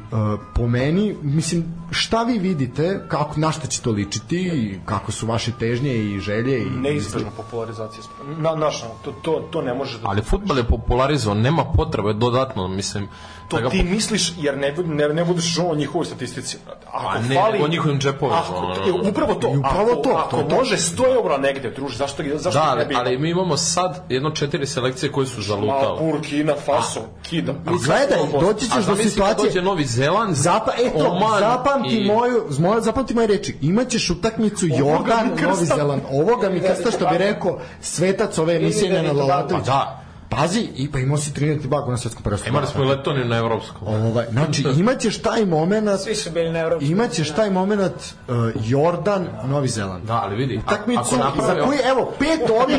po meni, mislim, šta vi vidite, kako, na šta će to ličiti, i kako su vaše težnje i želje i Neizbežna popularizacija sporta. Na, naš, ono, to, to, to ne može da... Ali futbal je popularizovan, nema potrebe dodatno, mislim. To da ga ti misliš jer ne, ne, ne budeš žuo o njihovoj statistici. Ako A ne, fali, o njihovim džepovima, Ako, ono. e, upravo to. I upravo ako, to, Ako to je to. može 100 eura negde, druži, zašto, zašto Da, ne bi ali mi imamo sad jedno četiri selekcije koje su zalutale. Burkina Faso, kida. A gledaj, doći A ćeš do zamisli kad situacije dođe Novi Zeland, Zapa, eto, Oman zapamti i- moju, moju, zapamti moje reči. Imaćeš utakmicu Jordan. Novi Zeland. Ovoga mi krsta što bi rekao svetac ove emisije Nenad. Lalatović. Pa da. Pazi, i pa imao si Trinidad i Tobago na svetskom prvenstvu. Imali smo i Letoniju na evropskom. Ovaj, znači, imaćeš taj moment, Svi su bili na evropskom. imaćeš taj moment uh, Jordan, Novi Zeland. Da, ali vidi, Utakmicu ako za koju, evo, pet ovih,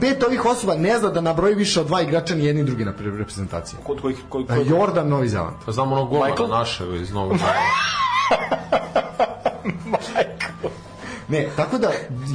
pet ovih osoba ne zna da nabroji više od dva igrača ni jedni drugi na pre- reprezentaciji. Kod kojih, koj, Uh, koj, Jordan, Novi Zeland. Pa znamo onog golmana našeg iz Novog Zelanda. [LAUGHS] [LAUGHS] Ne, tako da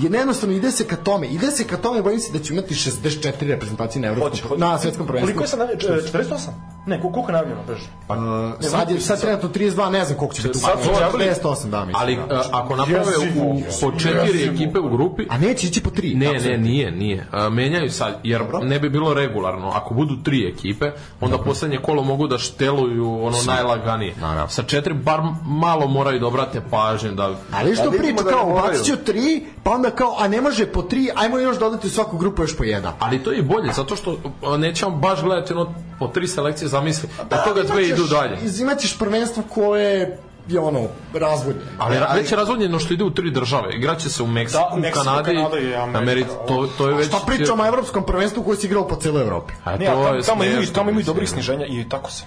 je nejednostavno ide se ka tome. Ide se ka tome, bojim se da će imati 64 reprezentacije na evropskom Hoće, hoće. na svetskom prvenstvu. Koliko je sad najavljeno? E, 48? Ne, ko- koliko je najavljeno, beže? Uh, sad je sad trenutno 32, ne znam koliko će biti. Sad su objavili- 48, da, mislim. Ali da. a, ako naprave u, po četiri ekipe u grupi, A neće ići po tri. Ne, ne, nije, nije. A, menjaju sad, jer ne bi bilo regularno. Ako budu tri ekipe, onda poslednje kolo mogu da šteluju ono najlaganije. Naravno. Sa četiri bar malo moraju da obrate pažnje da Ali što Da priča da ne kao moraju. bacit ću tri, pa onda kao, a ne može po tri, ajmo još dodati u svaku grupu još po jedan. Ali to je bolje, zato što nećemo baš gledati ono po tri selekcije, zamisli, da toga dve idu dalje. Imaćeš prvenstvo koje je ono razvodnjen. Ali, ali već je razvodnjeno što ide u tri države. Igraće se u Meksiku, Da, Meksiko, Kanadi, Kanada i Amerika. Americi. To, to je već... Šta pričamo o evropskom prvenstvu koji se igrao po celoj Evropi? A Ne, a to tamo, je tamo, imaju, tamo imaju dobrih sniženja i tako se.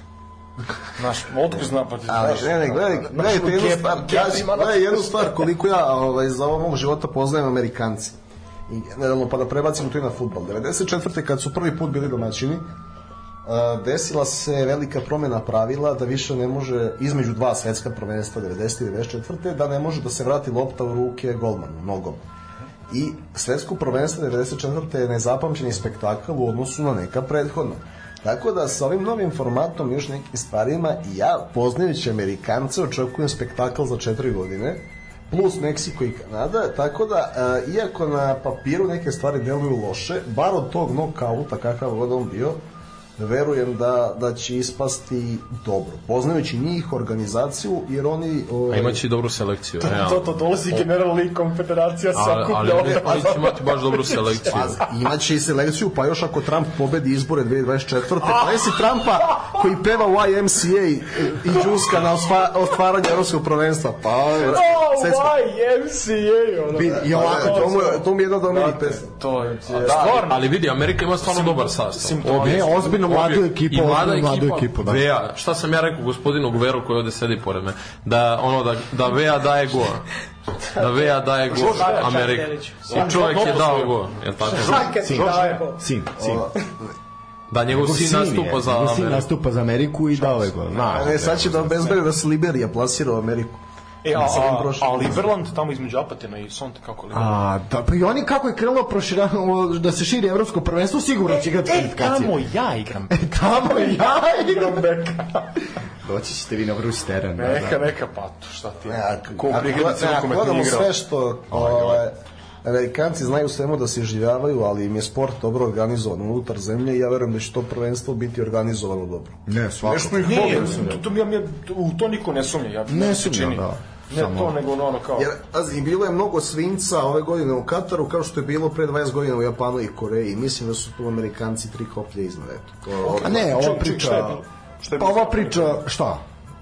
Zna, pa ti Ali, znaš. ne, ne, gledaj, gledajte jednu Gep- stvar, ima- gledaj jednu stvar koliko ja ovaj, za ovo mog života poznajem Amerikanci. I generalno, pa da prebacimo to i na futbol. 94. kad su prvi put bili domaćini, a, desila se velika promjena pravila da više ne može, između dva svetska prvenstva 90. i 94. da ne može da se vrati lopta u ruke golmanu, nogom. I svetsko prvenstvo 94. je nezapamćeni spektakl u odnosu na neka prethodna. Tako da sa ovim novim formatom još nekim stvarima ja poznajući Amerikance očekujem spektakl za četiri godine plus Meksiko i Kanada, tako da a, iako na papiru neke stvari deluju loše, bar od tog nokauta kakav god on bio, verujem da, da će ispasti dobro. Poznajući njih, organizaciju, jer oni... A ovaj, imaće i dobru selekciju, To, realno. to dolazi General League konfederacija Ali, ali ne, oni će imati baš dobru [LAUGHS] selekciju. Pa, imaće i selekciju, pa još ako Trump pobedi izbore 2024. Pa jesi Trumpa koji peva YMCA i džuska na otvaranje evropskog prvenstva. Pa, Oh, Svetsko- why MCA, ono. I ovako, to, mu, to mi je jedna od omilih pesma. To je, Da, stvarno. ali vidi, Amerika ima stvarno dobar sastav. Ne, ozbiljno mladu obje- ekipu, i mlada ozbiljno mladu ekipa, ekipu, da. Vea, šta sam ja rekao gospodinu Guveru koji ovde sedi pored me, da ono da, da Vea daje go. Da Vea daje go Amerika. I čovjek je dao go, je tako? Go. Sin, sin. Da njegov sin Sin je, nastupa za njegov sin Ameriku. nastupa za Ameriku i dao je gol. Na, Ne, sad će da obezbedi da se Liberija plasira u Ameriku. E, a, a, prošlim. a Liberland tamo između Apatina i Sonte, kako li? A, da, pa i oni kako je krenulo proširano da se širi evropsko prvenstvo, sigurno će igrati kvalifikacije. tamo ja igram. Tamo i ja igram. beka. Doći ćete vi na vruć teren. Da, da. Neka, neka, pa to šta ti je? ako, Ko ako rukometni gledamo igrao. sve što ovaj, Amerikanci znaju svemu da se življavaju, ali im je sport dobro organizovan unutar zemlje i ja verujem da će to prvenstvo biti organizovano dobro. Ne, svako. Nešto ih Nije, to, to, ja, ja, u to niko ne sumnja. Ja, Ne čini. da. Ne Samo- to, nego ono kao... Jer, pazi, bilo je mnogo svinca ove godine u Kataru, kao što je bilo pre 20 godina u Japanu i Koreji. Mislim da su tu Amerikanci tri koplje iznad, eto. To, A ne, ova Ček, ček, priča... šta je bilo? Šta je Pa bilo? ova priča, šta?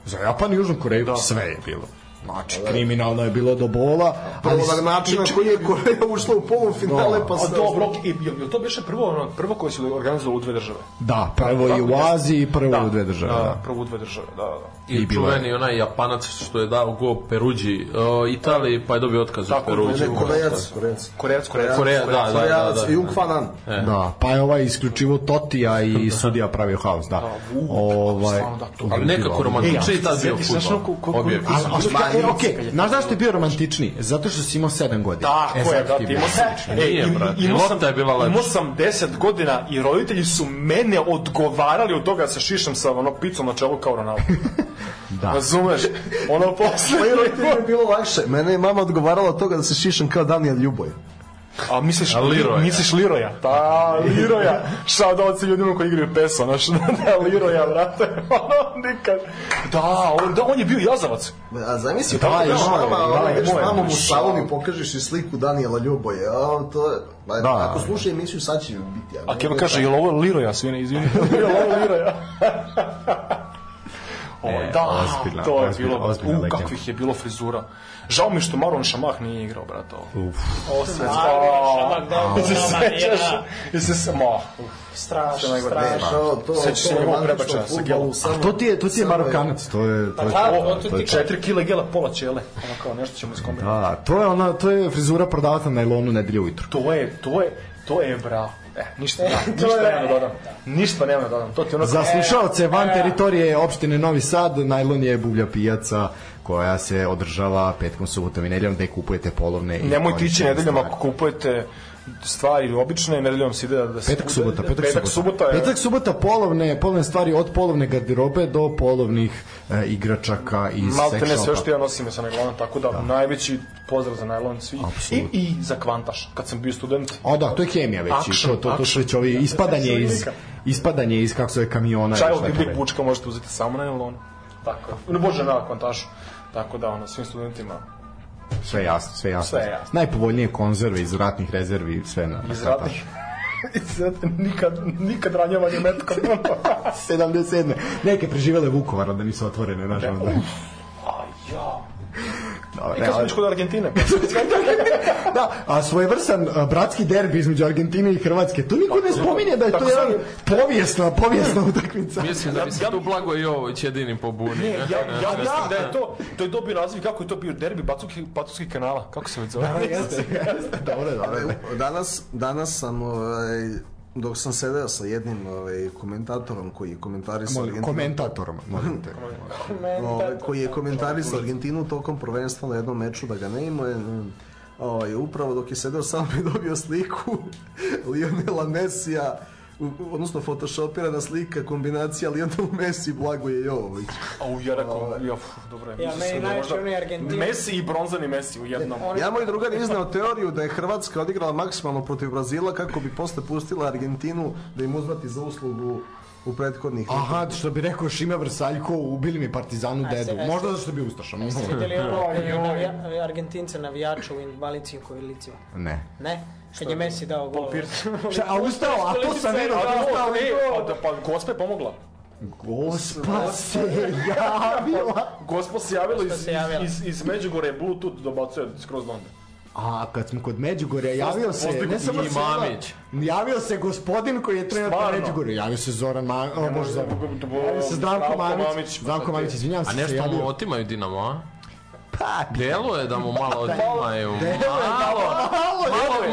Za Japan i Južnu Koreju sve je bilo. Znači, kriminalno je bilo do bola, ali... Prvo način na koji je Koreja ušla u polufinale, pa A se... dobro, i, jel to biše prvo, ono, prvo koje su organizovali u dve države? Da, prvo i u Aziji i prvo u dve države. Da, Da. prvo u dve države, da, da. I, I je. čuveni onaj Japanac što je dao go Peruđi o, Italiji, pa je dobio otkaz u Tako, Peruđi. Ne, Korejac, Korejac. Korejac, Korejac. Koreja, da, da, da, Korejac, da. Jung Fanan. Da, pa je ovaj isključivo Totija i [LAUGHS] sudija pravio haos, da. Ovaj, da, to- Ali nekako romantičniji tad bio Objektivno. E, okej, znaš zašto je bio romantičniji? Zato što si imao 7 godina. Tako da, ti je ti bio imao sam, romantičniji. e, Nije, im- brate, imao sam, lopta je bila lepša. imao sam 10 godina i roditelji su mene odgovarali od toga da se šišam sa ono picom na čelu kao Ronaldo. [LAUGHS] Da. Razumeš? Ono [LAUGHS] posle... Pa i roditeljima je bilo lakše. Mene je mama odgovarala od toga da se šišam kao Daniel Ljuboj. A misliš, A Leroya. misliš Liroja? Pa, Liroja. Šao da oci ljudima koji igraju PES, znaš, da, Liroja, brate. Ono, nikad. Da, on, da, on je bio jazavac. A zamisli, Da, da, da, da, mama, da, ovaj, da, ideš moje, mamom u šal. salon i pokažeš i sliku Daniela Ljuboje. A, to je, ba, Da. ako sluša emisiju, sad će biti. A Keva kaže, je li ovo Liroja, svine, izvini. je li ovo Liroja? O, E, da, ozbiljna, to je ozbiljna, bilo, ozbiljna u, legenda. kakvih je bilo frizura. Žao mi što Maron Šamah nije igrao, brate. ovo. Uf. Ovo se Šamak, da, se sećaš, nije, i se se, ma. Strašno, strašno. To, to, Sećaš se romantično prebačaja sa gelom? samo- To ti je, to ti je Marokanac, to je... To je da, to je četiri kile gela, pola ćele. Ono kao, nešto ćemo iskombinati. Da, to je ona, to je frizura prodavata na nailonu nedelje ujutru. To je, to je, to je bravo. E, ništa, da, to ništa nema da dodam. Ništa nema da dodam. To ti ono Za slušalce van e. teritorije opštine Novi Sad, najlon je bublja pijaca koja se održava petkom, subotom i nedeljom gde kupujete polovne i Nemojte ići nedeljom ako kupujete stvari obične, nedeljom se ide da se... Petak, subota, petak, petak subota je... Petak, subota, polovne, polovne stvari od polovne garderobe do polovnih e, igračaka iz Malte ne sex sve shopa. što ja nosim je sa najlonom, tako da, najveći pozdrav za najlon svi. I. I za kvantaš, kad sam bio student. O da, to je hemija već. Action, to, to, to action. već ovi ispadanje iz, ispadanje iz kako se zove kamiona. Čaj i od treba. Bučka možete uzeti samo na najlon. Tako. Ne bože na kvantašu. Tako da, ono, svim studentima Sve jasno, sve jasno. Sve jasno. Najpovoljnije konzerve iz ratnih rezervi, sve na iz radnih... [LAUGHS] nikad, nikad ranjavanje metkom. 77. Neke preživele Vukovara da nisu otvorene, nažalost. Da. Dobro, I kad smo kod Argentine, [LAUGHS] da, a svojevrsan a, bratski derbi između Argentine i Hrvatske, to niko ne spominje da je to jedan povijesna, povijesna utakmica. Mislim da bi se tu Blago Jovović jedini pobunio. ja, ja mislim da je to, to je dobio naziv kako je to bio derbi Batuskih, Batuskih kanala, kako se već zove? Jeste, jeste, dobro, dobro. Danas, danas sam, ovaj, dok sam sedeo sa jednim ovaj, komentatorom koji je komentarisao Molim, Argentinu, komentatorom, molim te. [LAUGHS] ovaj, koji je komentarisao Argentinu tokom prvenstva na jednom meču da ga ne ima ovaj, upravo dok je sedeo sam [LAUGHS] je dobio sliku [LAUGHS] Lionela Mesija odnosno photoshopirana slika kombinacija Lionel Messi i Blagoje Jovović Au, ja rekao, ja, pf, dobro je. Ja, meni da najviše možda onaj Argentin- Messi i bronzani Messi u jednom. Ja moj drugar je izneo teoriju da je Hrvatska odigrala maksimalno protiv Brazila kako bi posle pustila Argentinu da im uzvrati za uslugu u prethodnih Aha, što bi rekao Šime Vrsaljko, ubili mi partizanu dedu. Možda zato što bi ustašao. Jeste vidjeli ono [LAUGHS] navija, Argentince navijača u invalidskim kolicima? Ne. Ne? Kad je Messi dao gol. Šta, a ustao, a to sam vidio, A ustao pa, da, pa gospa je pomogla. Gospa se javila. Gospa se javila iz, javila. iz, iz Međugore, Bluetooth dobacuje skroz donde. A kad smo kod Međugorja, javio se, ne samo Mamić. javio se gospodin koji je trener Stvarno? Međugorju, javio se Zoran Mamić, o Bože Zoran, javio se Zdravko Mamić, Zdravko Mamić, izvinjavam se, A nešto mu otimaju Dinamo, a? Pa, Delo je da mu malo otimaju. Malo, Deluje.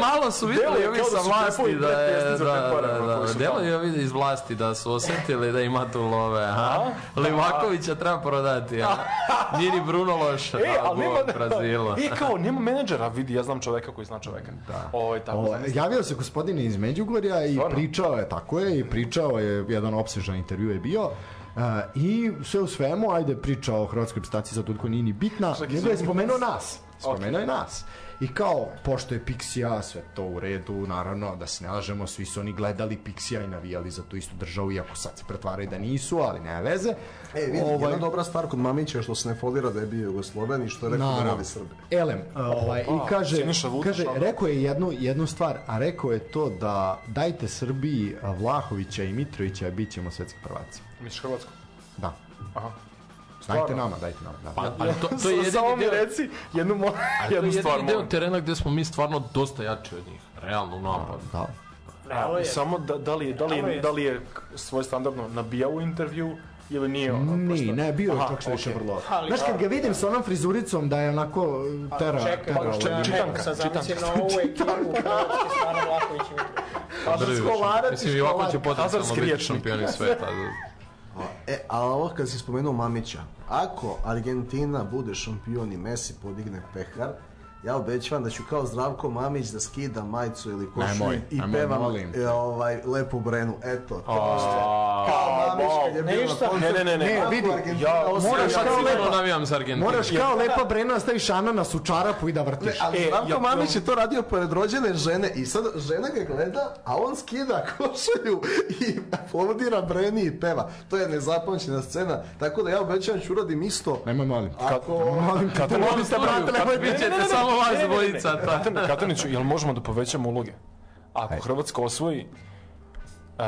malo, malo su vidjeli Deluje ovi da sa su vlasti da je, da, da, da, su delo je ovi iz vlasti da su osjetili da ima tu love, a? Livakovića treba prodati, a? [LAUGHS] Nije ni Bruno loša, E, da, ali nema... Brazila. E, kao, nema menadžera, vidi, ja znam čoveka koji zna čoveka. Da. Ovo je tako. O, javio se gospodin iz Međugorja i pričao je, tako je, i pričao je, jedan opsežan intervju je bio, Uh, I sve u svemu, ajde priča o hrvatskoj reprezentaciji za tutko nije ni bitna, nego je spomenuo nas. Spomenuo je nas. I kao, pošto je Pixija, sve to u redu, naravno, da se ne lažemo, svi su oni gledali Pixija i navijali za tu istu državu, iako sad se pretvaraju da nisu, ali nema veze. E, vidi, jedna dobra stvar kod Mamića što se ne folira da je bio Jugosloven i što je rekao da Naravno. voli Srbe. Elem, uh, ovaj, i kaže, kaže ono. rekao je jednu, jednu stvar, a rekao je to da dajte Srbiji Vlahovića i Mitrovića, bit ćemo svetski prvaci. Misliš Hrvatsku? Da. Aha. Dajte nama, dajte nama. Da. Pa, ali to, to je [LAUGHS] jedini Samo mi deo, reci jednu, mo... to je jednu stvar. jedini deo molim. terena gde smo mi stvarno dosta jači od njih, realno u napadu. da. Realno je. Samo da, da, li je, da, li je, je. da li je svoj standardno nabijao u intervju ili nije ono? Ne, prosto- ne, bio je čak što više vrlo. Ali- Znaš, kad ga vidim sa onom frizuricom da je onako tera, Čekaj, tera, pa ovaj, čekaj, čitanka, sad zamislim [LAUGHS] na ovu ekipu Hrvatske, stvarno Vlaković i Mitrović. Drviš. skolarac i Mislim, i ovako će školar. potencijalno Hazardski biti riječnik. šampioni sveta. E, a ovo kad si spomenuo Mamića, ako Argentina bude šampion i Messi podigne pehar, ja obećavam da ću kao Zdravko Mamić da skida majicu ili košulju Nemoj, i nemoj, pevam molim e, ovaj, lepu brenu. Eto, što kao Mamić kad je bio na koncertu. Ne, ne, ne, ne. Vidi, ja- moraš kao sigurno lepa- navijam za Argentinu. Moraš kao lepa brena staviš ananas u čarapu i da vrtiš. Ali E, Zdravko ja- Mamić je to radio pored rođene žene i sad žena ga gleda, a on skida [LAUGHS] košulju i aplaudira Breni i peva. To je nezapamćena scena, tako da ja obećavam ću uradim isto. Nemoj molim. Ako... Molim te, Kad- molim te, brate, nemoj Vi ćete samo vas dvojica. ta. Katani- Kataniću, jel možemo da povećamo uloge? Ako Hrvatska osvoji, uh,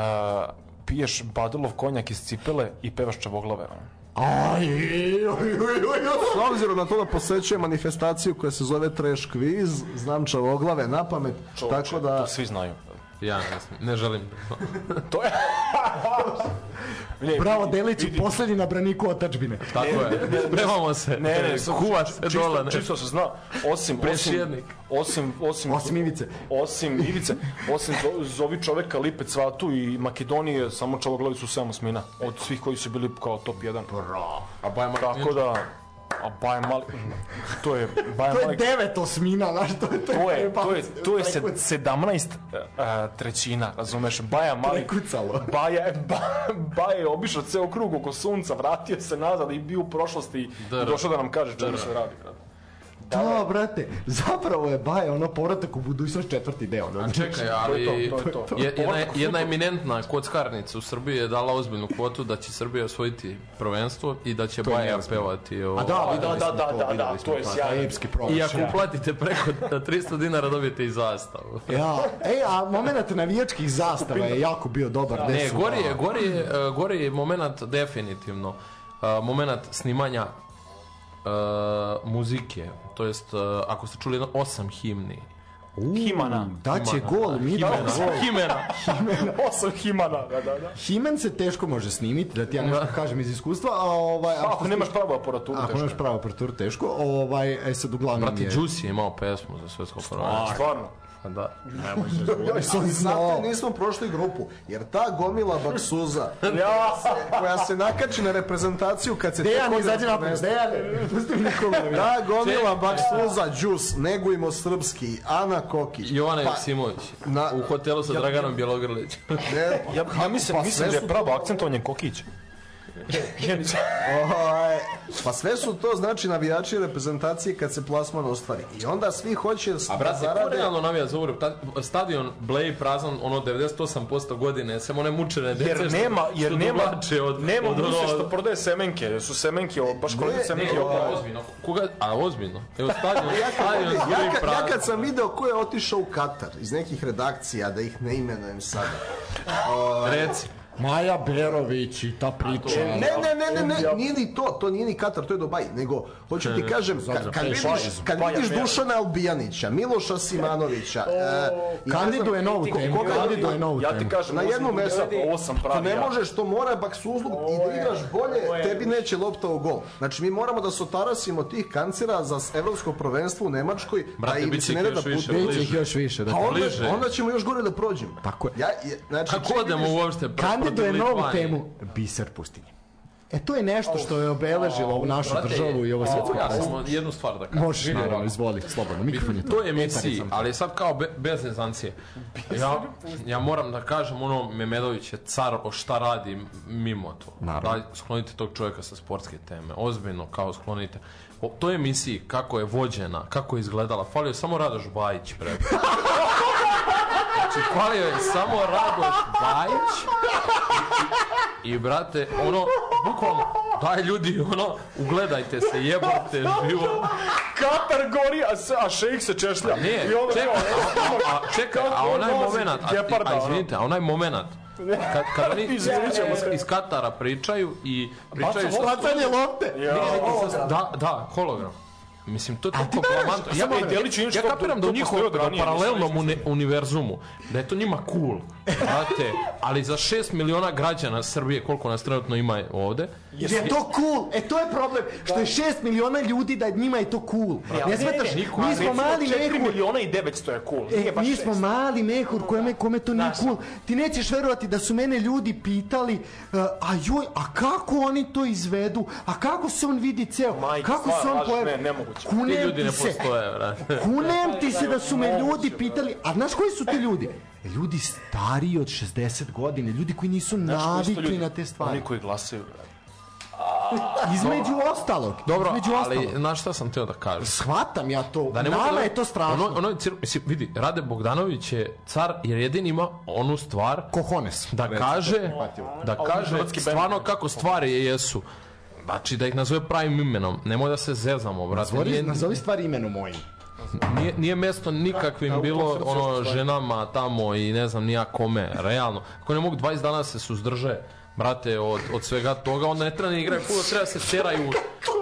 piješ Badulov konjak iz cipele i pevaš čavoglave. ono. Aj, oj, oj, oj, oj. S obzirom na to da posećujem manifestaciju koja se zove Trash Quiz, znam čavoglave na pamet, tako da... To svi znaju. Ja ne, znam, ne želim. [LAUGHS] To je... Ne, Bravo, Deliću, vidi. poslednji na braniku otačbine. Tako je. Spremamo se. Ne, ne, kuva se čisto, dole. ne. Čisto se zna, osim, osim, osim, osim, Osim Ivice. Osim Ivice, osim zo- zovi čoveka Lipe Cvatu i Makedonije, samo čavoglavi su 7 osmina. Od svih koji su bili kao top 1. A Bajan Martinović- Tako da, a Bajan Mali, to je, Bajan To je devet osmina, znaš, to je... to je, to je, to je se, Prekuc- 17 uh, trećina, razumeš, Baja Mali, Prekucalo. Baja, ba, Baja je obišao ceo krug oko sunca, vratio se nazad i bio u prošlosti i došao da nam kaže čemu se radi, brate. Da, brate, zapravo je Baja ono povratak u budućnost četvrti deo. Da, A čekaj, ali To je to, to je to. je- jedna, jedna eminentna kockarnica u Srbiji je dala ozbiljnu kvotu da će Srbija osvojiti prvenstvo i da će Baja pevati o... A da, da, da, da, da, videli da, smo to je sjajno. Epski. I ako uplatite preko [LAUGHS] 300 dinara dobijete i zastavu. [LAUGHS] Ja, ej, a moment navijačkih zastava je jako bio dobar. Ne, gori je, gori je, gori je moment definitivno. Uh, moment snimanja muzike, to jest uh, ako ste čuli jedno osam himni. Himana. Daće Himana. gol, mi da Himena. [LAUGHS] Himena. Osam Himana, da, da, da. Himen se teško može snimiti, da ti ja nešto kažem iz iskustva, a ovaj... Ako se nemaš pravu aparaturu, Ako teško. nemaš pravu aparaturu, teško. Ovaj, e sad uglavnom Brate, je... Juicy je imao pesmu za svetsko prvenstvo. Stvarno. Pa Da. [LAUGHS] Ali zato nismo prošli grupu, jer ta gomila baksuza [LAUGHS] Ja, koja se nakači na reprezentaciju kad se Dejan, izađi prvenstvo. Dejan, pusti [LAUGHS] mi nikoga. Ta gomila baksuza, džus, negujmo srpski, Ana Kokić. Jovana Pa, Joksimović. na- U hotelu sa Draganom Bjelogrlićem. ne, ja, ja mislim, pa mislim da je pravo to- akcentovanje Kokić. Ovaj, pa sve su to znači navijači reprezentacije kad se plasman ostvari. I onda svi hoće A da brate, ko zarade... realno navija za ovu? Stadion Blej prazan ono 98% godine, samo one mučene dece Jer što- nema, jer što nema, od, nema od muse ono- što prodaje semenke, jer su semenke, o, baš Ne, semenke Ne, oko. ozbiljno. Koga, a ozbiljno. Evo stadion, Ja stadion kad, ja, Blej kad, ja prazan. kad sam video ko je otišao u Katar iz nekih redakcija, da ih ne imenujem sada. Reci. Maja Berović i ta priča. Ne, ne, ne, ne, ne, nije ni to, to nije ni Katar, to je Dubaj, nego hoću ti kažem, ka- kad vidiš, kad vidiš. Dušana Albijanića, Miloša Simanovića, [LAUGHS] e, i ne Kandiduje novu ko- temu, kandiduje novu Ja ti temu. kažem, na jednu mesto, ovo sam to pravi ne možeš, to mora baksuzluk i da igraš bolje, tebi neće lopta u gol. Znači mi moramo da se otarasimo tih kancera za evropsko prvenstvo u Nemačkoj, Brate, da se ne da putuju. Biće ih još više. Da Pa onda, bliže. onda ćemo još gore da prođemo. Tako je. Ja, znači, Kako odemo uopšte protiv novu temu Biser pustinje. E to je nešto što je obeležilo ovu našu Brate, državu i ovo svjetsko Ja samo jednu stvar da kažem. Možeš, naravno, izvoli, slobodno. Mikrofon je tu. To je emisiji, je ali sad kao be, bez nezancije. Ja, ja moram da kažem, ono, Memedović je car o šta radi mimo to. Naravno. Daj, sklonite tog čovjeka sa sportske teme. Ozbiljno, kao sklonite. O toj emisiji, kako je vođena, kako je izgledala, falio je samo Radoš Bajić, bre. [LAUGHS] Znači, falio je samo Radoš Bajić i, i brate, ono, bukvalno, daj ljudi, ono, ugledajte se, jebote, život. Katar gori, a, se, a šejk se češlja. Ne, I onda čekaj, a, a, čekaj, a onaj moment, a, a izvinite, a onaj moment, kad, kad oni iz, iz Katara pričaju i pričaju Bacanje lopte! da, da, hologram. Mislim, to je toliko veruješ? plamantno. Ja, Samo ja, Delić ja to- kapiram da u njihovom ranije, paralelnom uni, univerzumu, da je to njima cool. Znate, ali za 6 miliona građana Srbije, koliko nas trenutno ima ovde, Je to cool? E to je problem. Što je 6 miliona ljudi da njima je to cool. Ne smetaš, niko, mi smo mali 4 mehur. miliona i 900 je cool. Nije E, baš mi smo šest. mali mehur kome, kome to nije cool. Ti nećeš verovati da su mene ljudi pitali uh, a joj, a kako oni to izvedu? A kako se on vidi ceo? Majke, kako se on pojavi? ne, nemoguće. Kunem ljudi ne postoje, brate. Kunem ti se da su me ljudi pitali, a znaš koji su ti ljudi? E, Ljudi stariji od 60 godine, ljudi koji nisu navikli na te stvari. Oni koji glasaju, brate. [LAUGHS] Između ostalog. Dobro, između ali, ostalog. znaš šta sam teo da kažem? Shvatam ja to. Da ne Nama da- je to strašno. Ono, ono je cir... mislim, vidi, Rade Bogdanović je car jer jedin ima onu stvar Kohones. da kaže, da kaže hrvatski stvarno kako stvari jesu. Znači da ih nazove pravim imenom. Nemoj da se zezamo, brate. Nazori, Nije, nazovi stvari imenom mojim. nije, nije mesto nikakvim bilo ono ženama tamo i ne znam nija kome, realno. Ako ne mogu 20 dana se suzdrže, brate, od, od svega toga, onda ne treba ni igraju puno, treba se teraju,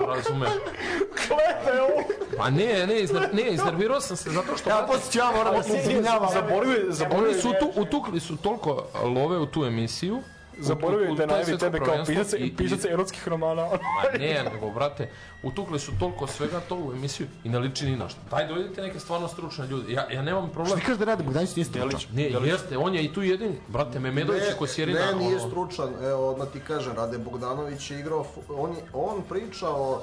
razumeš? Gledaj ovo. Pa ne, ne, izner, ne, iznervirao sam se zato što... brate, poslije ja moram da se izvinjavam. Oni su tu, utukli su toliko love u tu emisiju. U- da najavi tebe kao pisac, i- pisac erotskih romana. Ma ne, nego, brate, utukli su toliko svega to u emisiju i ne liči ni na što. Daj, dovedite neke stvarno stručne ljude. Ja, ja nemam problem. Ti kažeš da rade Bogdanić nije stručan. Ne, jeste, on je i tu jedin, brate, Memedović je ko Sjerina. ne, nije stručan. Evo, odmah ti kažem, Rade Bogdanović je igrao, on, on priča o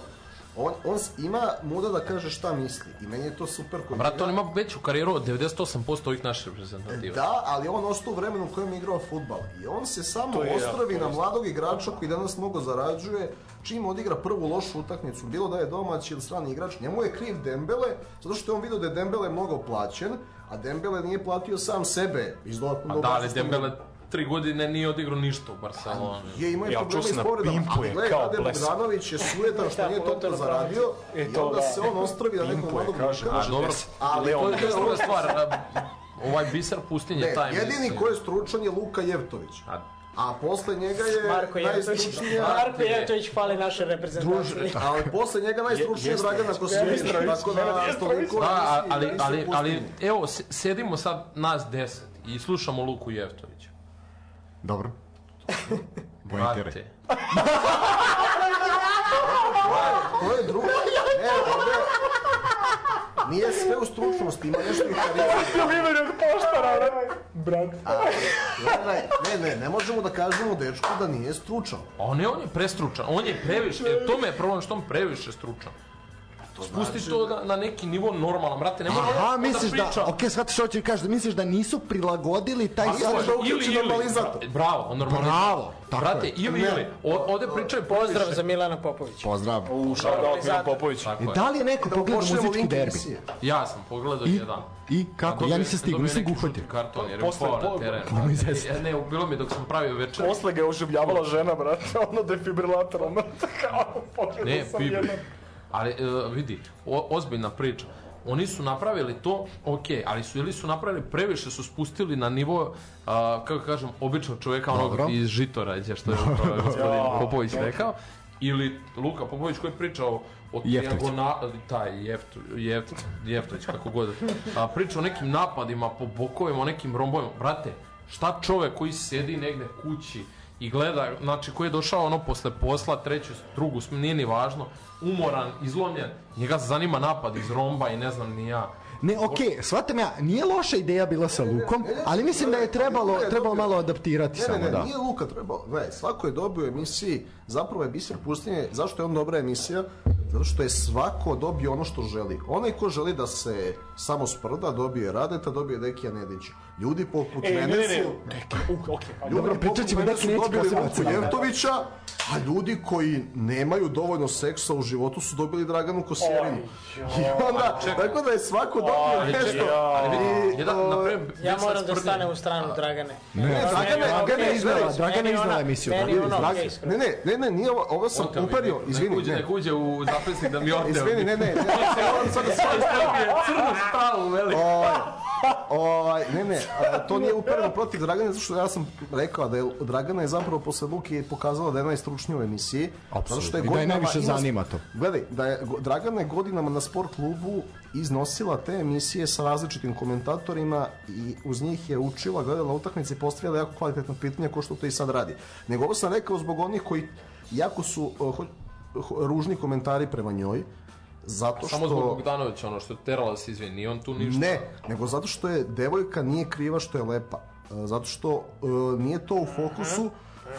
On, on ima muda da kaže šta misli i meni je to super kod Brate, njega. on ima veću karijeru od 98% ovih naših reprezentativa. Da, ali on ostao u vremenu u kojem je igrao futbal. I on se samo ostravi na mladog igrača koji danas mnogo zarađuje, čim odigra prvu lošu utakmicu, bilo da je domaći ili strani igrač, njemu je kriv Dembele, zato što je on vidio da je Dembele mnogo plaćen, a Dembele nije platio sam sebe iz dodatnog A da, ali Dembele tri godine nije odigrao ništa u Barceloni. je imao je Ja, problema s povredama, ali je gledaj, kao Rade. Bogdanović je sujetan što [LAUGHS] nije toliko zaradio E, i to onda da. se on ostravi na nekog Pimpu je, mladog kaže. A dobro, Ali to je to druga stvar. [LAUGHS] Ovaj biser pustinje, Ne, taj jedini ko je stručan je Luka Jevtović. A A posle njega je Marko Jevtović. Marko Jevtović hvali naše reprezentacije. [LAUGHS] Ali posle njega najstručnije Dragana Kosjerić, tako da toliko... Da, ali, ali, ali, evo, se- sedimo sad nas deset i slušamo Luku Jevtovića. Dobro. Poentiraj. Brate, To je drugo. Ne, ovde... Nije sve u stručnosti, ima nešto i karizma. Limenog poštara, brat. Gledaj, ne, ne, ne možemo da kažemo dečku da nije stručan. a on je, on je prestručan, on je previše, to me je problem što on previše stručan. Spusti to na, na neki nivo normalan, brate, ne on Aha, da misliš da, priča. ok, shvatiš što ti kažeš, da misliš da nisu prilagodili taj sadržaj? da uključi normalizator. Bravo, on normalizator. Bravo, tako Brate, je. ili, ili, o- ovde pričaju Pozdrav za Milana Popovića. Pozdrav. U, shout Milan Popović. Tako I je. da li je neko pogledao Pošaljemo muzički derbi? Ja sam pogledao I, jedan. I kako? Ja nisam stigao, nisam ga uhvatio. karton jer je Posle- upao na po- teren. Ne, bilo mi dok sam pravio večer. Posle ga je oživljavala žena, brate, ono defibrilator, ono [LAUGHS] kao pogledao Ne, sam jednom. Ali, e, vidi, o, ozbiljna priča. Oni su napravili to, ok, ali su ili su napravili previše, su spustili na nivo, a, kako kažem, običnog čoveka, onog Dobro. iz Žitorađa, što je upravo [LAUGHS] gospodin Popović rekao, ili Luka Popović koji je pričao o Jeftović. taj Jeftu, Jeft, Jeftović, kako god, a, priča o nekim napadima po bokovima, o nekim rombovima. Brate, šta čovek koji sedi negde kući i gleda, znači koji je došao ono posle posla, treću, drugu, nije ni važno, umoran, izlomljen, njega zanima napad iz romba i ne znam ni ja. Ne, okej, shvatam ja, nije loša ideja bila sa Lukom, ali mislim da je trebalo, Ne, ne, trebalo malo adaptirati Ne, ne, samo, ne, da. nije Luka trebao. Gledaj, svako je dobio emisiji, zapravo je Biser pustinje, zašto je on dobra emisija? Zato što je svako dobio ono što želi. Onaj ko želi da se samo sprda, dobije Radeta, dobije Dekija Nedića. Ljudi poput ne, mene ne, ne, su... u, okej, ajde. Ljudi Dobro, poput mene su dobili cena. Jevtovića, a ljudi koji nemaju dovoljno seksa u životu su dobili Draganu Kosjerinu. I onda, čekaj. tako da je svako dobio Aj, nešto. ja. Ali vidi, jedan, na Ja sam moram da stanem u stranu Dragane. Ne, Ne, Dragana je- Dragana je iznela, Meni Dragana je ona- iznela emisiju. meni Dragana je ona- iznela. okej, skroz. Ne, ne, ne, ne, nije ovo, ovo sam Oteo mi, uperio, nek izvini, uđe, ne. nek uđe u zapisnik da mi oteo. Izvini, ne, ne, ne, ne, moram sad da se Crnu stavu, veli. Ovaj, [LAUGHS] ovaj, ne, ne, to nije upereno protiv Dragane, zato što ja sam rekao da je Dragana je zapravo posle Luke pokazala da je najstručnija u emisiji. Zato što Apsolutno. I da je najviše ima- zanima to. Gledaj, da je Dragana je godinama na sport klubu iznosila te emisije sa različitim komentatorima i uz njih je učila, gledala utakmice i postavljala jako kvalitetna pitanja ko što to i sad radi. Nego ovo sam rekao zbog onih koji jako su uh, ho- ho- ružni komentari prema njoj, zato što... Samo zbog Bogdanovića, ono što je terala da se izvini, nije on tu ništa. Ne, nego zato što je devojka nije kriva što je lepa. E, Zato što e, nije to u fokusu.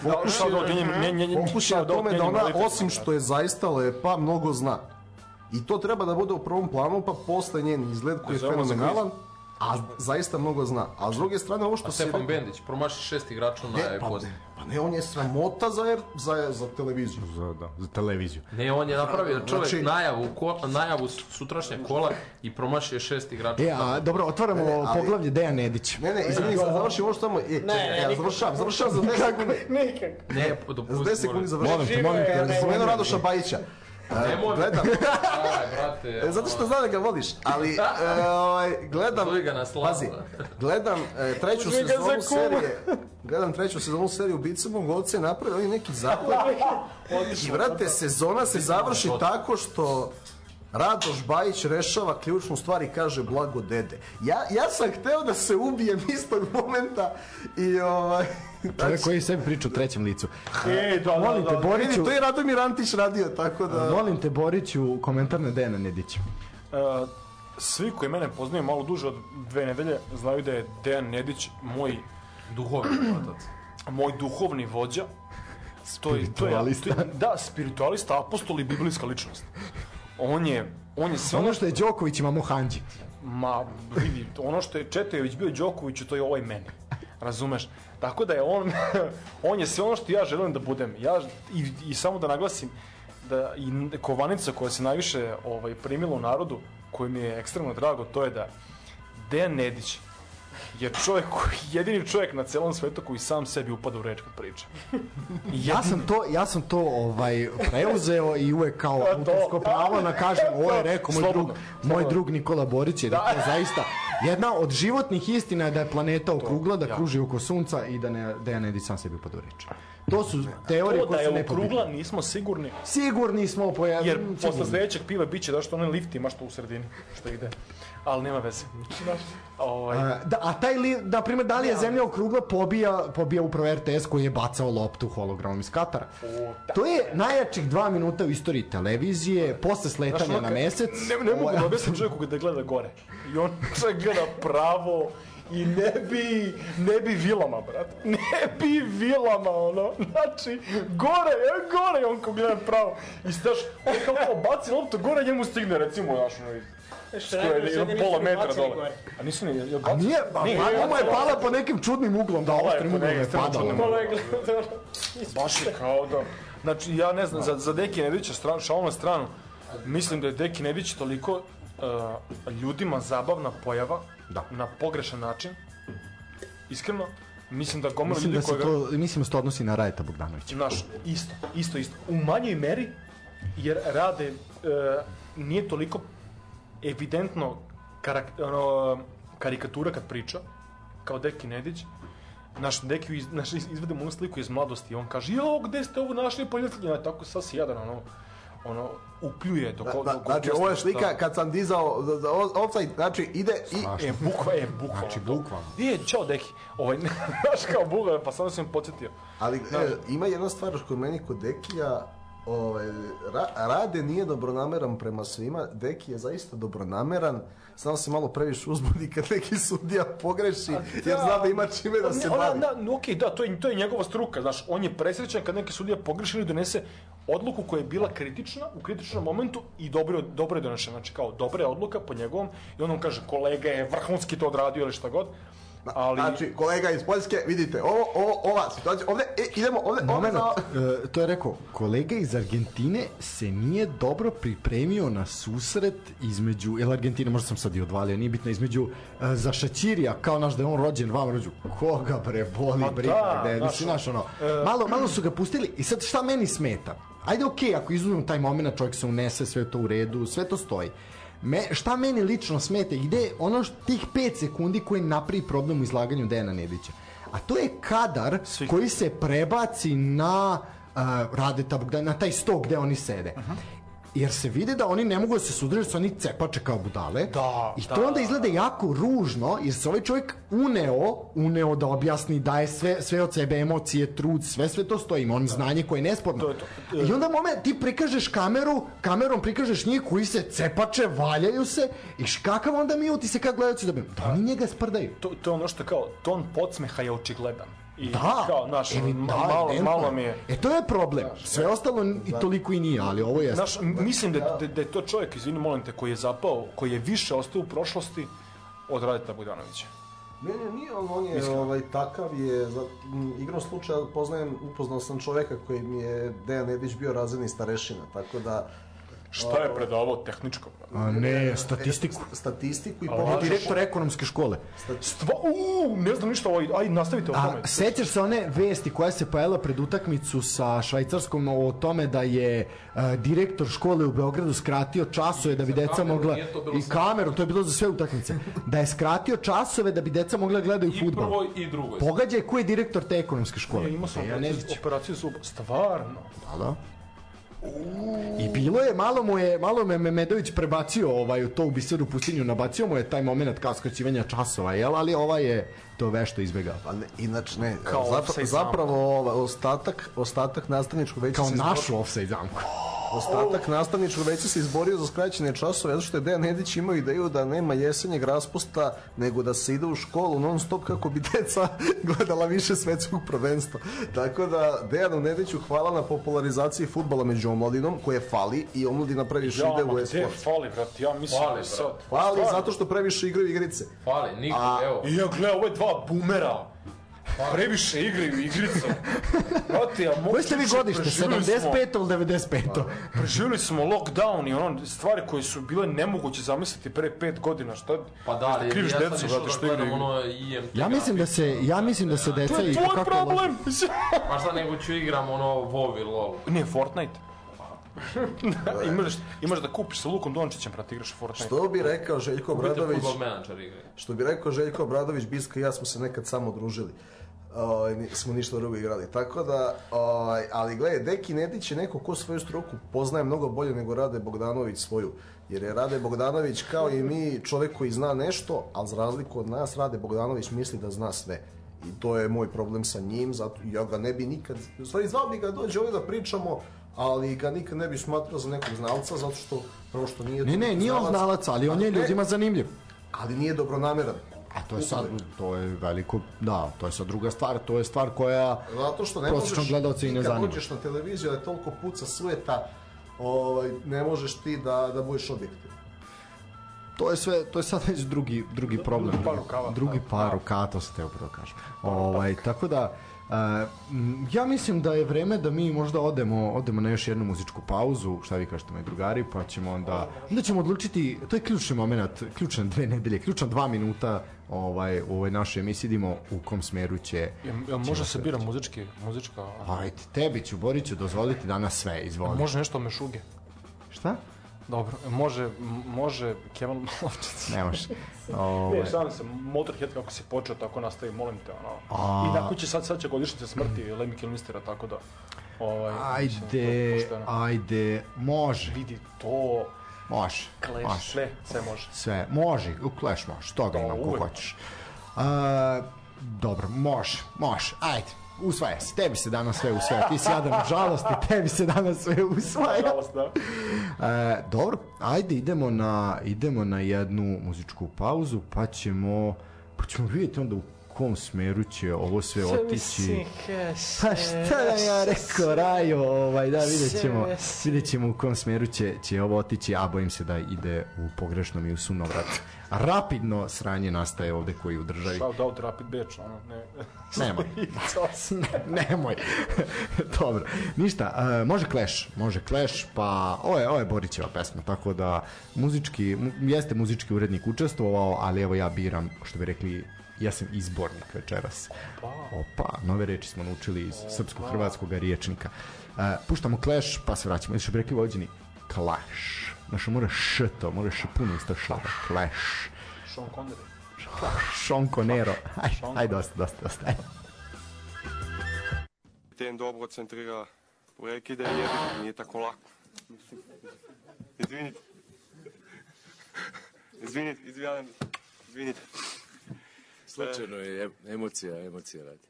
Fokus Shout out je, njenim- njen- njen- fokus je na tome da ona, osim da. što je zaista lepa, mnogo zna. I to treba da bude u prvom planu, pa posle njen izgled koji je fenomenalan, a zaista mnogo zna. A s druge strane, ovo što A se... Stefan Bendić, promaši šest igrača na Ne, pa. Pa ne, on je sramota za, er- za, za televiziju. Za, da, za televiziju. Ne, on je napravio čovjek Znači- najavu, ko, najavu sutrašnjeg kola i promašio je šest igrača. E, a dobro, otvaramo Ne, ne, ali- poglavlje Dejan Nedić. Ne, ne, izvini, sad završim ovo što tamo... E, čekaj, ne, ja nikako. završavam, završavam za 10 sekundi. Nikak. Ne, Za dopusti. 10 sekundi završavam. Molim te, molim te. Je, Spomenuo Radoša Bajića. Nemoj. Gledam, [LAUGHS] Aj, brate. Zato što znam da ga voliš, ali e, ovaj, gledam, Zove ga na slavu. pazi, gledam e, treću ga sezonu za kuma. serije, gledam treću sezonu serije Ubice mog [LAUGHS] oca i napravio oni neki zapad i vrate, sezona se završi tako što Radoš Bajić rešava ključnu stvar i kaže blago dede. Ja, ja sam hteo da se ubijem istog momenta i ovaj... [LAUGHS] Čovjek koji sebi priča u trećem licu. E, da, da, Molim te, da. Boriću, Vidi, to je Radomir Antić radio, tako da... molim te, Boriću, komentar na Dejana Nedića. Uh, svi koji mene poznaju malo duže od dve nedelje znaju da je Dejan Nedić moj Duhovni otac. moj duhovni vođa. To je, to je, to je, da, spiritualista, apostol i biblijska ličnost. On je, on je sve Ono što je Đoković ima Mohanđi. Ma, vidi, ono što je Četojević bio Đokoviću, to je ovaj meni. Razumeš? Tako da je on, [LAUGHS] on je sve ono što ja želim da budem. Ja, i, I samo da naglasim, da i kovanica koja se najviše ovaj, primila u narodu, koji mi je ekstremno drago, to je da Dejan Nedić je čovjek jedini čovjek na celom svetu koji sam sebi upada u reč kad priča. Ja sam to, ja sam to ovaj preuzeo i uvek kao to, autorsko da. pravo na kažem, ovo je rekao moj drug, moj drug Nikola Borić, jer je to zaista Jedna od životnih istina je da je planeta okrugla, da ja. kruži oko sunca i da ne Dejan Nedić sam sebi upadu reč. To su teorije To da koje su je nepobitne. okrugla nismo sigurni, Sigurni smo po jer posle sledećeg piva biće da što onaj lift ima što u sredini, što ide. Ali nema veze. Znaš, ovaj, Da, a taj li, da primjer, da li je zemlja okrugla pobija, pobija upravo RTS koji je bacao loptu hologramom iz Katara. To je najjačih dva minuta u istoriji televizije, posle Znaš, sletanja ono na mesec. Ne, ne mogu Ovo- da objasnim čovjeku da gleda gore. I on [LAUGHS] čovjek gleda pravo i ne bi, ne bi vilama, brat. [LAUGHS] Ne bi vilama, ono. Znači, gore, e, gore on ko gleda pravo. I staš, on kao kao baci loptu gore, njemu stigne, recimo, znaš, ono, Što to je jedno pola metra dole. A nisu ni, je A nije, ba, Nije, pa je pala po nekim čudnim uglom, da oštrim uglom [LAUGHS] je padala. Baš je kao da... Znači, ja ne znam, za, za Deki Nedića, stranu, šalom na stranu, mislim da je Deki Nedić toliko uh, ljudima zabavna pojava Da. na pogrešan način. Iskreno, mislim da gomila ljudi da se koji ga... to, mislim da se to odnosi na Rajeta Bogdanovića. Naš, isto, isto, isto. U manjoj meri, jer rade, e, nije toliko evidentno karak, ono, karikatura kad priča, kao Deki Nedić, naš Deki iz, naš, iz- izvedemo onu sliku iz mladosti i on kaže, jo, gde ste ovo našli poljotljenja, tako sas jadan, ono, ono, upljuje dok, Da, dok da, znači, ovo je objasni slika šta- kad sam dizao za- za o- offside, znači ide i... E, bukva, e, bukvalno. Znači, to. bukvalno. Je, čao Deki. Ovaj, [LAUGHS] znaš kao bukvalno, pa samo sam podsjetio. Ali e, ima jedna stvar kod meni kod Dekija, ovaj, ra, Rade nije dobronameran prema svima, Deki je zaista dobronameran, samo se malo previše uzbudi kad neki sudija pogreši, jer zna da ima čime da se bavi. Na, ok, da, to je, to je njegova struka, znaš, on je presrećan kad neki sudija pogreši ili donese odluku koja je bila kritična u kritičnom momentu i dobro, dobro je donešena, znači kao dobra je odluka po njegovom i on kaže kolega je vrhunski to odradio ili šta god, ali... Znači, kolega iz Poljske, vidite, ovo, ovo, ova situacija, ovde, e, idemo, ovde, ovde, Moment, za... e, to je rekao, kolega iz Argentine se nije dobro pripremio na susret između, jel Argentina, možda sam sad i odvalio, nije bitno, između e, za Šaćirija, kao naš da je on rođen, vam rođu, koga bre, boli Ma briga, da, gde, mislim, znaš, ono, e, malo, malo su ga pustili i sad šta meni smeta? Ajde, okej, ako izuzmem taj moment, čovjek se unese, sve to u redu, sve to stoji. Me, šta meni lično smeta, ide ono što tih 5 sekundi koji napravi problem u izlaganju Dejana Nedića. A to je kadar Svi- koji se prebaci na uh, Radeta na taj sto gde oni sede. Jer se vide da oni ne mogu da se sudrže, su oni cepače kao budale. Da, I to da, onda izgleda jako ružno, jer se ovaj čovjek uneo, uneo da objasni, daje sve, sve od sebe, emocije, trud, sve, sve to stoji, ima on znanje koje je nesporno. To je to. I onda moment, ti prikažeš kameru, kamerom prikažeš njih koji se cepače, valjaju se, i kakav onda mi ti se kad gledalci dobijemo? Da oni njega sprdaju. To, to je ono što je kao, ton podsmeha je očigledan. I Da, kao, znaš, evi- da, malo, evidentno malo mi je... E to je problem. Sve ostalo i toliko i nije, ali ovo je... Znaš, m- mislim da, da, da je to čovjek, izvini, molim te, koji je zapao, koji je više ostao u prošlosti od Radeta Bogdanovića. Ne, ne, nije on, on je ovaj, takav je, za, m, igrom slučaja poznajem, upoznao sam čoveka koji mi je Dejan Nedić bio razredni starešina, tako da Šta je predavao tehničko? A ne, statistiku. statistiku i pomoć direktor ekonomske škole. Stva, uuu, ne znam ništa ovaj, aj nastavite o tome. A sećaš se one vesti koja se pojavila pred utakmicu sa Švajcarskom o tome da je uh, direktor škole u Beogradu skratio časove da bi deca kameru mogla i kameru, to je bilo za sve utakmice. Da je skratio časove da bi deca mogla da gledaju I fudbal. prvoj i drugoj. Pogađaj ko je direktor te ekonomske škole. Ja, imao sam operaciju zuba. Stvarno. Da, da. I bilo je, malo mu je, malo me Memedović prebacio ovaj, u to u biseru pustinju, nabacio mu je taj moment kao skraćivanja časova, jel? Ali ova je to vešto izbegao. Pa ne, inače ne, Kao zapra, offside zapravo ova, ostatak, ostatak nastavničkog veća Kao našu offside zamku. [LAUGHS] Ostatak nastavničkog veća se izborio za skraćene časove, zato što je Dejan Nedić imao ideju da nema jesenjeg raspusta, nego da se ide u školu non stop kako bi deca [LAUGHS] gledala više svetskog prvenstva. Tako da Dejanu Nediću hvala na popularizaciji futbala među omladinom, koje fali i omladina previše Ja, ide ma u gde e-sport. fali, brat, ja mislim Fali, da sad. Fali zato što previše igraju igrice. Fali, niko, evo. I ja gledam ove dva bumera. Previše igraju igrice. Brate, ja mogu... Koje ste vi godište? 75. ili 95. Preživjeli smo lockdown i ono, stvari koje su bile nemoguće zamisliti pre pet godina. Šta, Pa da, ali kriviš ja decu, da što igraju ono IMT. Ja mislim da se, ja mislim da se deca i Tvoj kako problem! Pa šta nego ću igram ono WoW ili LoL. ne, Fortnite. Imaš, imaš da kupiš sa Lukom Dončićem, brate, igraš Fortnite. Što bi rekao Željko Obradović, igre. što bi rekao Željko Obradović, Biska i ja smo se nekad samo družili. Ovaj, nismo ništa drugo igrali. Tako da, ovaj, ali gledaj, Deki Nedić je neko ko svoju struku poznaje mnogo bolje nego Rade Bogdanović svoju. Jer je Rade Bogdanović kao i mi čovjek koji zna nešto, ali za razliku od nas, Rade Bogdanović misli da zna sve. I to je moj problem sa njim, zato ja ga ne bi nikad, u stvari zvao bi ga da dođe ovdje da pričamo, ali ga nikad ne bi smatrao za nekog znalca, zato što, prvo što nije... Ne, ne, nije on znalac, ali on je ljudima zanimljiv. Ali nije dobronameran. A to je sad, to je veliko, da, to je sad druga stvar, to je stvar koja Zato što ne prosječnog možeš, gledalca i ne kad zanima. dođeš na televiziju, da je toliko puca sveta, ovaj, ne možeš ti da, da budeš objektivan. To je sve, to je sad već drugi, drugi problem. par rukava. Drugi par rukava, to se teo prvo kažem. Ovaj, tako da, ja mislim da je vreme da mi možda odemo, odemo na još jednu muzičku pauzu, šta vi kažete moji drugari, pa ćemo onda, onda ćemo odlučiti, to je ključni moment, ključne dve nedelje, ključna dva minuta ovaj, u ovoj našoj emisiji, vidimo u kom smeru će... Jel, jel može se bira muzički, muzička... Ajde, tebi ću, Boriću, dozvoliti danas sve, izvoli. Može nešto o Mešuge? Šta? Dobro, može, može Kemal Malovčić. Ne može. [LAUGHS] Ovaj, Ne, šalim se, Motorhead kako si počeo, tako nastavi, molim te, ono. A- I tako će sad, sad će godišnjica smrti Lemmy Kilmistera, tako da... Ovaj, mislim, ajde, pošteno. ajde, može, Vidi to, može, Clash, može. sve, sve može. Sve, može, u Clash može, toga Da, ima ko hoćeš. A, dobro, može, može, ajde, usvaja se, tebi se danas sve usvaja, ti si jadan od žalosti, tebi se danas sve usvaja. Nažalost, da. E, dobro, ajde idemo na, idemo na jednu muzičku pauzu, pa ćemo, pa ćemo vidjeti onda u kom smeru će ovo sve otići. Pa šta da ja rekao, Rajo, ovaj, da, vidjet ćemo, vidjet ćemo u kom smeru će, će ovo otići, a bojim se da ide u pogrešnom i u sunovrat. Rapidno sranje nastaje ovde koji u državi. Shout out Rapid Beč, ono, ne. [LAUGHS] Nemoj. [LAUGHS] ne, nemoj. [LAUGHS] Dobro. Ništa, uh, može Clash, može Clash, pa ovo je, ovo je Borićeva pesma, tako da muzički, mu, jeste muzički urednik učestvovao, ali evo ja biram, što bi rekli, ja sam izbornik večeras. Opa, nove reči smo naučili iz srpsko-hrvatskog riječnika. Uh, puštamo Clash, pa se vraćamo. Što bi rekli vođeni, Clash. Znaš, mora š to, mora š puno isto š. Clash. Sean Connery. Sean Conero. Ajde, ajde, dosta, dosta, dosta. Ajde. Ten dobro centrira prekide jer nije tako lako. Izvinite. Izvinite, izvinite, izvinite. Slučajno je em- emocija, emocija radi.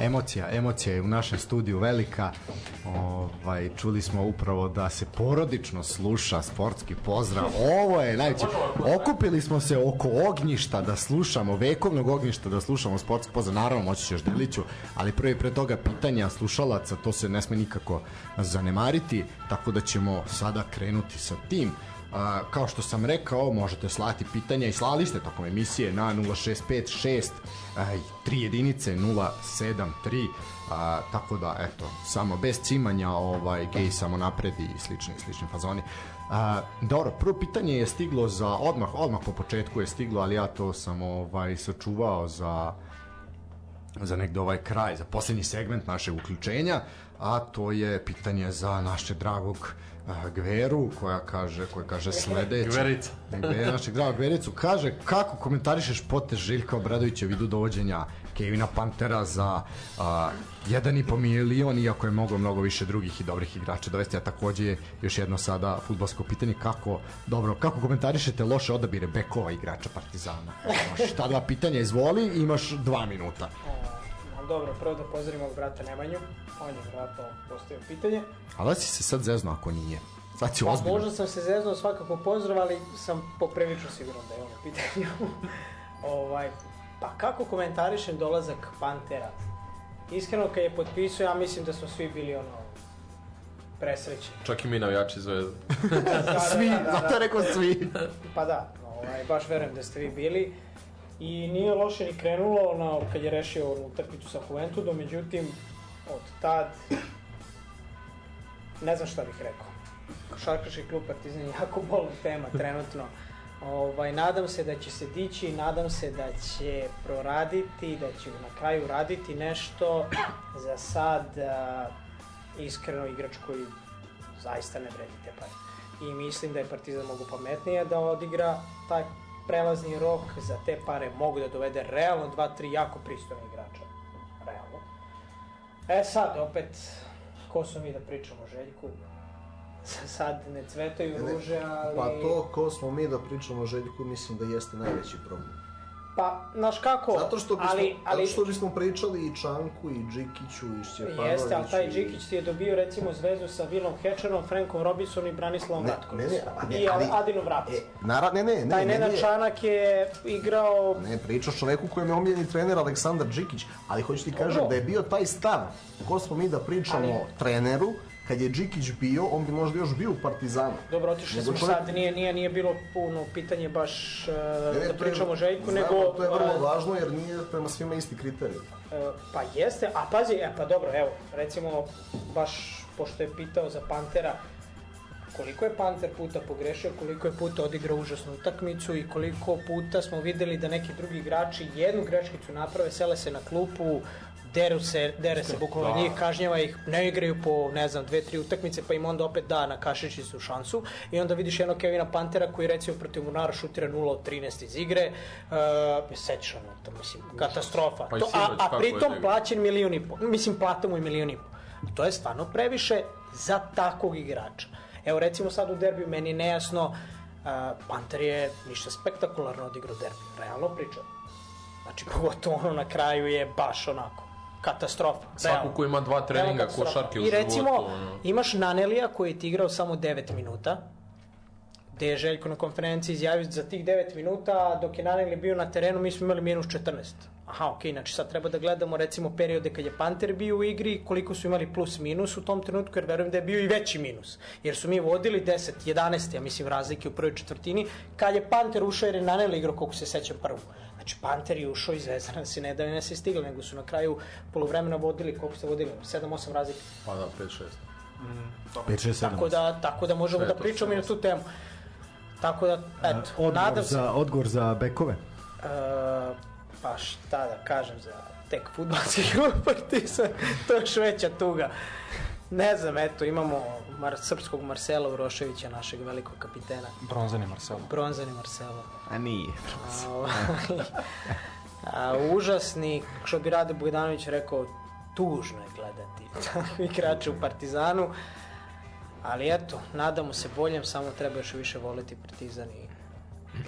Emocija, emocija je u našem studiju velika. Ovaj, čuli smo upravo da se porodično sluša sportski pozdrav. Ovo je najveće. Okupili smo se oko ognjišta da slušamo, vekovnog ognjišta da slušamo sportski pozdrav. Naravno, moći ćeš Deliću, ali prvi pre toga pitanja slušalaca, to se ne sme nikako zanemariti, tako da ćemo sada krenuti sa tim. A, kao što sam rekao, možete slati pitanja i slali ste tokom emisije na 0656 aj, 3 jedinice 073 a, tako da eto samo bez cimanja ovaj gej samo napredi i slični slični fazoni a, dobro prvo pitanje je stiglo za odmah odmah po početku je stiglo ali ja to sam ovaj sačuvao za za negde ovaj kraj, za posljednji segment našeg uključenja, a to je pitanje za našeg dragog Gveru, koja kaže, koja kaže sledeće. Gverica. Gvera, našeg dragog Gvericu, kaže kako komentarišeš potez Željka Obradovića u vidu dovođenja Kevina Pantera za uh, 1,5 milion, iako je mnogo, mnogo više drugih i dobrih igrača dovesti, a takođe je još jedno sada futbolsko pitanje kako, dobro, kako komentarišete loše odabire bekova igrača Partizana? Možeš ta dva pitanja izvoli, imaš dva minuta. Dobro, prvo da pozdravimo ovog brata Nemanju. On je vratno postavio pitanje. Ali da si se sad zezno ako nije. Sad si Pa ozbiljno. možda sam se zeznuo svakako pozdrav, ali sam poprilično siguran da je on u pitanju. [LAUGHS] ovaj, pa kako komentarišem dolazak Pantera? Iskreno kad je potpisao, ja mislim da smo svi bili ono presrećeni. Čak i mi navijači zvezde. [LAUGHS] Svi, Da, da, da, zato je rekao svi. Pa da, ovaj, baš verujem da ste vi bili. I nije loše ni krenulo ono, kad je rešio onu utakmicu sa Juventudom, međutim, od tad ne znam šta bih rekao. Košarkaški klub Partizan je jako bolna tema trenutno. Ovaj, nadam se da će se dići, nadam se da će proraditi, da će na kraju raditi nešto. Za sad, a, iskreno, igrač koji zaista ne vredi te pare. I mislim da je Partizan mogu pametnije da odigra taj prelazni rok za te pare mogu da dovede realno dva, tri jako pristojna igrača. Realno. E sad, opet, ko smo mi da pričamo o Željku? Sad ne cvetaju ruže, ali... Pa to ko smo mi da pričamo o Željku, mislim da jeste najveći problem. Pa, znaš kako, Zato što bismo, ali, ali, zato što bismo pričali i Čanku, i Džikiću, i Šćepanoviću. Jeste, ali taj Džikić ti je dobio recimo zvezu sa Vilom Hečerom, Frankom Robinsonom i Branislavom Ne, Ratkovićem. ne, ne, ne, I ali- Adinu Vrapcu. E, nara, ne, ne, ne, Taj ne, Nenad ne, Čanak je igrao... ne, pričaš čoveku kojem je omiljeni trener Aleksandar Džikić, ali hoću ti kažem da je bio taj stav, ko smo mi da pričamo Ali- treneru, kad je Džikić bio, on bi možda još bio u Partizanu. Dobro, otišli smo čovjek- sad, nije, nije, nije bilo puno pitanje baš uh, Ne, da pričamo o Željku, nego... To je vrlo uh, važno jer nije prema svima isti kriterij. E, Pa jeste, a pazi, e pa dobro, evo, recimo, baš, pošto je pitao za Pantera, koliko je Panter puta pogrešio, koliko je puta odigrao užasnu utakmicu i koliko puta smo videli da neki drugi igrači jednu greškicu naprave, sele se na klupu, deru se, dere se bukvalno njih, kažnjava ih, ne igraju po, ne znam, dve, tri utakmice, pa im onda opet da na kašičicu šansu i onda vidiš jednog Kevina Pantera koji recimo protiv Munara šutira 0 od 13 iz igre, uh, sećaš ono, to mislim, katastrofa. Pa to, a, a pritom plaćen milion i po, mislim plata mu je milion i po. To je stvarno previše za takvog igrača. Evo recimo sad u derbiju meni nejasno, uh, Panter je ništa spektakularno odigrao derbiju, realno pričam. Znači [LAUGHS] pogotovo ono na kraju je baš onako katastrofa. Svako ko ima dva treninga košarke u I recimo, životu, imaš Nanelija koji je ti igrao samo 9 minuta, gde je Željko na konferenciji izjavio za tih 9 minuta, dok je Naneli bio na terenu, mi smo imali minus 14. Aha, okej, znači sad treba da gledamo recimo periode kad je Panter bio u igri, koliko su imali plus minus u tom trenutku, jer verujem da je bio i veći minus. Jer su mi vodili 10, 11, ja mislim, razlike u prvoj četvrtini, kad je Panter ušao jer je Naneli igrao, koliko se sećam, prvu. Znači, Panter je ušao iz Zvezdana, se ne da ne se stigli, nego su na kraju polovremena vodili, koliko ste vodili, 7-8 razlike. Pa da, 5-6. 5, 6, 7. Tako da, tako da možemo Sve da to pričamo i na tu temu. Tako da, eto, Odgovor nadam se, za, odgovor za bekove. e, pa šta da kažem za tek futbalski [LAUGHS] klub Partizan, to je još veća tuga. Ne znam, eto, imamo Mar srpskog Marcela Uroševića, našeg velikog kapitena. Bronzani Marcelo. Bronzani Marcelo. A nije. A, ovaj, [LAUGHS] a, užasni, što bi Rade Bogdanović rekao, tužno je gledati [LAUGHS] igrače u Partizanu. Ali eto, nadamo se boljem, samo treba još više voliti Partizan i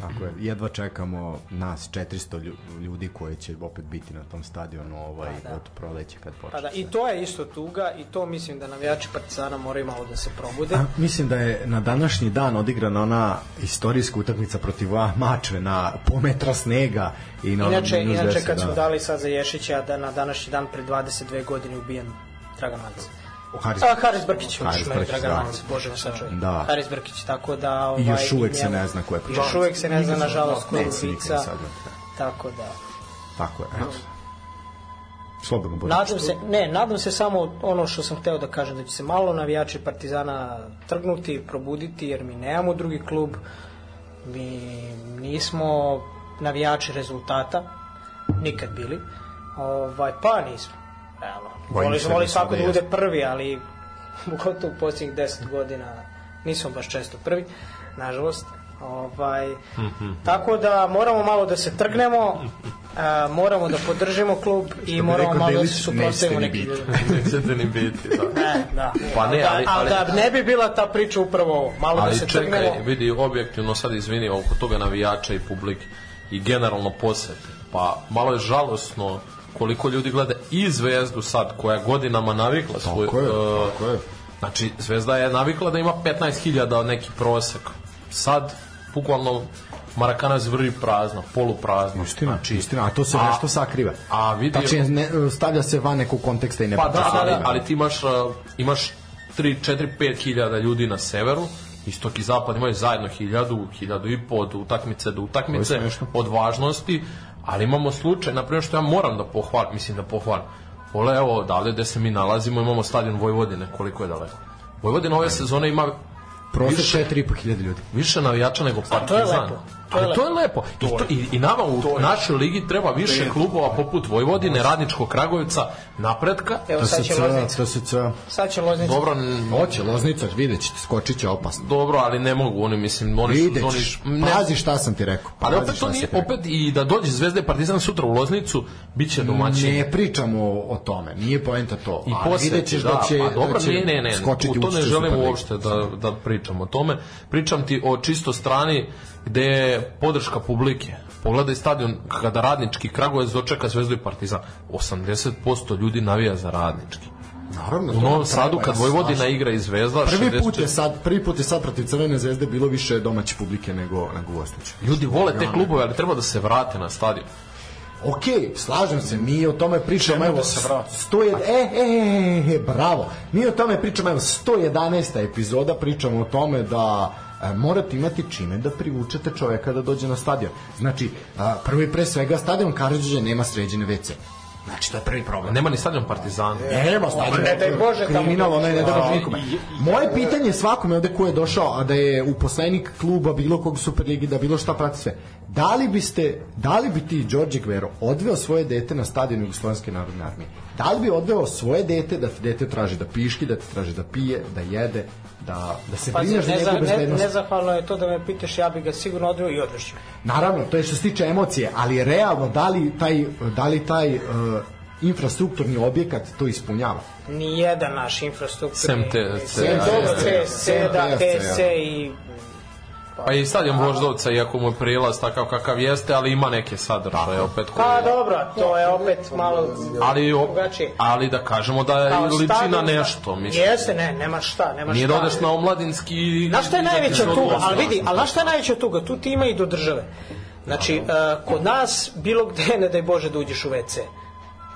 Tako je, jedva čekamo nas 400 lju- ljudi koji će opet biti na tom stadionu ovaj, Pa da. od proleća kad počne. Pa da, i to je isto tuga i to mislim da navijači Partizana moraju malo da se probude. A, mislim da je na današnji dan odigrana ona istorijska utakmica protiv Mačve na po metra snega i na Inače, inače 10, kad smo da. dali sad za Ješića da na današnji dan pre 22 godine ubijen Dragan Mance. O, Haris, A, Haris Brkić, Haris Haris Brkić, Dragan da. Bože me sačuvaj. Da. Haris Brkić, tako da... Ovaj, I još uvek se ne zna ko je počinio. Još uvek se ne zna, nažalost, ko je ubica. Tako da... Tako je, eto. Slobodno bude. Nadam se, ne, nadam se samo ono što sam hteo da kažem, da će se malo navijači Partizana trgnuti, probuditi, jer mi nemamo drugi klub, mi nismo navijači rezultata, nikad bili, ovaj, pa nismo, realno. Bojim Voli, se voli da svako da bude prvi, ali [LAUGHS] gotovo u posljednjih 10 godina nismo baš često prvi, nažalost. Ovaj, [LAUGHS] tako da moramo malo da se trgnemo, [LAUGHS] a, moramo da podržimo klub i moramo rekao malo da se nećete suprotstavimo biti. ljudima. Nećete ni biti, da. E, da. Pa ne, ali- Da, ali, ali- da ne bi bila ta priča upravo ovo, malo da Ali se čekaj, trgnemo. vidi, objektivno sad izvini oko toga navijača i publike i generalno posete. Pa malo je žalosno koliko ljudi gleda i Zvezdu sad, koja godinama navikla svoj... Tako je, e, tako je. Znači, Zvezda je navikla da ima 15.000 neki prosek. Sad, bukvalno, Marakana zvri prazna, poluprazna. Istina, istina, a to se A- nešto sakriva. a vidi- Tačnije, ne, stavlja se van nekog konteksta i ne Pa da, priča ali, ali ti imaš, uh, imaš 3, 4, 5 hiljada ljudi na severu, istok i zapad imaju zajedno hiljadu, hiljadu i po od utakmice do utakmice, od važnosti, ali imamo slučaj, na primjer što ja moram da pohvalim, mislim da pohvalim. Ole, evo, odavde gde se mi nalazimo, imamo stadion Vojvodine, koliko je daleko. Vojvodina ove sezone ima Prosek više, 4.500 ljudi. više navijača nego To je Partizan. To je to je lepo. I, to, i, i nama u našoj ligi treba više klubova poput Vojvodine, Radničkog Kragujevca, napretka. Evo sad će Loznica. TSC. Sad će Loznica. Dobro, Hoće, Loznica, vidjet ćete, skočit će opasno. dobro, ali ne mogu, oni mislim, oni su... Oni, ne, pazi šta sam ti rekao. ali Pazi opet to nije, opet i da dođe Zvezda i Partizan sutra u Loznicu, bit će domaćin. Ne pričamo o, tome, nije poenta to. I ali posle vidjet ćeš da, da će, pa dobro, da će ne, ne, ne, skočiti u to ne želim uopšte da, da pričam o tome. Pričam ti o čisto strani gde je podrška publike. Pogledaj stadion kada radnički Kragujevac dočeka Zvezdu i Partizan. 80% ljudi navija za radnički. Naravno, U Novom Sadu kad Vojvodina igra i Zvezda, Prvi put 64 je sad, prvi put je sad protiv Crvene zvezde bilo više domaće publike nego nego gostujuće. ljudi vole te klubove, ali treba da se vrate na stadion. Ok, slažem se, mi o tome pričamo, evo, da se vrati? 100 je, e, e, e, e, bravo, mi o tome pričamo, evo, 111. epizoda pričamo o tome da e, morate imati čime da privučete čoveka da dođe na stadion. Znači, a, prvo i pre svega, stadion Karadžiđe nema sređene WC. Znači, to je prvi problem. Nema ni stadion Partizana. Nema stadion. ne daj Bože tamo Kriminal, onaj ne da A, baš nikome. Moje pitanje je svakome ovde ko je došao, a da je uposlenik kluba bilo kog Superligi, da bilo šta prati sve. Da li biste, da li bi ti, Đorđe Gvero, odveo svoje dete na stadion Jugoslovenske narodne armije? Da li bi odveo svoje dete da dete traži da piški, da ti traži da pije, da jede, da, da se Pazi, brineš za ne, njegovu ne, bezbednost? nezahvalno je to da me pitaš, ja bi ga sigurno odveo i odvešću. Naravno, to je što se tiče emocije, ali realno, da li taj, da li taj uh, infrastrukturni objekat to ispunjava? Nijedan naš infrastrukturni... Sem te- Sem te- dobro, te- TSC, sem da, TSC, TSC i... Pa i stadion Voždovca, iako mu je prilaz takav kakav jeste, ali ima neke sadržaje opet koji... Pa dobro, to je opet malo... ali, o- drugačije. ali da kažemo da je Kao liči na nešto, mislim. Jeste, ne, nema šta, nema Nije šta. da odeš na omladinski... Znaš šta je da najveća tuga? Ali vidi, ali znaš šta je najveća tuga? Tu ti ima i do države. Znači, uh, kod nas, bilo gde, ne daj Bože da uđeš u WC.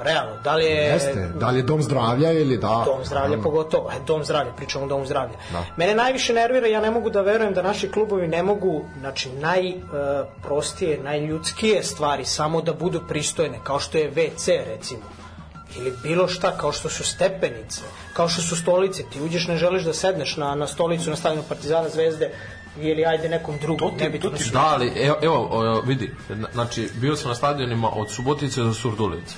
Realno, da li je... Jeste, da li je dom zdravlja ili da... Dom zdravlja pogotovo, e, dom zdravlja, pričamo o domu zdravlja. Mene najviše nervira, ja ne mogu da verujem da naši klubovi ne mogu, znači najprostije, najljudskije stvari samo da budu pristojne, kao što je WC recimo ili bilo šta, kao što su stepenice, kao što su stolice, ti uđeš ne želiš da sedneš na, na stolicu na stadionu Partizana Zvezde ili ajde nekom drugom, nebitno su. Da, ali evo, evo vidi, na- znači bio sam na stadionima od Subotice do Surdulice.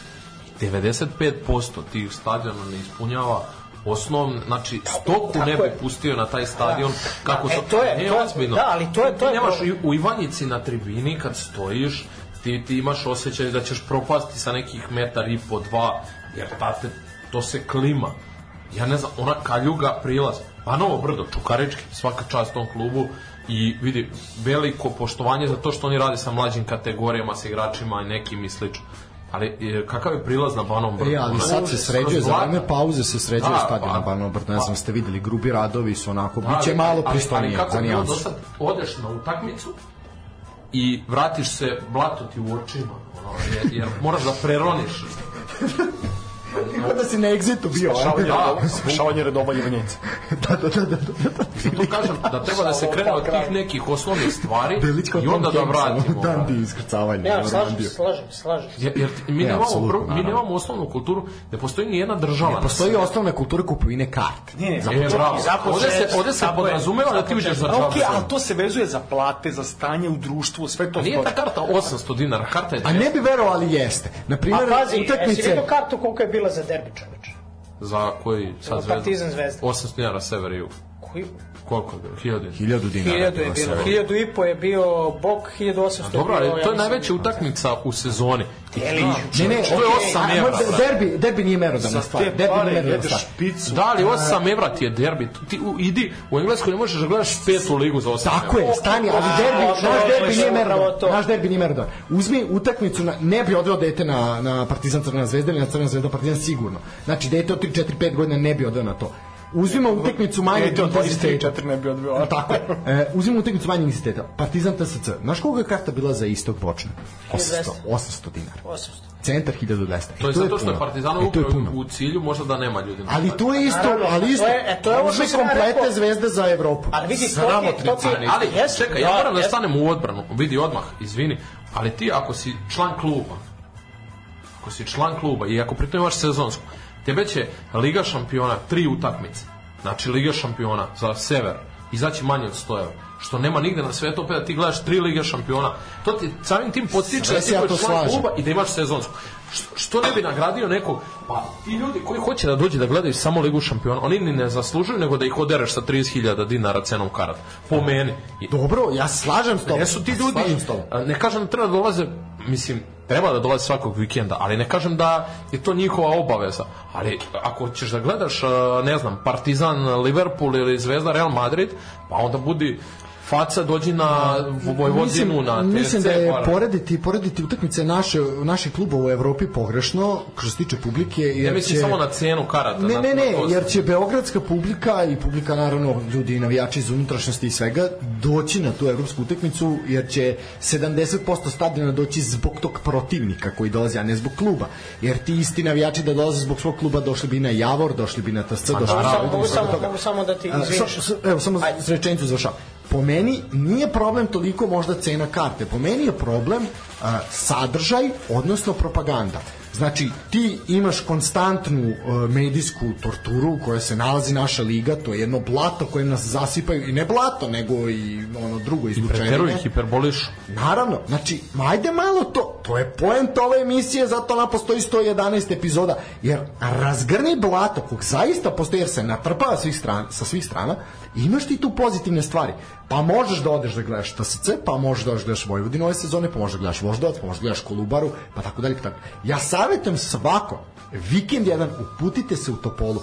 95% tih stadiona ne ispunjava osnovno, znači stoku tako ne bi pustio na taj stadion kako Da, su, e, to je- nije to je- ozbiljno. da, ali to je- to Ti je nemaš i u Ivanjici na tribini kad stojiš, ti, ti imaš osjećaj da ćeš propasti sa nekih metar i po dva, jer tate, to se klima. Ja ne znam, ona kaljuga prilaz, pa novo brdo, Čukarički, svaka čast tom klubu i vidi, veliko poštovanje za to što oni rade sa mlađim kategorijama, sa igračima i nekim i slično. Ali e, kakav je prilaz na Banom brdu? E, ali sad se sređuje, za vreme pauze se sređuje Da, stadion pa- na Banom Brdu, ne znam, ste videli, grubi radovi su onako, Da, bit će ali- malo ali- pristojnije, Ali kako za je bilo do sad, odeš na utakmicu i vratiš se, blato ti u očima, ono, jer, jer moraš da preroniš. [LAUGHS] Kao da si na exitu bio, a? Spašavanje, Da. redova, spašavanje redova Ivanjice. [LAUGHS] da, da, da, da, da. Zato kažem da treba da se krene od tih nekih osnovnih stvari [LAUGHS] i onda da vratimo. Dan di iskrcavanje. Ne, slažem slažem slažem. Jer, jer mi, Ne, nemamo, mi nemamo osnovnu kulturu, ne postoji ni jedna država. na Postoji osnovna kultura kupovine karte. Ne, ne, E, bravo. Ovde se, ovde se podrazumeva da ti uđeš za džabu. Ok, ali to se vezuje za plate, za stanje u društvu, sve to Nije ta karta 800 dinara, karta je A ne bi verovali jeste. Na A primjer, pazi, jesi utakmice... vidio kartu koliko je bila za derbi čoveče? za koji sad zvezda? Partizan Zvezda. 800 dinara sever i jug. Koji? Koliko je bilo? 1000 dinara. Hiljadu dinara. Hiljadu je bilo, hiljadu i po je bio bok, 1800 Dobro, je ali to je ja najveća utakmica u sezoni. Jeli, Ne, ne, To je okej, 8 a, evra. Derbi, derbi nije merodavna stvar. Derbi nije merodavna stvar. Da, ali 8 evra ti je derbi. Ti u, idi, u Engleskoj ne možeš da gledaš petu ligu za 8 Tako je, stani, ali derbi, naš derbi nije merodavan. to. Naš derbi nije merodavan. Uzmi utakmicu, na, ne bi odveo dete na, na Partizan Crvena zvezda ili na Crvena zvezda Partizan sigurno. Znači, dete od 3, 4, 5 godina ne bi odveo na to. Uzmimo utakmicu manjeg Ete od 23 intenziteta. 4 ne bi odbio. Tako je. E, uzmimo utakmicu manjeg intenziteta. Partizan TSC. Znaš koliko je karta bila za istog bočna? 800, 800 dinara. 800. Centar 1200. To je zato što je. Partizanov E, to je upravo u cilju možda da nema ljudi. na Ali to je isto, Naravno, ali isto. to je- e, to je ovo što sam rekao. zvezde za Evropu. Ali vidi, to ti, to ti, Ali, čekaj, ja da, moram da stanem u odbranu. Vidi odmah, izvini. Ali ti ako si član kluba, ako si član kluba i ako pritom imaš sezonsku, tebe će Liga šampiona, tri utakmice, znači Liga šampiona za sever, izaći manje od 100 evra. Što nema nigde na svetu, opet da ti gledaš tri lige šampiona. To ti samim tim potiče da ti ja član kluba i da imaš sezonsku. Što, što ne bi nagradio nekog, pa ti ljudi koji hoće da dođe da gledaju samo ligu šampiona, oni ni ne zaslužuju nego da ih odereš sa 30.000 dinara cenom karata. Po meni. I, Dobro, ja slažem s tobom. Jesu ti ljudi, ne kažem da treba da dolaze, mislim, treba da dolaze svakog vikenda, ali ne kažem da je to njihova obaveza. Ali ako ćeš da gledaš, a, ne znam, Partizan, Liverpool ili Zvezda, Real Madrid, pa onda budi faca dođi na Vojvodinu, na TSC. mislim da je pa- porediti, porediti utakmice naše, naših klubova u Evropi pogrešno, kroz tiče publike. Jer Ja mislim će- samo na cenu karata. Ne, ne, ne, na jer će beogradska publika i publika naravno ljudi i navijači iz unutrašnjosti i svega doći na tu evropsku utakmicu jer će 70% stadiona doći zbog tog protivnika koji dolazi, a ne zbog kluba. Jer ti isti navijači da dolaze zbog svog kluba došli bi na Javor, došli bi na TSC, došli bi na samo, mogu samo, mogu samo da ti izviniš. Evo, samo s rečenicu završavam. Po meni nije problem toliko možda cena karte. Po meni je problem a, sadržaj, odnosno propaganda. Znači, ti imaš konstantnu a, medijsku torturu u kojoj se nalazi naša liga, to je jedno blato koje nas zasipaju, i ne blato, nego i ono drugo izlučenje. Preteruju, hiperbolišu. Naravno, znači, ajde malo to, to je poent ove emisije, zato ona postoji 111 epizoda, jer razgrni blato, kog zaista postoji, jer se natrpava svih strana, sa svih strana, imaš ti tu pozitivne stvari. Pa možeš da odeš da gledaš TSC, pa možeš da odeš da gledaš Vojvodinu ove sezone, pa možeš da gledaš Voždovac, pa možeš da gledaš Kolubaru, pa tako dalje, pa tako. Ja savjetujem svako, vikend jedan, uputite se u Topolu,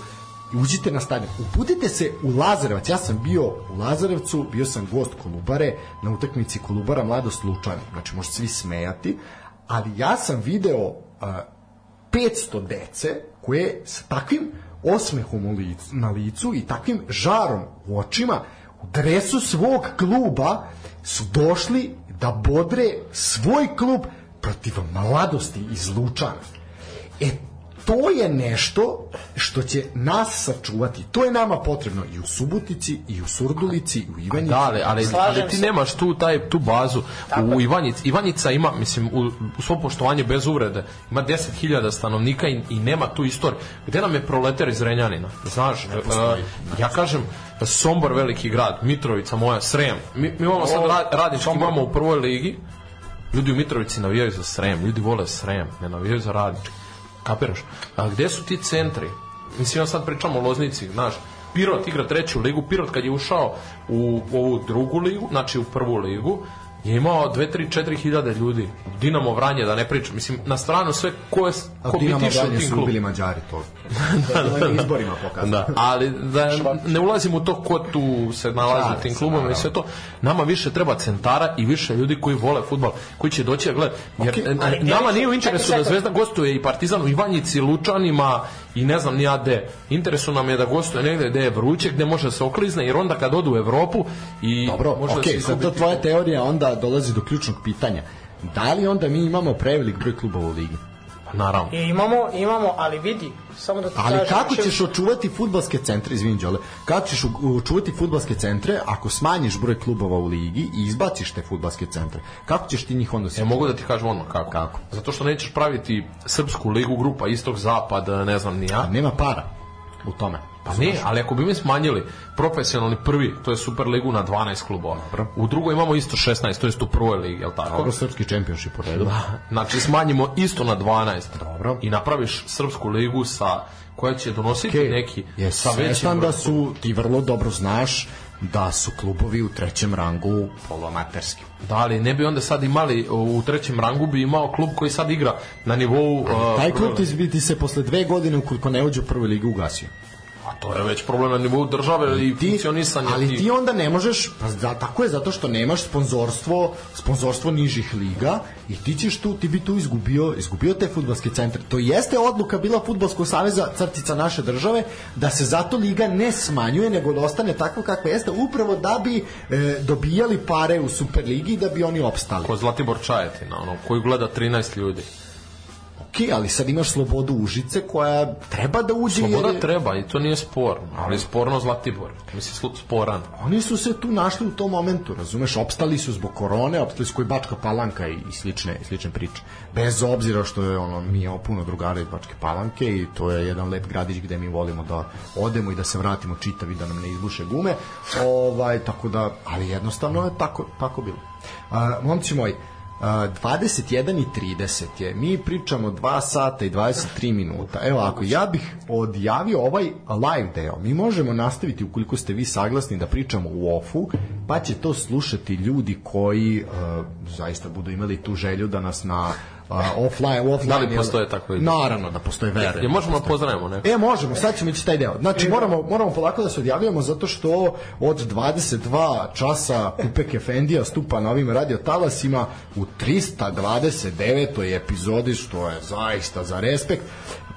uđite na stadion. Uputite se u Lazarevac. Ja sam bio u Lazarevcu, bio sam gost Kolubare na utakmici Kolubara Mladost Lučani. Znači, možete svi smejati, ali ja sam video a, 500 dece koje sa takvim osmehom u licu, na licu i takvim žarom u očima u dresu svog kluba su došli da bodre svoj klub protiv mladosti iz Lučana. E, to je nešto što će nas sačuvati. To je nama potrebno i u Subotici, i u Surdulici, i u Ivanjici. Da, ali, ali, ali ti se. nemaš tu taj tu bazu u Ivanjici. Ivanjica ima, mislim, u, u svom poštovanju bez uvrede, ima 10.000 stanovnika i, i nema tu istoriju. Gde nam je proletar iz Renjanina? Znaš, e, ja kažem, Sombor veliki grad, Mitrovica moja, Srem. Mi, mi imamo sad ra, radnički, imamo u prvoj ligi, ljudi u Mitrovici navijaju za Srem, ljudi vole Srem, ne navijaju za radnički. Kapiraš? A gde su ti centri? Mislim, ja sad pričam o Loznici, znaš, Pirot igra treću ligu, Pirot kad je ušao u ovu drugu ligu, znači u prvu ligu, je imao 2, 3, 4 hiljade ljudi. Dinamo Vranje, da ne pričam. Mislim, na stranu sve ko, je, ko Dinamo Vranje su ubili Mađari to. da, da, da, izborima pokazano. Da, ali da ne ulazim u to ko tu se nalazi u tim klubom i sve to. Nama više treba centara i više ljudi koji vole fudbal, koji će doći da gledaju. Jer ali nama nije u interesu da. Zvezda gostuje i Partizan u Ivanjici, Lučanima i ne znam ni ja gde. Interesu nam je da gostuje negde gde je vruće, gde može da se oklizne, jer onda kad odu u Evropu i Dobro, može da se okej, sad to tvoja teorija onda dolazi do ključnog pitanja. Da li onda mi imamo prevelik broj klubova u ligi? Pa naravno. I imamo, imamo, ali vidi, samo da ti Ali kažem, kako znači, ćeš očuvati futbalske centre, izvini Đole, kako ćeš očuvati futbalske centre ako smanjiš broj klubova u ligi i izbaciš te futbalske centre? Kako ćeš ti njih onda Ja se... mogu da ti kažem odmah kako. Kako? Zato što nećeš praviti srpsku ligu grupa istok zapad, ne znam ni ja. Nema para u tome. Pa ne, ali ako bi mi smanjili profesionalni prvi, to je Super ligu na 12 klubova. U drugoj imamo isto 16, to jest u prvoj ligi, je tako? Dobro, srpski čempionšip u redu. Znači smanjimo isto na 12. Dobro. I napraviš srpsku ligu sa koja će donositi Okej, neki je sa većim da su, ti vrlo dobro znaš, da su klubovi u trećem rangu poloamaterski. Da, ali ne bi onda sad imali u trećem rangu bi imao klub koji sad igra na nivou uh, Taj klub ti bi ti se posle dve godine, ukoliko ne uđe u prvoj ligi, ugasio. To je već problem na nivou države i ti, funkcionisanja ali ti onda ne možeš, pa za, tako je zato što nemaš sponzorstvo, sponzorstvo nižih liga i ti ćeš tu, ti bi tu izgubio, izgubio te futbalske centre. To jeste odluka bila Futbolskog saveza crtica naše države da se zato liga ne smanjuje nego da ostane tako kakva jeste upravo da bi e, dobijali pare u Superligi da bi oni opstali. ko Zlatibor Čajetina, ono, koji gleda 13 ljudi. Ok, ali sad imaš slobodu Užice koja treba da uđe Sloboda jer je- treba i to nije sporno, ali je sporno Zlatibor. Mislim, sporan. oni su se tu našli u tom momentu, razumeš, opstali su zbog korone, opstali su koji Bačka Palanka i, i slične, slične priče. Bez obzira što je ono, mi imamo puno drugara iz Bačke Palanke i to je jedan lep gradić gde mi volimo da odemo i da se vratimo čitavi da nam ne izbuše gume. Ovaj, tako da, ali jednostavno je tako, tako bilo. A, momci moji, 21 i 30 je. Mi pričamo 2 sata i 23 minuta. Evo, ako ja bih odjavio ovaj live deo, mi možemo nastaviti ukoliko ste vi saglasni da pričamo u ofu, pa će to slušati ljudi koji uh, zaista budu imali tu želju da nas na uh, offline, offline Da li postoje takve ljudi? Naravno da postoje vere. Je možemo da pozdravimo neko? E, možemo, sad ćemo ići taj deo. Znači, moramo, moramo polako da se odjavljamo zato što od 22 časa Kupek Efendija stupa na ovim radio talasima u 329. epizodi, što je zaista za respekt.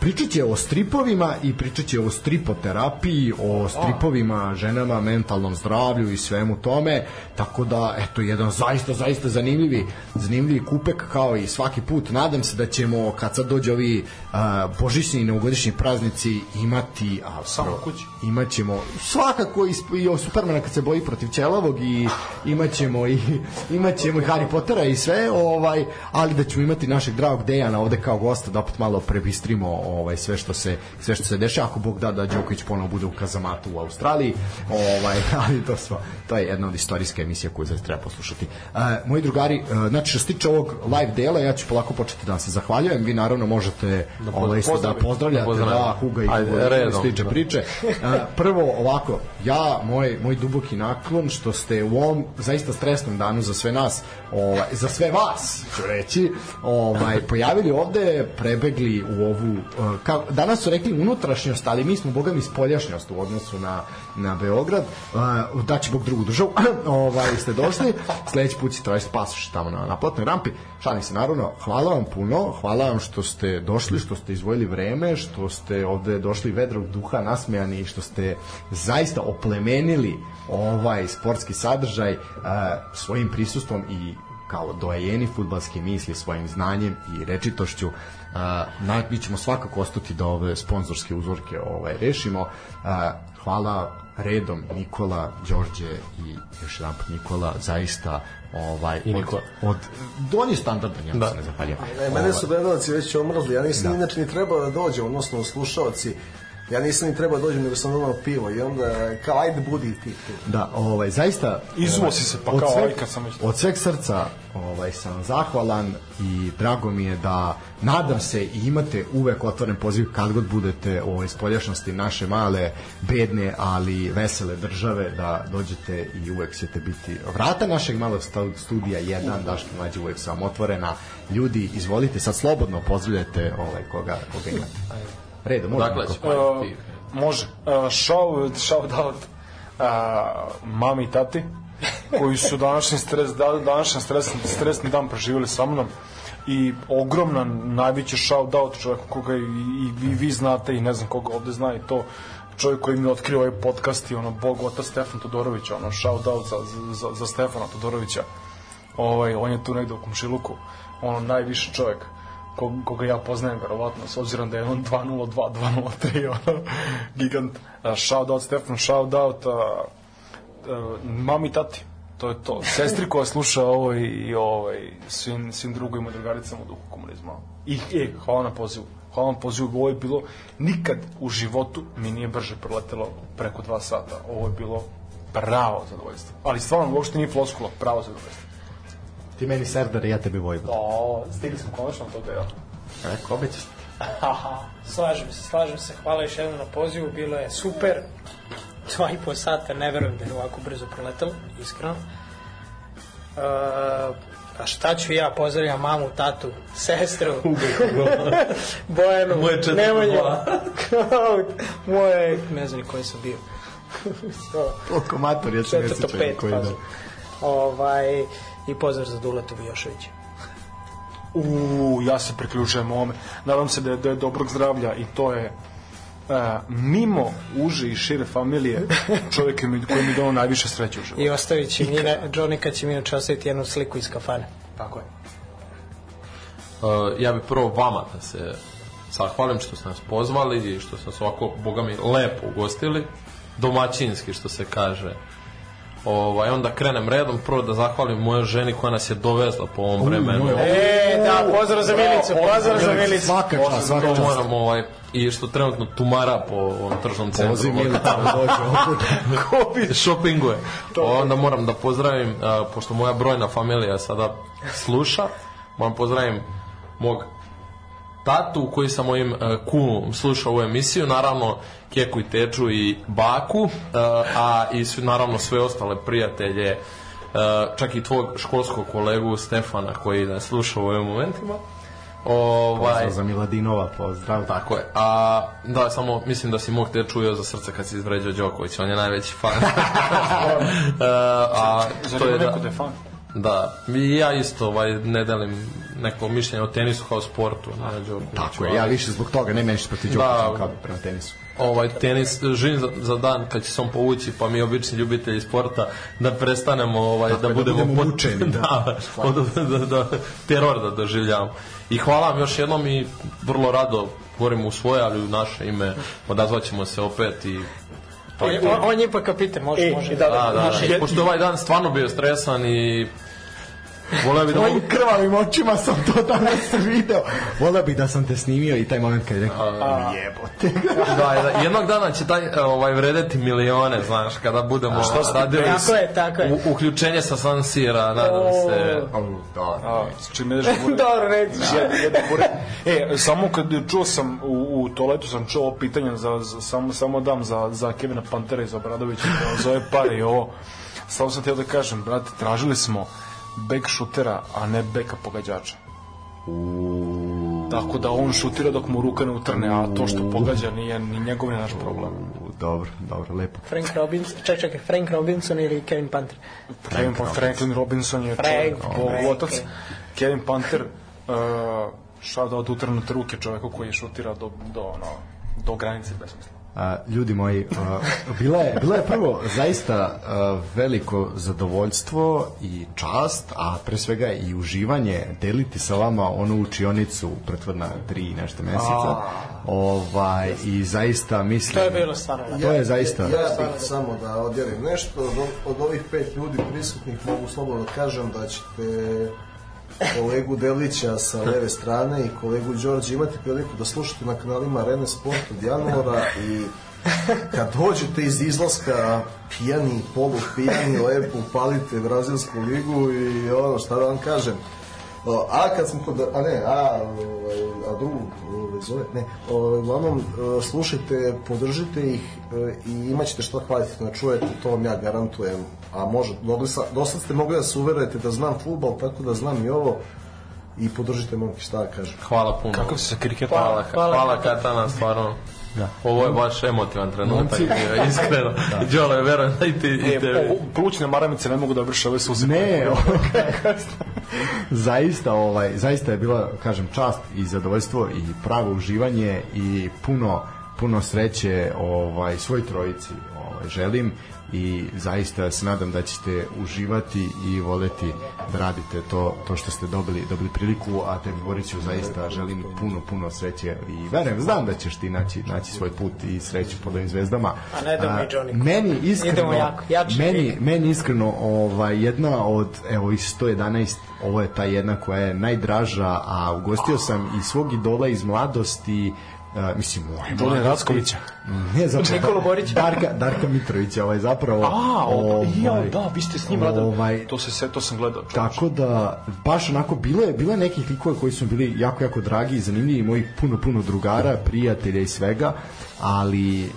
Pričat će o stripovima i pričat će o stripoterapiji, o stripovima, ženama, mentalnom zdravlju i svemu tome, tako da, eto, jedan zaista, zaista zanimljivi, zanimljivi kupek kao i svaki put. Nadam se da ćemo, kad sad dođe ovi uh, božićni i novogodišnji praznici, imati... A, Samo kući. Imaćemo svakako i, i o Supermana kad se boji protiv Ćelavog i imaćemo i imaćemo i Harry Pottera i sve, ovaj, ali da ćemo imati našeg dragog Dejana ovde kao gosta da opet malo prebistrimo ovaj sve što se sve što se dešava ako Bog da da Đoković ponovo bude u kazamatu u Australiji, ovaj [LAUGHS] ali to sve to je jedna od istorijske emisija koju zaista treba poslušati. E, moji drugari, e, znači što se tiče ovog live dela, ja ću polako početi da se zahvaljujem. Vi naravno možete da, ovaj, isto da pozdravljate, Da da, Huga i Ajde, redom, slične da. priče. E, prvo ovako, ja moj moj duboki naklon što ste u ovom zaista stresnom danu za sve nas, ovaj za sve vas, ću reći, ovaj pojavili ovde, prebegli u ovu e, kao danas su rekli unutrašnjost, ali mi smo bogami spoljašnjost u odnosu na na Beograd. Uh, daći Bog drugu državu. [LAUGHS] ovaj ste došli. Sledeći put ćete tražiti pasoš tamo na naplatnoj rampi. Šalim se naravno. Hvala vam puno. Hvala vam što ste došli, što ste izvojili vreme, što ste ovde došli vedrog duha, nasmejani i što ste zaista oplemenili ovaj sportski sadržaj uh, svojim prisustvom i kao doajeni futbalske misli svojim znanjem i rečitošću na, mi ćemo svakako ostati da ove sponzorske uzorke ovaj, rešimo uh, hvala redom Nikola, Đorđe i još jedan put Nikola zaista ovaj, I od, Nikola. od, od on je standardan, ja Da. se ne zahvaljujem. E, mene su gledalci već omrzli, ja nisam da. inače ni trebao da dođem, odnosno slušalci, ja nisam ni trebao da dođem, nego sam donao pivo i onda kao ajde budi ti tu. Da, ovaj zaista Izuo ovaj, si se, pa kao, sveg- aj, kad sam već- Od sveg srca ovaj sam zahvalan i drago mi je da nadam se i imate uvek otvoren poziv kad god budete u ovoj spoljašnosti naše male, bedne, ali vesele države da dođete i uvek ćete biti vrata našeg malog studija jedan, Daški mlađi uvek su vam otvorena. Ljudi, izvolite, sad slobodno pozdravljate ovaj koga, koga imate. Redom, Dakle, Uh, ti. može. Uh, shout, shout out uh, mami i tati koji su današnji stres, da, današnji stresni, stresni dan preživjeli sa mnom i ogromna najveći shout out čovjek koga i, i vi, vi znate i ne znam koga ovde zna i to čovjek koji mi je otkrio ovaj podcast i ono bog otac Stefan Todorović ono shout out za, za, za Stefana Todorovića ovaj, on je tu negde u komšiluku ono najviši čovjek kog, koga ja poznajem verovatno s obzirom da je on 202 203 [LAUGHS] ono, gigant. Uh, shout out Stefan shout out uh, uh, mami tati. To je to. Sestri koja sluša ovo i, i ovaj, svim, svim drugovima i drugaricama u duhu komunizma. I e, hvala na pozivu. Hvala na pozivu. Ovo je bilo nikad u životu mi nije brže proletelo preko dva sata. Ovo je bilo pravo zadovoljstvo. Ali stvarno uopšte nije floskula pravo zadovoljstvo Ti meni serdar, ja tebi Vojvod. o, stigli smo konačno do toga ja Rekao, obećaš. Slažem se, slažem se. Hvala još jednom na pozivu, bilo je super. Dva i po sata, ne verujem da je ovako brzo proletalo, iskreno. Uh, a šta ću ja, pozdravljam mamu, tatu, sestru, [LAUGHS] [LAUGHS] Bojanu, Nemanju, [LAUGHS] moje, ne znam ni koji sam bio. So, Koliko mator, ja se ne sjećam koji pa, da. ovaj, i pozdrav za Duleta Vijoševića. U, ja se priključujem ovome. Nadam se da je, da je dobrog zdravlja i to je uh, mimo uže i šire familije [LAUGHS] čovjek mi, koji mi donao najviše sreće u životu. I ostavit će mi, kad će mi inače ostaviti jednu sliku iz kafane. Tako je. ja bih prvo vama da se zahvalim što ste nas pozvali i što ste nas ovako, boga mi, lepo ugostili, domaćinski što se kaže. Ovaj, onda krenem redom, prvo da zahvalim mojoj ženi koja nas je dovezla po ovom vremenu. E, da, pozdrav za Milicu, pozdrav za Milicu. Svaka čast, svaka čast. moram, ovaj, i što trenutno tumara po ovom tržnom centru. Poziv Milica da dođe shoppinguje. [LAUGHS] Onda moram da pozdravim, pošto moja brojna familija sada sluša, moram pozdravim mog tatu koji sa mojim uh, kumom slušao ovu emisiju, naravno Keku i Teču i Baku, uh, a i svi, naravno sve ostale prijatelje, uh, čak i tvog školskog kolegu Stefana koji nas sluša u ovim momentima. Ovaj, Pozdrav za Miladinova, pozdrav. tako je. A da, samo mislim da si mog te čuo za srce kad si izvređao Đoković, on je najveći fan. [LAUGHS] E, a Zar to ima je da, neko da je fan? Da, i ja isto ovaj, ne delim neko mišljenje o tenisu kao sportu. Ne, Đokoviću, Tako je, ali- ja više zbog toga ne meniš protiv Da. Đokovića kao prema tenisu. ovaj tenis živim za, za dan kad će se on povući pa mi obični ljubitelji sporta da prestanemo ovaj da je, da budemo budemo pot- mučeni, da. [LAUGHS] da, da, da, da, teror da doživljavamo i hvala vam još jednom i vrlo rado govorim u svoje ali u naše ime odazvaćemo se opet i je E, on, on je ipak kapitan, može, E, može. da, Da, da, Naše- da. Pošto ovaj dan stvarno bio stresan i voleo bi da. Mojim krvavim očima sam to danas video. Volio bih da sam te snimio i taj moment kad je rekao, jebote. Da, da, jednog dana će taj e, ovaj vredeti milione, znaš, kada budemo radili Tako je, tako je. u, uključenje sa San Sira, nadam se. Da, A, s čim ideš? [LAUGHS] Dobro, jedan gore. E, samo kad čuo sam u, u toaletu sam čuo ovo pitanje za, za, samo, samo dam za, za Kevina Pantera i za Obradovića da zove pare i ovo samo sam htio da kažem, brate, tražili smo bek šutera, a ne beka pogađača. Tako da on šutira dok mu ruka ne utrne, a to što pogađa nije ni njegov ni naš problem. Dobro, dobro, lepo. Frank Robinson, čekaj, čekaj, Frank Robinson ili Kevin Panther? Kevin pa Franklin Robinson je čovjek, Frank, bog Frank. otac. Kevin Panther, uh, šta da od utrnute ruke čoveku koji šutira do, do, ono, do granice besmisla. A, ljudi moji, a, bila je, bila je prvo zaista a, veliko zadovoljstvo i čast, a pre svega i uživanje deliti sa vama onu učionicu prethodna tri i nešto meseca. Ovaj, I zaista mislim... To je bilo stvarno. To je zaista... Ja bih samo da odjelim nešto. Od, od ovih pet ljudi prisutnih mogu slobodno da kažem da ćete kolegu Delića sa leve strane i kolegu Đorđe imati priliku da slušate na kanalima Arene Sport od januara i kad dođete iz izlaska pijani, polu pijani, lepo upalite Brazilsku ligu i ono šta da vam kažem A kad smo kod, a ne, a, ovaj, a drugu ovaj, zove, ne, ovaj, uglavnom e, slušajte, podržite ih e, i imat ćete što kvalitetno da čujete, to vam ja garantujem, a može, mogli sa, dosta ste mogli da se uverujete da znam futbal, tako da znam i ovo i podržite momke, šta da kažem. Hvala puno. Kako si sa kriketom? Hvala, Hvala. hvala, Katana, stvarno. Da. Ovo je baš emotivan trenutak, bio, [LAUGHS] iskreno. Da. Đole, verujem da i ti, i E, tebi. o, plućne maramice ne mogu da vrše ove suze. Ne, [LAUGHS] zaista, ovaj, zaista je bila, kažem, čast i zadovoljstvo i pravo uživanje i puno, puno sreće ovaj, svoj trojici ovaj, želim i zaista se nadam da ćete uživati i voleti da radite to, to što ste dobili, dobili priliku, a tebi Boriću zaista želim puno, puno sreće i verujem, znam da ćeš ti naći, naći svoj put i sreću pod ovim zvezdama. A ne Johnny. Meni iskreno, jako, meni, meni iskreno ovaj, jedna od evo iz 111 ovo je ta jedna koja je najdraža a ugostio sam i svog idola iz mladosti Uh, mislim, Đole mladosti. Raskovića. Ne, zapravo. Nikolu Borića. Darka, Darka Mitrovića, ovaj zapravo. A, o, ja, ovaj, da, vi ste s njim radili. ovaj, To, se, se, to sam gledao. čoveče. Tako da, baš onako, bilo je, bilo je nekih likova koji su bili jako, jako dragi i zanimljivi, mojih puno, puno drugara, prijatelja i svega, ali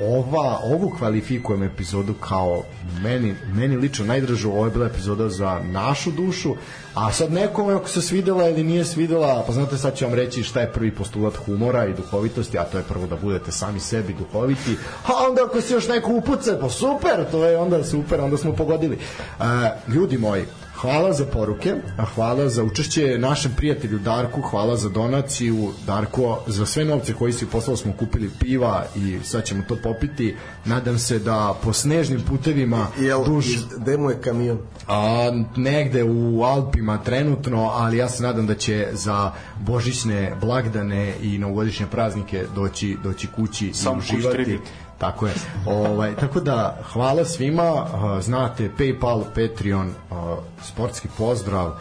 ova, ovu kvalifikujem epizodu kao meni, meni lično najdražu, ovo je bila epizoda za našu dušu, a sad nekome ako se svidela ili nije svidela, pa znate sad ću vam reći šta je prvi postulat humora i duhovitosti, a to je prvo da budete sami sebi duhoviti, a onda ako se još neko upuca, pa super, to je onda super, onda smo pogodili. Uh, ljudi moji, hvala za poruke, a hvala za učešće našem prijatelju Darku, hvala za donaciju, Darko, za sve novce koji si poslao smo kupili piva i sad ćemo to popiti. Nadam se da po snežnim putevima Jel, duš, iz- gde mu je kamion? a, negde u Alpima trenutno, ali ja se nadam da će za božićne blagdane i novogodišnje praznike doći, doći kući Sam i uživati. Tako je. Ovaj, tako da, hvala svima. Znate, Paypal, Patreon, uh, sportski pozdrav,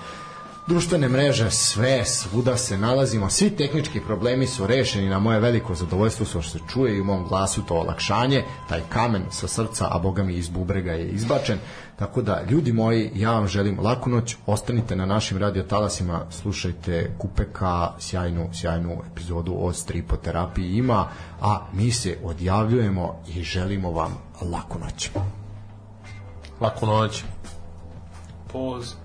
društvene mreže, sve, svuda se nalazimo. Svi tehnički problemi su rešeni na moje veliko zadovoljstvo što se čuje i u mom glasu to olakšanje. Taj kamen sa srca, a boga mi iz bubrega je izbačen. Tako da, ljudi moji, ja vam želim laku noć. Ostanite na našim radiotalasima, slušajte Kupeka, sjajnu, sjajnu epizodu o stripoterapiji ima, a mi se odjavljujemo i želimo vam laku noć. Laku noć. Poz.